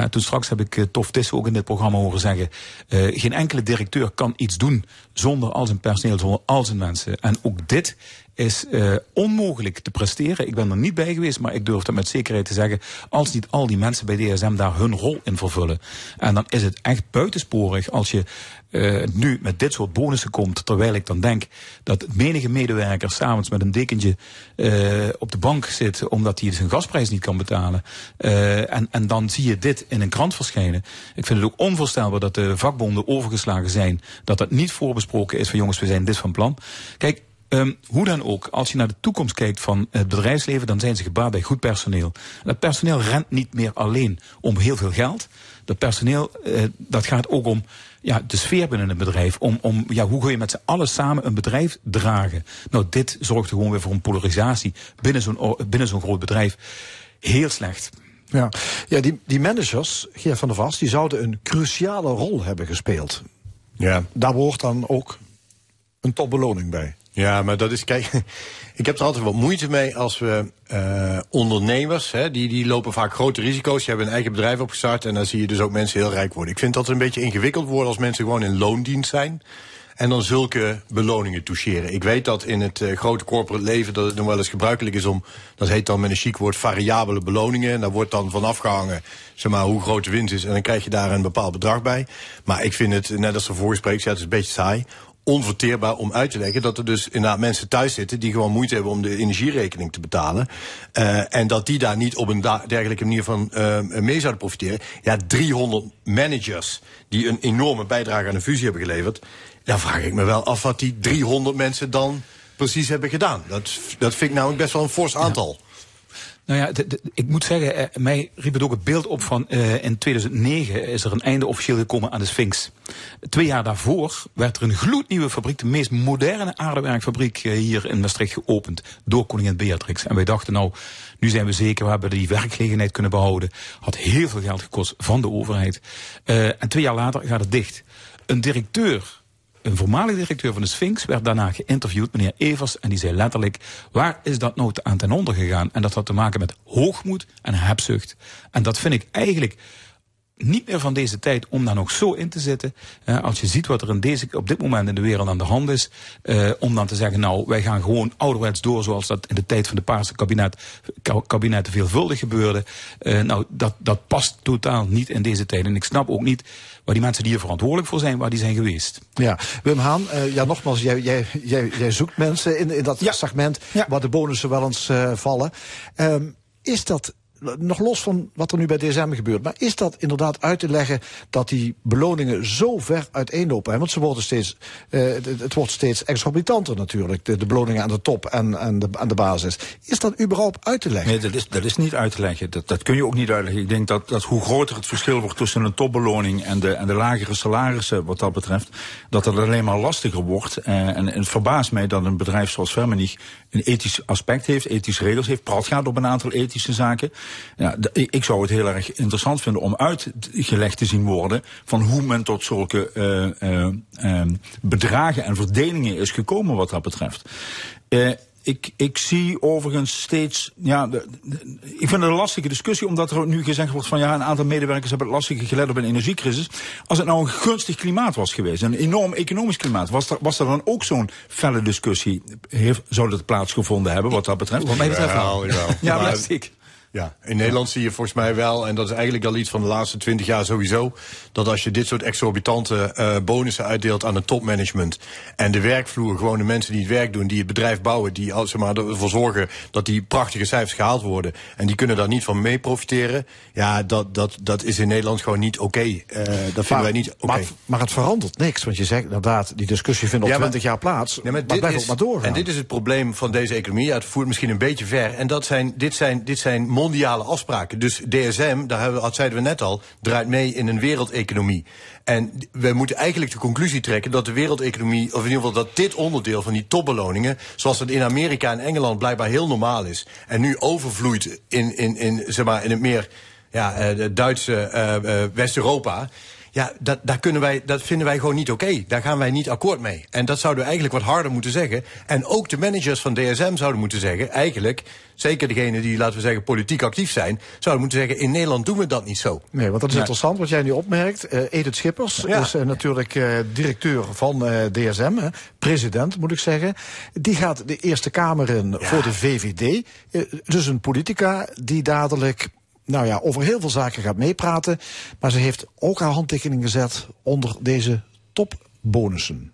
toen straks heb ik Tof Tissen ook in dit programma horen zeggen, geen enkele directeur kan iets doen zonder al zijn personeel, zonder al zijn mensen. En ook dit is uh, onmogelijk te presteren. Ik ben er niet bij geweest, maar ik durf dat met zekerheid te zeggen. Als niet al die mensen bij DSM daar hun rol in vervullen. En dan is het echt buitensporig als je uh, nu met dit soort bonussen komt. Terwijl ik dan denk dat menige medewerker s'avonds met een dekentje uh, op de bank zit. omdat hij zijn gasprijs niet kan betalen. Uh, en, en dan zie je dit in een krant verschijnen. Ik vind het ook onvoorstelbaar dat de vakbonden overgeslagen zijn. Dat dat niet voorbesproken is van jongens, we zijn dit van plan. Kijk, Um, hoe dan ook, als je naar de toekomst kijkt van het bedrijfsleven, dan zijn ze gebaat bij goed personeel. En dat personeel rent niet meer alleen om heel veel geld. Dat personeel, uh, dat gaat ook om ja, de sfeer binnen een bedrijf. Om, om ja, hoe kun je met z'n allen samen een bedrijf dragen? Nou, dit zorgt gewoon weer voor een polarisatie binnen zo'n binnen zo'n groot bedrijf. Heel slecht. Ja, ja die, die managers, Geert van der Vast, die zouden een cruciale rol hebben gespeeld. Ja. Daar hoort dan ook een topbeloning bij. Ja, maar dat is, kijk, ik heb er altijd wat moeite mee als we uh, ondernemers, hè, die, die lopen vaak grote risico's, die hebben een eigen bedrijf opgestart en dan zie je dus ook mensen heel rijk worden. Ik vind dat een beetje ingewikkeld worden als mensen gewoon in loondienst zijn en dan zulke beloningen toucheren. Ik weet dat in het uh, grote corporate leven dat het nog wel eens gebruikelijk is om, dat heet dan met een chic woord, variabele beloningen. En daar wordt dan van afgehangen, zeg maar, hoe groot de winst is. En dan krijg je daar een bepaald bedrag bij. Maar ik vind het, net als de voorgesprek, het is een beetje saai onverteerbaar om uit te leggen dat er dus inderdaad mensen thuis zitten die gewoon moeite hebben om de energierekening te betalen. Uh, en dat die daar niet op een dergelijke manier van uh, mee zouden profiteren. Ja, 300 managers die een enorme bijdrage aan de fusie hebben geleverd. Dan vraag ik me wel af wat die 300 mensen dan precies hebben gedaan. Dat, dat vind ik namelijk best wel een fors aantal. Nou ja, ik moet zeggen, eh, mij riep het ook het beeld op van uh, in 2009 is er een einde officieel gekomen aan de Sphinx. Twee jaar daarvoor werd er een gloednieuwe fabriek, de meest moderne aardewerkfabriek uh, hier in Maastricht geopend door koningin Beatrix. En wij dachten nou, nu zijn we zeker, we hebben die werkgelegenheid kunnen behouden. Had heel veel geld gekost van de overheid. En twee jaar later gaat het dicht. Een directeur een voormalig directeur van de Sphinx werd daarna geïnterviewd, meneer Evers, en die zei letterlijk, waar is dat nou aan ten onder gegaan? En dat had te maken met hoogmoed en hebzucht. En dat vind ik eigenlijk niet meer van deze tijd om daar nog zo in te zitten. Uh, als je ziet wat er in deze, op dit moment in de wereld aan de hand is. Uh, om dan te zeggen, nou, wij gaan gewoon ouderwets door zoals dat in de tijd van de Paarse kabinet, kabinetten veelvuldig gebeurde. Uh, nou, dat, dat past totaal niet in deze tijd. En ik snap ook niet waar die mensen die hier verantwoordelijk voor zijn, waar die zijn geweest. Ja, Wim Haan, uh, ja nogmaals, jij, jij, jij, jij zoekt mensen in, in dat ja. segment ja. waar de bonussen wel eens uh, vallen. Um, is dat nog los van wat er nu bij DSM gebeurt, maar is dat inderdaad uit te leggen dat die beloningen zo ver uiteenlopen? Want ze worden steeds, uh, het, wordt steeds exorbitanter natuurlijk, de, beloningen aan de top en, en de, aan de basis. Is dat überhaupt uit te leggen? Nee, dat is, dat is niet uit te leggen. Dat, dat kun je ook niet uitleggen. Ik denk dat, dat hoe groter het verschil wordt tussen een topbeloning en de, en de lagere salarissen wat dat betreft, dat het alleen maar lastiger wordt. Uh, en, en het verbaast mij dat een bedrijf zoals Vermenich een ethisch aspect heeft, ethische regels heeft, praat gaat op een aantal ethische zaken. Ja, ik zou het heel erg interessant vinden om uitgelegd te zien worden van hoe men tot zulke uh, uh, uh, bedragen en verdelingen is gekomen wat dat betreft. Ik, ik zie overigens steeds, ja, de, de, ik vind het een lastige discussie, omdat er nu gezegd wordt van ja, een aantal medewerkers hebben het lastig gelet op een energiecrisis. Als het nou een gunstig klimaat was geweest, een enorm economisch klimaat, was er, was er dan ook zo'n felle discussie, heeft, zou dat plaatsgevonden hebben wat dat betreft? Wat mij betreft wel. Ja, ja plastic. Ja, in Nederland zie je volgens mij wel, en dat is eigenlijk al iets van de laatste twintig jaar sowieso, dat als je dit soort exorbitante uh, bonussen uitdeelt aan het topmanagement en de werkvloer, gewoon de mensen die het werk doen, die het bedrijf bouwen, die zeg maar, ervoor zorgen dat die prachtige cijfers gehaald worden en die kunnen daar niet van mee profiteren, ja, dat, dat, dat is in Nederland gewoon niet oké. Okay. Uh, dat vinden wij niet oké. Okay. Maar, maar, het verandert niks, want je zegt inderdaad, die discussie vindt al twintig ja, jaar plaats, nee, maar, maar blijft ook maar doorgaan. En dit is het probleem van deze economie, ja, het voert misschien een beetje ver, en dat zijn, dit zijn, dit zijn mondiale afspraken. Dus DSM, daar dat zeiden we net al, draait mee in een wereldeconomie. En we moeten eigenlijk de conclusie trekken dat de wereldeconomie, of in ieder geval dat dit onderdeel van die topbeloningen, zoals het in Amerika en Engeland blijkbaar heel normaal is, en nu overvloeit in, in, in, zeg maar, in het meer ja, uh, Duitse uh, uh, West-Europa. Ja, dat, daar kunnen wij, dat vinden wij gewoon niet oké. Okay. Daar gaan wij niet akkoord mee. En dat zouden we eigenlijk wat harder moeten zeggen. En ook de managers van DSM zouden moeten zeggen... eigenlijk, zeker degenen die, laten we zeggen, politiek actief zijn... zouden moeten zeggen, in Nederland doen we dat niet zo. Nee, want dat is interessant wat jij nu opmerkt. Uh, Edith Schippers ja. is uh, natuurlijk uh, directeur van DSM, president moet ik zeggen. Die gaat de Eerste Kamer in ja. voor de VVD. dus een politica die dadelijk nou ja, over heel veel zaken gaat meepraten. Maar ze heeft ook haar handtekening gezet onder deze topbonussen.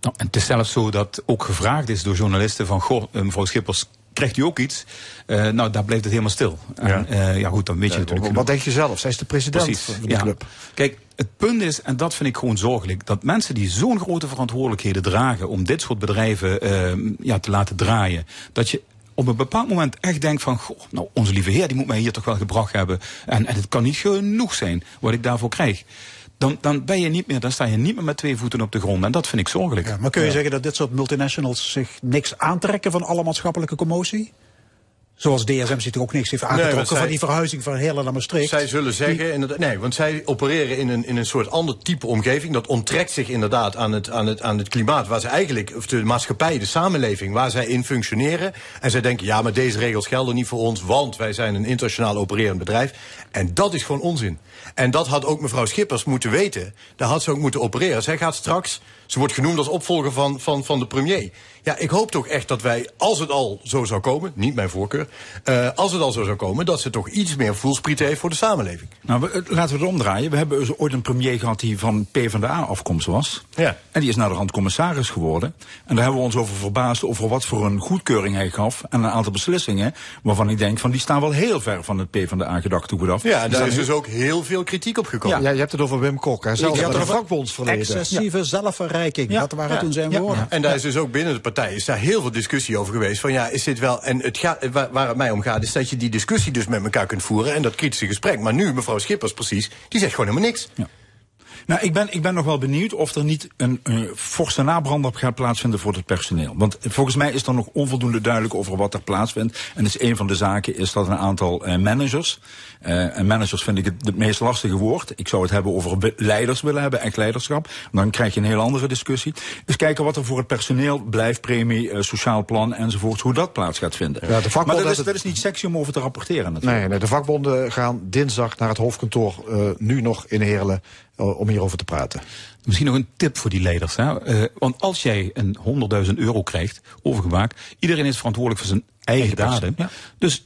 Nou, en het is zelfs zo dat ook gevraagd is door journalisten van... goh, mevrouw Schippers, krijgt u ook iets? Uh, nou, daar blijft het helemaal stil. Ja, en, uh, ja goed, dan weet je ja, natuurlijk... Wat genoeg. denk je zelf? Zij is de president Precies, van de ja. club. Kijk, het punt is, en dat vind ik gewoon zorgelijk... dat mensen die zo'n grote verantwoordelijkheden dragen... om dit soort bedrijven uh, ja, te laten draaien... dat je op een bepaald moment echt denk van... Goh, nou, onze lieve heer, die moet mij hier toch wel gebracht hebben. En, en het kan niet genoeg zijn wat ik daarvoor krijg. Dan, dan, ben je niet meer, dan sta je niet meer met twee voeten op de grond. En dat vind ik zorgelijk. Ja, maar kun je ja. zeggen dat dit soort multinationals zich niks aantrekken van alle maatschappelijke commotie? Zoals DSM zich ook niks heeft aangetrokken nee, zij, van die verhuizing van Heerlen naar Maastricht. Zij zullen zeggen, die, nee, want zij opereren in een, in een soort ander type omgeving. Dat onttrekt zich inderdaad aan het, aan, het, aan het klimaat waar ze eigenlijk, of de maatschappij, de samenleving waar zij in functioneren. En zij denken, ja, maar deze regels gelden niet voor ons, want wij zijn een internationaal opererend bedrijf. En dat is gewoon onzin. En dat had ook mevrouw Schippers moeten weten. Daar had ze ook moeten opereren. Zij gaat straks, ze wordt genoemd als opvolger van, van, van de premier. Ja, ik hoop toch echt dat wij, als het al zo zou komen, niet mijn voorkeur, uh, als het al zo zou komen, dat ze toch iets meer voelspriet heeft voor de samenleving. Nou, we, laten we het omdraaien. We hebben dus ooit een premier gehad die van PvdA afkomst was. Ja. En die is naar de rand commissaris geworden. En daar hebben we ons over verbaasd over wat voor een goedkeuring hij gaf. En een aantal beslissingen waarvan ik denk van die staan wel heel ver van het PvdA gedachtegoed af. Ja, en daar is dus ook heel veel kritiek op gekomen. Ja, je hebt het over Wim Kok, hè? Zelfs ja, de vakbondsverleden. Excessieve ja. zelfverrijking, ja. dat waren ja. toen zijn ja. woorden. En daar is dus ook binnen de partij is daar heel veel discussie over geweest. Van ja, is dit wel. En het gaat, waar, waar het mij om gaat, is dat je die discussie dus met elkaar kunt voeren. En dat kritische gesprek. Maar nu, mevrouw Schippers precies, die zegt gewoon helemaal niks. Nou, ik ben, ik ben nog wel benieuwd of er niet een uh, forse nabrander gaat plaatsvinden voor het personeel. Want volgens mij is er nog onvoldoende duidelijk over wat er plaatsvindt. En dus een van de zaken is dat een aantal uh, managers. Uh, en managers vind ik het, het meest lastige woord. Ik zou het hebben over leiders willen hebben, echt leiderschap. Dan krijg je een heel andere discussie. Dus kijken wat er voor het personeel, blijfpremie, sociaal plan enzovoort, hoe dat plaats gaat vinden. Ja, de maar dat is, dat is niet sexy om over te rapporteren natuurlijk. Nee, nee de vakbonden gaan dinsdag naar het hoofdkantoor, uh, nu nog in Heerlen, om hierover te praten. Misschien nog een tip voor die leiders. Hè? Uh, want als jij een 100.000 euro krijgt, overgemaakt, iedereen is verantwoordelijk voor zijn eigen daden. Ja. Dus,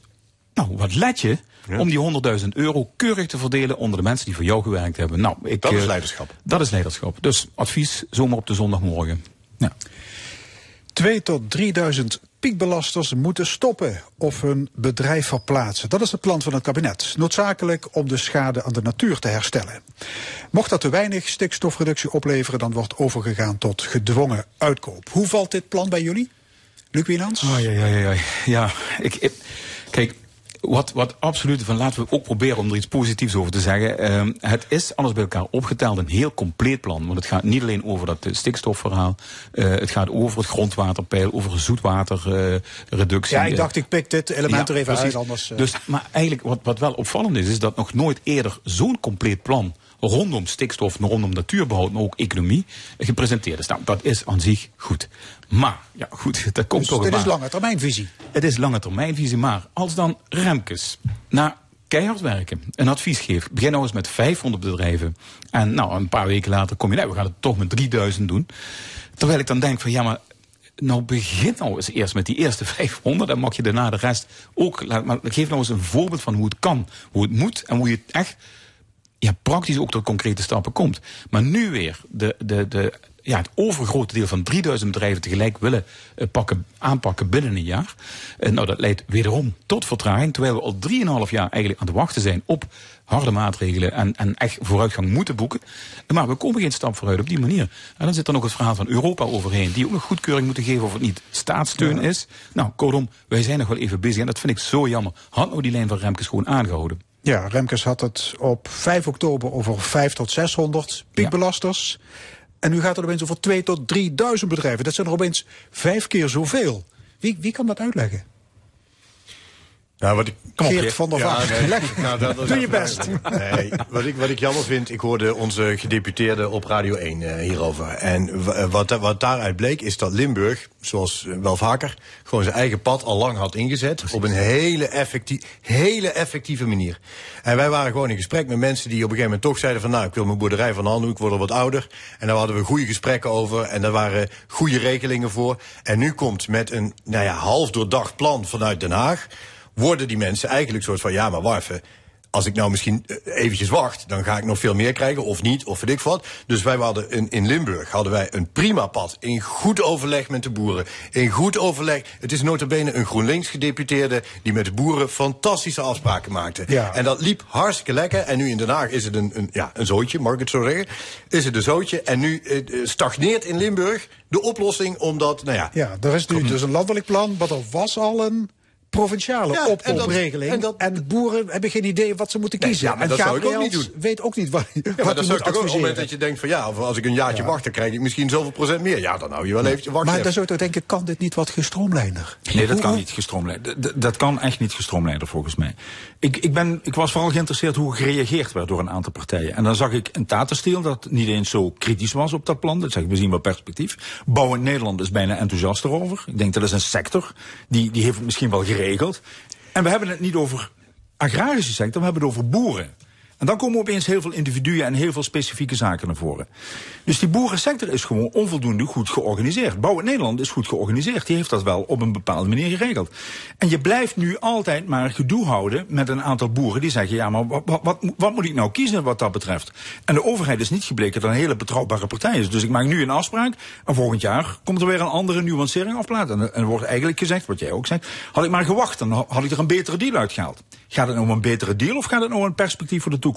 nou, wat let je ja. om die 100.000 euro keurig te verdelen onder de mensen die voor jou gewerkt hebben? Nou, ik, dat is leiderschap. Uh, dat is leiderschap. Dus advies, zomaar op de zondagmorgen. Ja. 2 tot 3000 piekbelasters moeten stoppen of hun bedrijf verplaatsen. Dat is het plan van het kabinet. Noodzakelijk om de schade aan de natuur te herstellen. Mocht dat te weinig stikstofreductie opleveren, dan wordt overgegaan tot gedwongen uitkoop. Hoe valt dit plan bij jullie? Luc Wienans? Oh, ja, ja, ja. ja ik, ik, kijk, wat, wat absoluut, van laten we ook proberen om er iets positiefs over te zeggen. Uh, het is alles bij elkaar opgeteld een heel compleet plan. Want het gaat niet alleen over dat stikstofverhaal. Uh, het gaat over het grondwaterpeil, over zoetwaterreductie. Uh, ja, ik dacht ik pik dit element ja, er even uit. Anders, dus, maar eigenlijk wat, wat wel opvallend is, is dat nog nooit eerder zo'n compleet plan rondom stikstof, rondom natuurbehoud, maar ook economie gepresenteerd is. Nou, dat is aan zich goed. Maar, ja goed, dat komt dus toch dit maar. is lange termijnvisie. Het is lange termijnvisie, maar als dan Remkes na keihard werken, een advies geeft, begin nou eens met 500 bedrijven en nou, een paar weken later kom je, nee, we gaan het toch met 3000 doen. Terwijl ik dan denk van, ja maar nou begin nou eens eerst met die eerste 500. Dan mag je daarna de rest ook... Maar geef nou eens een voorbeeld van hoe het kan. Hoe het moet en hoe je het echt ja, praktisch ook tot concrete stappen komt. Maar nu weer de, de, de, ja, het overgrote deel van 3000 bedrijven tegelijk willen eh, pakken, aanpakken binnen een jaar. Eh, nou, dat leidt wederom tot vertraging. Terwijl we al 3,5 jaar eigenlijk aan het wachten zijn op harde maatregelen en, en echt vooruitgang moeten boeken. Maar we komen geen stap vooruit op die manier. En dan zit er nog het verhaal van Europa overheen, die ook nog goedkeuring moeten geven of het niet staatssteun is. Nou, kortom, wij zijn nog wel even bezig en dat vind ik zo jammer. Had nou die lijn van Remkes gewoon aangehouden. Ja, Remkes had het op 5 oktober over 5 tot 600 piekbelasters. En nu gaat het opeens over 2 tot 3000 bedrijven. Dat zijn er opeens vijf keer zoveel. Wie, wie kan dat uitleggen? Nou, wat ik, Geert van der Ja, Vaart. nee. Nou, dat Doe je best. Nee, wat ik, wat ik jammer vind, ik hoorde onze gedeputeerde op Radio 1 eh, hierover. En eh, wat, wat daaruit bleek, is dat Limburg, zoals eh, wel vaker, gewoon zijn eigen pad al lang had ingezet. Op een hele, hele effectieve manier. En wij waren gewoon in gesprek met mensen die op een gegeven moment toch zeiden van, nou, ik wil mijn boerderij van de hand doen, ik word al wat ouder. En daar hadden we goede gesprekken over en daar waren goede regelingen voor. En nu komt met een, nou ja, half doordacht plan vanuit Den Haag worden die mensen eigenlijk soort van... ja, maar wacht even, als ik nou misschien eh, eventjes wacht... dan ga ik nog veel meer krijgen, of niet, of weet ik wat. Dus wij hadden in, in Limburg hadden wij een prima pad... in goed overleg met de boeren. In goed overleg... Het is nota bene een GroenLinks-gedeputeerde... die met de boeren fantastische afspraken maakte. Ja. En dat liep hartstikke lekker. En nu in Den Haag is het een, een, ja, een zootje, mag ik het zo zeggen? Is het een zootje. En nu eh, eh, stagneert in Limburg de oplossing... omdat, nou ja... Ja, er is nu dus een landelijk plan, maar er was al een provinciale Ja, en en dat- en boeren hebben geen idee wat ze moeten Nee, kiezen. ja, maar en dat zou ik ook niet doen. weet ook niet wat, Ja, wat maar hij dat zou moet ik ook op het moment adviseren. dat je denkt van ja, of als ik een jaartje wacht, dan krijg ik misschien zoveel procent meer. Ja, dan hou je wel eventjes wachten. Maar dan zou je toch denken, kan dit niet wat gestroomlijnder? Nee, dat Hoe- kan niet gestroomlijnd. D- d- Dat kan echt niet gestroomlijnder volgens mij. Ik, ik, ben, ik was vooral geïnteresseerd hoe gereageerd werd door een aantal partijen. En dan zag ik een Tata dat niet eens zo kritisch was op dat plan. Dat zeg ik, we zien wel perspectief. Bouwend Nederland is bijna enthousiast erover. Ik denk dat is een sector, die, die heeft misschien wel En we hebben het niet over agrarische sector, we hebben het over boeren. En dan komen opeens heel veel individuen en heel veel specifieke zaken naar voren. Dus die boerensector is gewoon onvoldoende goed georganiseerd. Bouwend Nederland is goed georganiseerd. Die heeft dat wel op een bepaalde manier geregeld. En je blijft nu altijd maar gedoe houden met een aantal boeren die zeggen: ja, maar wat, wat, moet ik nou kiezen wat dat betreft? En de overheid is niet gebleken dat een hele betrouwbare partij is. Dus ik maak nu een afspraak en volgend jaar komt er weer een andere nuancering afplaat. En, en er wordt eigenlijk gezegd, wat jij ook zegt, had ik maar gewacht, dan had ik er een betere deal uitgehaald. Gaat het nou om een betere deal of gaat het nou om een perspectief voor de toekomst?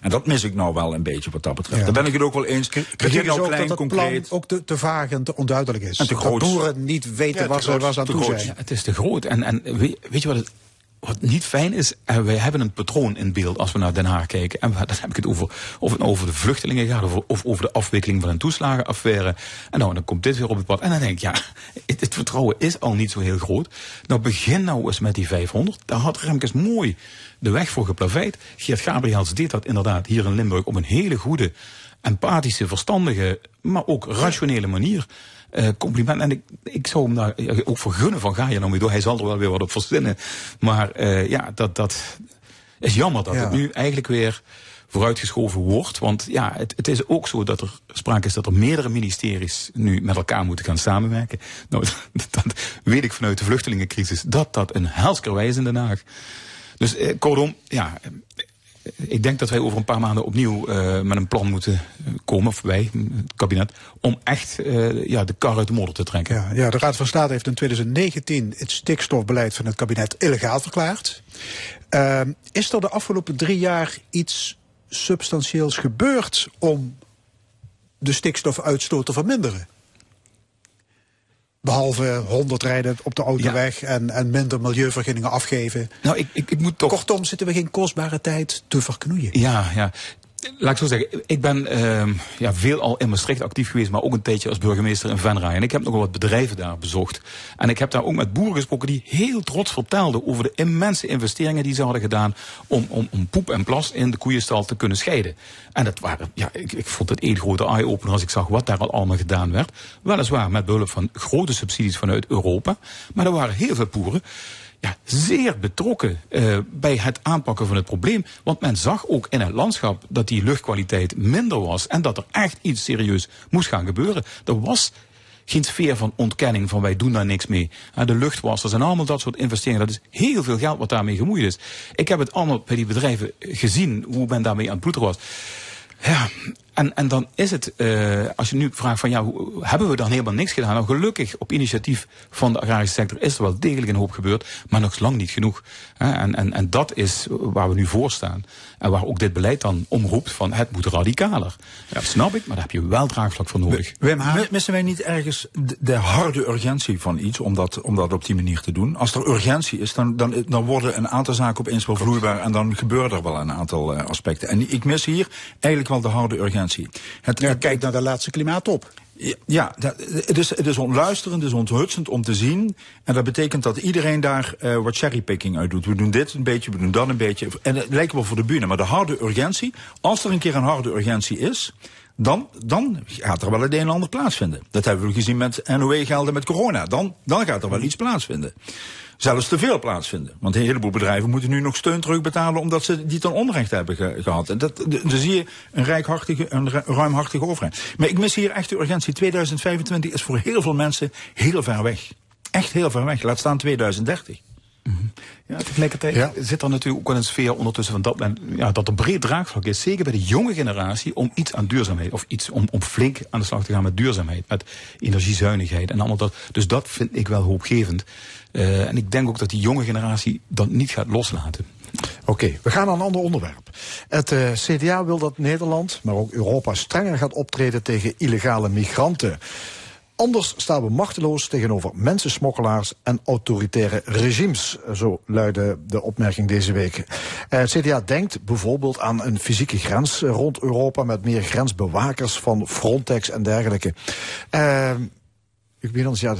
En dat mis ik nou wel een beetje wat dat betreft. Ja. Daar ben ik het ook wel eens. Kritiek Begin is nou ook klein, dat het concreet. plan ook te, te vaag en te onduidelijk is. En te dat boeren niet weten Ja, wat ze, aan Te toe zijn. Ja, het is te groot. En, en weet, weet je wat het wat niet fijn is, eh, wij hebben een patroon in beeld als we naar Den Haag kijken. En dan heb ik het over, of het over de vluchtelingen gaat, of, of over de afwikkeling van een toeslagenaffaire. En nou, dan komt dit weer op het pad. En dan denk ik, ja, het, het vertrouwen is al niet zo heel groot. Nou, begin nou eens met die 500. Daar had Remkes mooi de weg voor geplaveid. Geert Gabriels deed dat inderdaad hier in Limburg op een hele goede, empathische, verstandige, maar ook rationele manier. Eh, compliment. En ik, ik zou hem daar eh, ook voor gunnen van ga je nou mee door. Hij zal er wel weer wat op verzinnen. Maar eh, ja, dat, dat is jammer dat Ja. het nu eigenlijk weer vooruitgeschoven wordt. Want ja, het, het is ook zo dat er sprake is dat er meerdere ministeries nu met elkaar moeten gaan samenwerken. Nou, dat weet ik vanuit de vluchtelingencrisis, dat dat een helskerwijs is in Den Haag. Dus eh, kortom, ja, ik denk dat wij over een paar maanden opnieuw eh, met een plan moeten eh, komen, of wij, het kabinet, om echt eh, ja, de kar uit de modder te trekken. Ja, ja, de Raad van State heeft in 2019 het stikstofbeleid van het kabinet illegaal verklaard. Ehm, is er de afgelopen drie jaar iets substantieels gebeurd om de stikstofuitstoot te verminderen? Behalve 100 rijden op de autoweg en, en minder milieuvergunningen afgeven. Nou, ik, ik, ik moet toch. Kortom, zitten we geen kostbare tijd te verknoeien. Ja, ja. Laat ik zo zeggen, ik ben ehm ja, veel al in Maastricht actief geweest, maar ook een tijdje als burgemeester in Venray. En ik heb nog wel wat bedrijven daar bezocht. En ik heb daar ook met boeren gesproken die heel trots vertelden over de immense investeringen die ze hadden gedaan om, om, om poep en plas in de koeienstal te kunnen scheiden. En dat waren, ja, ik, ik vond het één grote eye-opener als ik zag wat daar al allemaal gedaan werd. Weliswaar met behulp van grote subsidies vanuit Europa, maar er waren heel veel boeren ja, zeer betrokken eh, bij het aanpakken van het probleem. Want men zag ook in het landschap dat die luchtkwaliteit minder was. En dat er echt iets serieus moest gaan gebeuren. Er was geen sfeer van ontkenning van wij doen daar niks mee. de luchtwassers en allemaal dat soort investeringen. Dat is heel veel geld wat daarmee gemoeid is. Ik heb het allemaal bij die bedrijven gezien hoe men daarmee aan het ploeteren was. Ja, en, en dan is het, uh, als je nu vraagt van ja, hoe, hebben we dan helemaal niks gedaan? Nou, gelukkig op initiatief van de agrarische sector is er wel degelijk een hoop gebeurd, maar nog lang niet genoeg. En, en, en dat is waar we nu voor staan. En waar ook dit beleid dan omroept van het moet radicaler. Ja, dat snap ik, maar daar heb je wel draagvlak voor nodig. Wim, missen wij niet ergens de, de, harde urgentie van iets om dat, om dat op die manier te doen? Als er urgentie is, dan, dan, dan worden een aantal zaken opeens wel vloeibaar en dan gebeuren er wel een aantal uh, aspecten. En ik mis hier eigenlijk wel de harde urgentie. Het, ja, kijk naar de laatste klimaatop. Ja, het, is, het is ontluisterend, het is onthutsend om te zien. En dat betekent dat iedereen daar uh, wat cherrypicking uit doet. We doen dit een beetje, we doen dat een beetje. En het lijkt wel voor de bühne. Maar de harde urgentie, als er een keer een harde urgentie is... Dan, dan gaat er wel het een en ander plaatsvinden. Dat hebben we gezien met NOE-gelden met corona. Dan, dan gaat er wel iets plaatsvinden zelfs te veel plaatsvinden. Want een heleboel bedrijven moeten nu nog steun terugbetalen omdat ze die ten onrecht hebben gehad. En dat, dan zie je een rijkhartige, een ruimhartige overheid. Maar ik mis hier echt de urgentie. 2025 is voor heel veel mensen heel ver weg. Echt heel ver weg. Laat staan 2030. Ja, tegelijkertijd ja. zit er natuurlijk ook wel een sfeer ondertussen van dat, ja, dat er breed draagvlak is, zeker bij de jonge generatie, om iets aan duurzaamheid, of iets om, om flink aan de slag te gaan met duurzaamheid, met energiezuinigheid en allemaal dat. Dus dat vind ik wel hoopgevend. Uh, en ik denk ook dat die jonge generatie dat niet gaat loslaten. Oké, we gaan naar een ander onderwerp. Het uh, CDA wil dat Nederland, maar ook Europa strenger gaat optreden tegen illegale migranten. Anders staan we machteloos tegenover mensensmokkelaars en autoritaire regimes. Zo luidde de opmerking deze week. Uh, het CDA denkt bijvoorbeeld aan een fysieke grens rond Europa met meer grensbewakers van Frontex en dergelijke. Uh, ik ben ons, ja,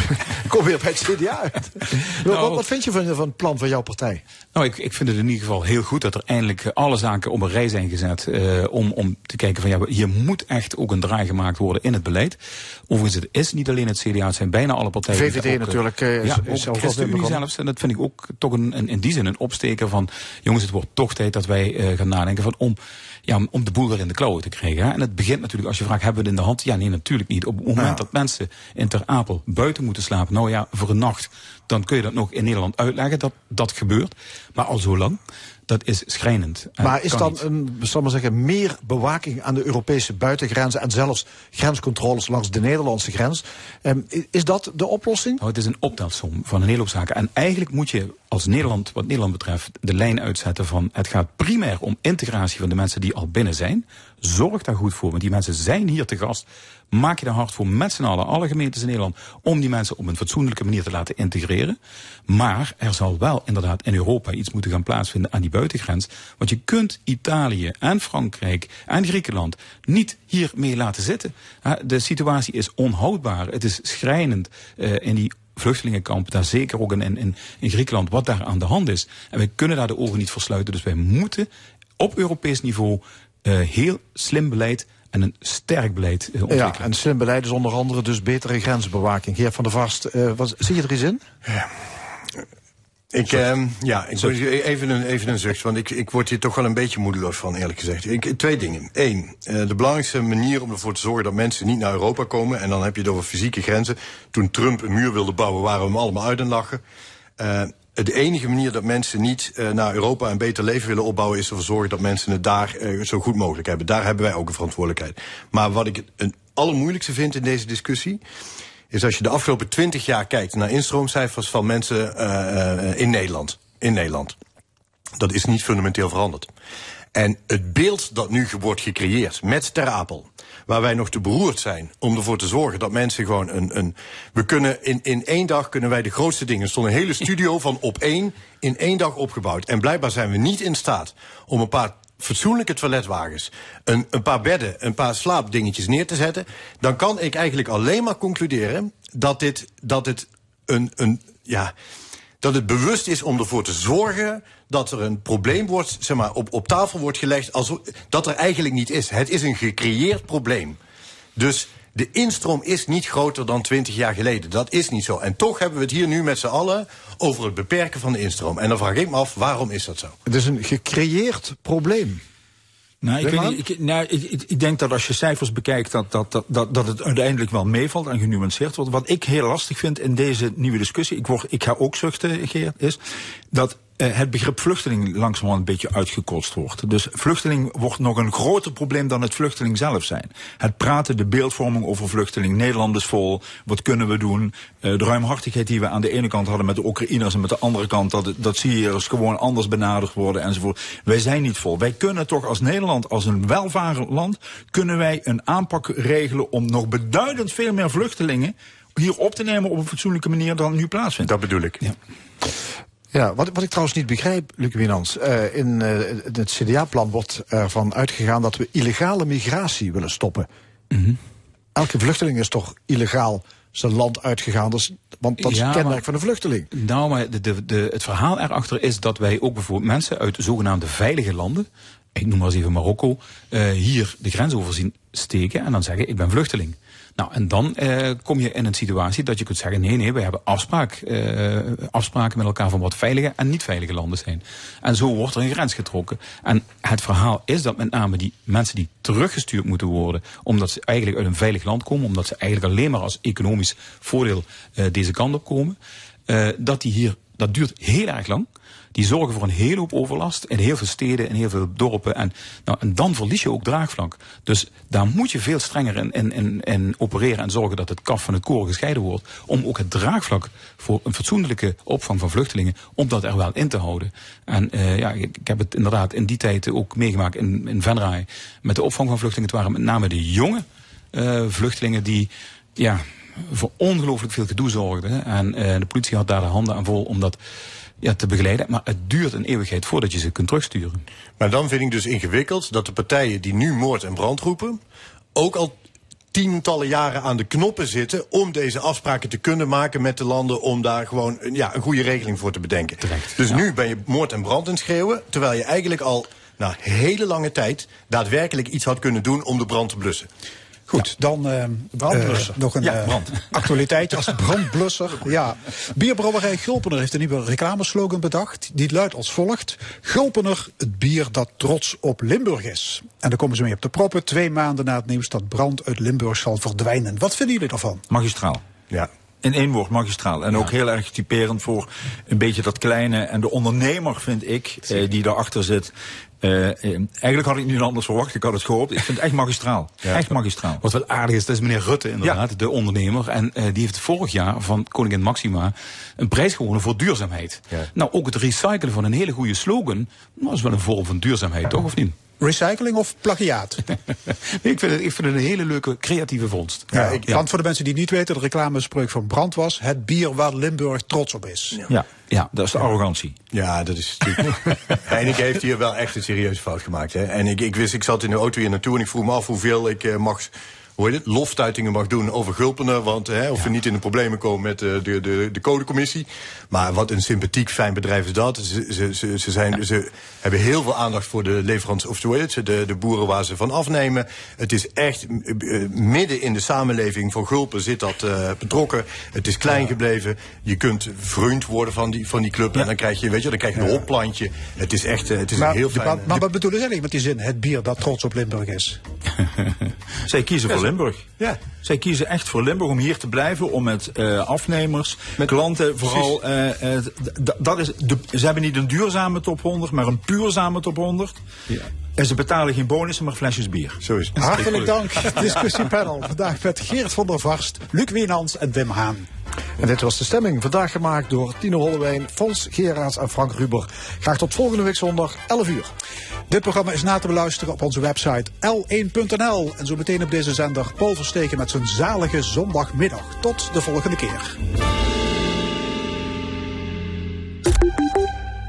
kom weer bij het CDA uit. Nou, wat, wat, vind je van, van het plan van jouw partij? Nou, ik, ik vind het in ieder geval heel goed dat er eindelijk alle zaken op een rij zijn gezet. Uh, om, om te kijken van ja, hier moet echt ook een draai gemaakt worden in het beleid. Overigens, het is niet alleen het CDA, het zijn bijna alle partijen. VVD ook, natuurlijk. Uh, ja, is, ook ChristenUnie zelfs. En dat vind ik ook toch een, een, in die zin een opsteker van... jongens, het wordt toch tijd dat wij uh, gaan nadenken van om ja, om de boel weer in de klauwen te krijgen. Hè? En het begint natuurlijk, als je vraagt, hebben we het in de hand? Ja, nee, natuurlijk niet. Op het moment dat mensen in Ter Apel buiten moeten slapen, nou ja, voor een nacht, dan kun je dat nog in Nederland uitleggen dat dat gebeurt. Maar al zo lang dat is schrijnend. Maar is dan een, zal maar zeggen, meer bewaking aan de Europese buitengrenzen en zelfs grenscontroles langs de Nederlandse grens? Um, is dat de oplossing? Nou, het is een optelsom van een hele hoop zaken. En eigenlijk moet je als Nederland, wat Nederland betreft, de lijn uitzetten van het gaat primair om integratie van de mensen die al binnen zijn. Zorg daar goed voor, want die mensen zijn hier te gast. Maak je er hard voor met z'n allen, alle gemeentes in Nederland, om die mensen op een fatsoenlijke manier te laten integreren. Maar er zal wel inderdaad in Europa iets moeten gaan plaatsvinden aan die buitengrens. Want je kunt Italië en Frankrijk en Griekenland niet hiermee laten zitten. De situatie is onhoudbaar. Het is schrijnend uh, in die vluchtelingenkampen, daar zeker ook in, in, in Griekenland, wat daar aan de hand is. En wij kunnen daar de ogen niet voor sluiten. Dus wij moeten op Europees niveau uh, heel slim beleid en een sterk beleid uh, ontwikkelen. Ja, en slim beleid is onder andere dus betere grensbewaking. Geert van der Vast, uh, was, zie je er eens in? Ja. Ik, uh, ja, ik even een, even een zucht, want ik, ik word hier toch wel een beetje moedeloos van, eerlijk gezegd. Ik, twee dingen. Eén, uh, de belangrijkste manier om ervoor te zorgen dat mensen niet naar Europa komen, en dan heb je het over fysieke grenzen. Toen Trump een muur wilde bouwen, waren we hem allemaal uit en lachen. Uh, de enige manier dat mensen niet uh, naar Europa een beter leven willen opbouwen... is ervoor zorgen dat mensen het daar uh, zo goed mogelijk hebben. Daar hebben wij ook een verantwoordelijkheid. Maar wat ik het allermoeilijkste vind in deze discussie is als je de afgelopen twintig jaar kijkt naar instroomcijfers van mensen uh, in Nederland. In Nederland. Dat is niet fundamenteel veranderd. En het beeld dat nu wordt gecreëerd met Ter Apel, waar wij nog te beroerd zijn om ervoor te zorgen dat mensen gewoon een. een we kunnen in, in één dag kunnen wij de grootste dingen. Er stond een hele studio van op één in één dag opgebouwd. En blijkbaar zijn we niet in staat om een paar fatsoenlijke toiletwagens, een, een paar bedden, een paar slaapdingetjes neer te zetten, dan kan ik eigenlijk alleen maar concluderen dat dit, dat het een, een, ja, dat het bewust is om ervoor te zorgen dat er een probleem wordt, zeg maar, op, op tafel wordt gelegd, als, dat er eigenlijk niet is. Het is een gecreëerd probleem. Dus de instroom is niet groter dan 20 jaar geleden. Dat is niet zo. En toch hebben we het hier nu met z'n allen over het beperken van de instroom. En dan vraag ik me af, waarom is dat zo? Het is een gecreëerd probleem. Nou, ik, weet niet, ik, nou ik, ik, denk dat als je cijfers bekijkt, dat, dat, dat, dat, het uiteindelijk wel meevalt en genuanceerd wordt. Wat ik heel lastig vind in deze nieuwe discussie, ik, word, ik ga ook zuchten, Geert, is dat het begrip vluchteling langzamerhand een beetje uitgekotst wordt. Dus vluchteling wordt nog een groter probleem dan het vluchteling zelf zijn. Het praten, de beeldvorming over vluchteling. Nederland is vol. Wat kunnen we doen? Uh, de ruimhartigheid die we aan de ene kant hadden met de Oekraïners en met de andere kant dat, dat Syriërs gewoon anders benaderd worden enzovoort. Wij zijn niet vol. Wij kunnen toch als Nederland, als een welvarend land, kunnen wij een aanpak regelen om nog beduidend veel meer vluchtelingen hier op te nemen op een fatsoenlijke manier dan nu plaatsvindt. Dat bedoel ik. Ja. Ja, wat, wat ik trouwens niet begrijp, Luc Winans. Uh, in uh, het CDA-plan wordt ervan uitgegaan dat we illegale migratie willen stoppen. Mm -hmm. Elke vluchteling is toch illegaal zijn land uitgegaan. Dus, want dat is ja, het kenmerk maar, van een vluchteling. Nou, maar de, de, de, het verhaal erachter is dat wij ook bijvoorbeeld mensen uit zogenaamde veilige landen, ik noem maar eens even Marokko, uh, hier de grens over zien steken en dan zeggen ik ben vluchteling. Nou, en dan uh, kom je in een situatie dat je kunt zeggen: nee, nee, we hebben afspraak, uh, afspraken met elkaar van wat veilige en niet veilige landen zijn. En zo wordt er een grens getrokken. En het verhaal is dat met name die mensen die teruggestuurd moeten worden, omdat ze eigenlijk uit een veilig land komen, omdat ze eigenlijk alleen maar als economisch voordeel uh, deze kant op komen, dat die hier, dat duurt heel erg lang die zorgen voor een hele hoop overlast in heel veel steden, in heel veel dorpen. En, nou, en dan verlies je ook draagvlak. Dus daar moet je veel strenger in, in, in, in opereren en zorgen dat het kaf van het koor gescheiden wordt. Om ook het draagvlak voor een fatsoenlijke opvang van vluchtelingen, om dat er wel in te houden. En uh, ja, ik, heb het inderdaad in die tijd ook meegemaakt in, in Venray met de opvang van vluchtelingen. Het waren met name de jonge uh, vluchtelingen die ja, voor ongelooflijk veel gedoe zorgden. En uh, de politie had daar de handen aan vol om dat ja, te begeleiden. Maar het duurt een eeuwigheid voordat je ze kunt terugsturen. Maar dan vind ik dus ingewikkeld dat de partijen die nu moord en brand roepen... ook al tientallen jaren aan de knoppen zitten om deze afspraken te kunnen maken met de landen om daar gewoon ja, een goede regeling voor te bedenken. Dus ja. nu ben je moord en brand in schreeuwen, terwijl je eigenlijk al na hele lange tijd daadwerkelijk iets had kunnen doen om de brand te blussen. Goed, dan uh, uh, nog een ja, uh, actualiteit als brandblusser. Ja. Bierbrouwerij Gulpener heeft een nieuwe reclameslogan bedacht. Die luidt als volgt. Gulpener, het bier dat trots op Limburg is. En daar komen ze mee op de proppen. Twee maanden na het nieuws dat brand uit Limburg zal verdwijnen. Wat vinden jullie ervan? Magistraal. Ja, in één woord magistraal. En ja. ook heel erg typerend voor een beetje dat kleine. En de ondernemer, vind ik, eh, die daarachter zit. Uh, eigenlijk had ik niet anders verwacht. Ik had het gehoopt. Ik vind het echt magistraal. Ja. Echt magistraal. Wat wel aardig is, dat is meneer Rutte inderdaad, ja. de ondernemer. En uh, die heeft vorig jaar van Koningin Maxima een prijs gewonnen voor duurzaamheid. Nou, ook het recyclen van een hele goede slogan, nou, is wel een vorm van duurzaamheid, toch? Of niet? Recycling of plagiaat? nee, ik, vind het, ik vind het een hele leuke creatieve vondst. Ja, ik, ja. Want voor de mensen die het niet weten, de reclamespreuk van Brand was... het bier waar Limburg trots op is. Ja, ja, dat is de arrogantie. Ja, dat is Heineken heeft hier wel echt een serieuze fout gemaakt. Hè? En ik, ik wist, ik zat in de auto hier naartoe en ik vroeg me af hoeveel ik uh, mag hoe heet het, loftuitingen mag doen over Gulpener. Want hè, of ja. we niet in de problemen komen met uh, de, de, de codecommissie. Maar wat een sympathiek, fijn bedrijf is dat. Ze, ze, ze, ze, zijn, ja. ze hebben heel veel aandacht voor de leverants, of hoe heet het, de, de boeren waar ze van afnemen. Het is echt uh, midden in de samenleving van Gulpen zit dat uh, betrokken. Het is klein ja. gebleven. Je kunt vriend worden van die, van die club. En dan krijg je, weet je, dan krijg je een hopplantje. Het is echt het is maar, een heel fijn... Maar, maar wat bedoelen ze eigenlijk met die zin? Het bier dat trots op Limburg is. Zij kiezen voor Limburg. Ja. Zij kiezen echt voor Limburg om hier te blijven, om met uh, afnemers, met klanten vooral. Uh, uh, dat is de, ze hebben niet een duurzame top 100, maar een puurzame top 100. Ja. En ze betalen geen bonussen, maar flesjes bier. Zo is het. Hartelijk dank, discussiepanel. Vandaag met Geert van der Varst, Luc Wienans en Wim Haan. En dit was de stemming, vandaag gemaakt door Tino Hollewijn, Fons Geraerts en Frank Ruber. Graag tot volgende week zondag, 11 uur. Dit programma is na te beluisteren op onze website l1.nl. En zo meteen op deze zender Paul Versteken met zijn zalige zondagmiddag. Tot de volgende keer.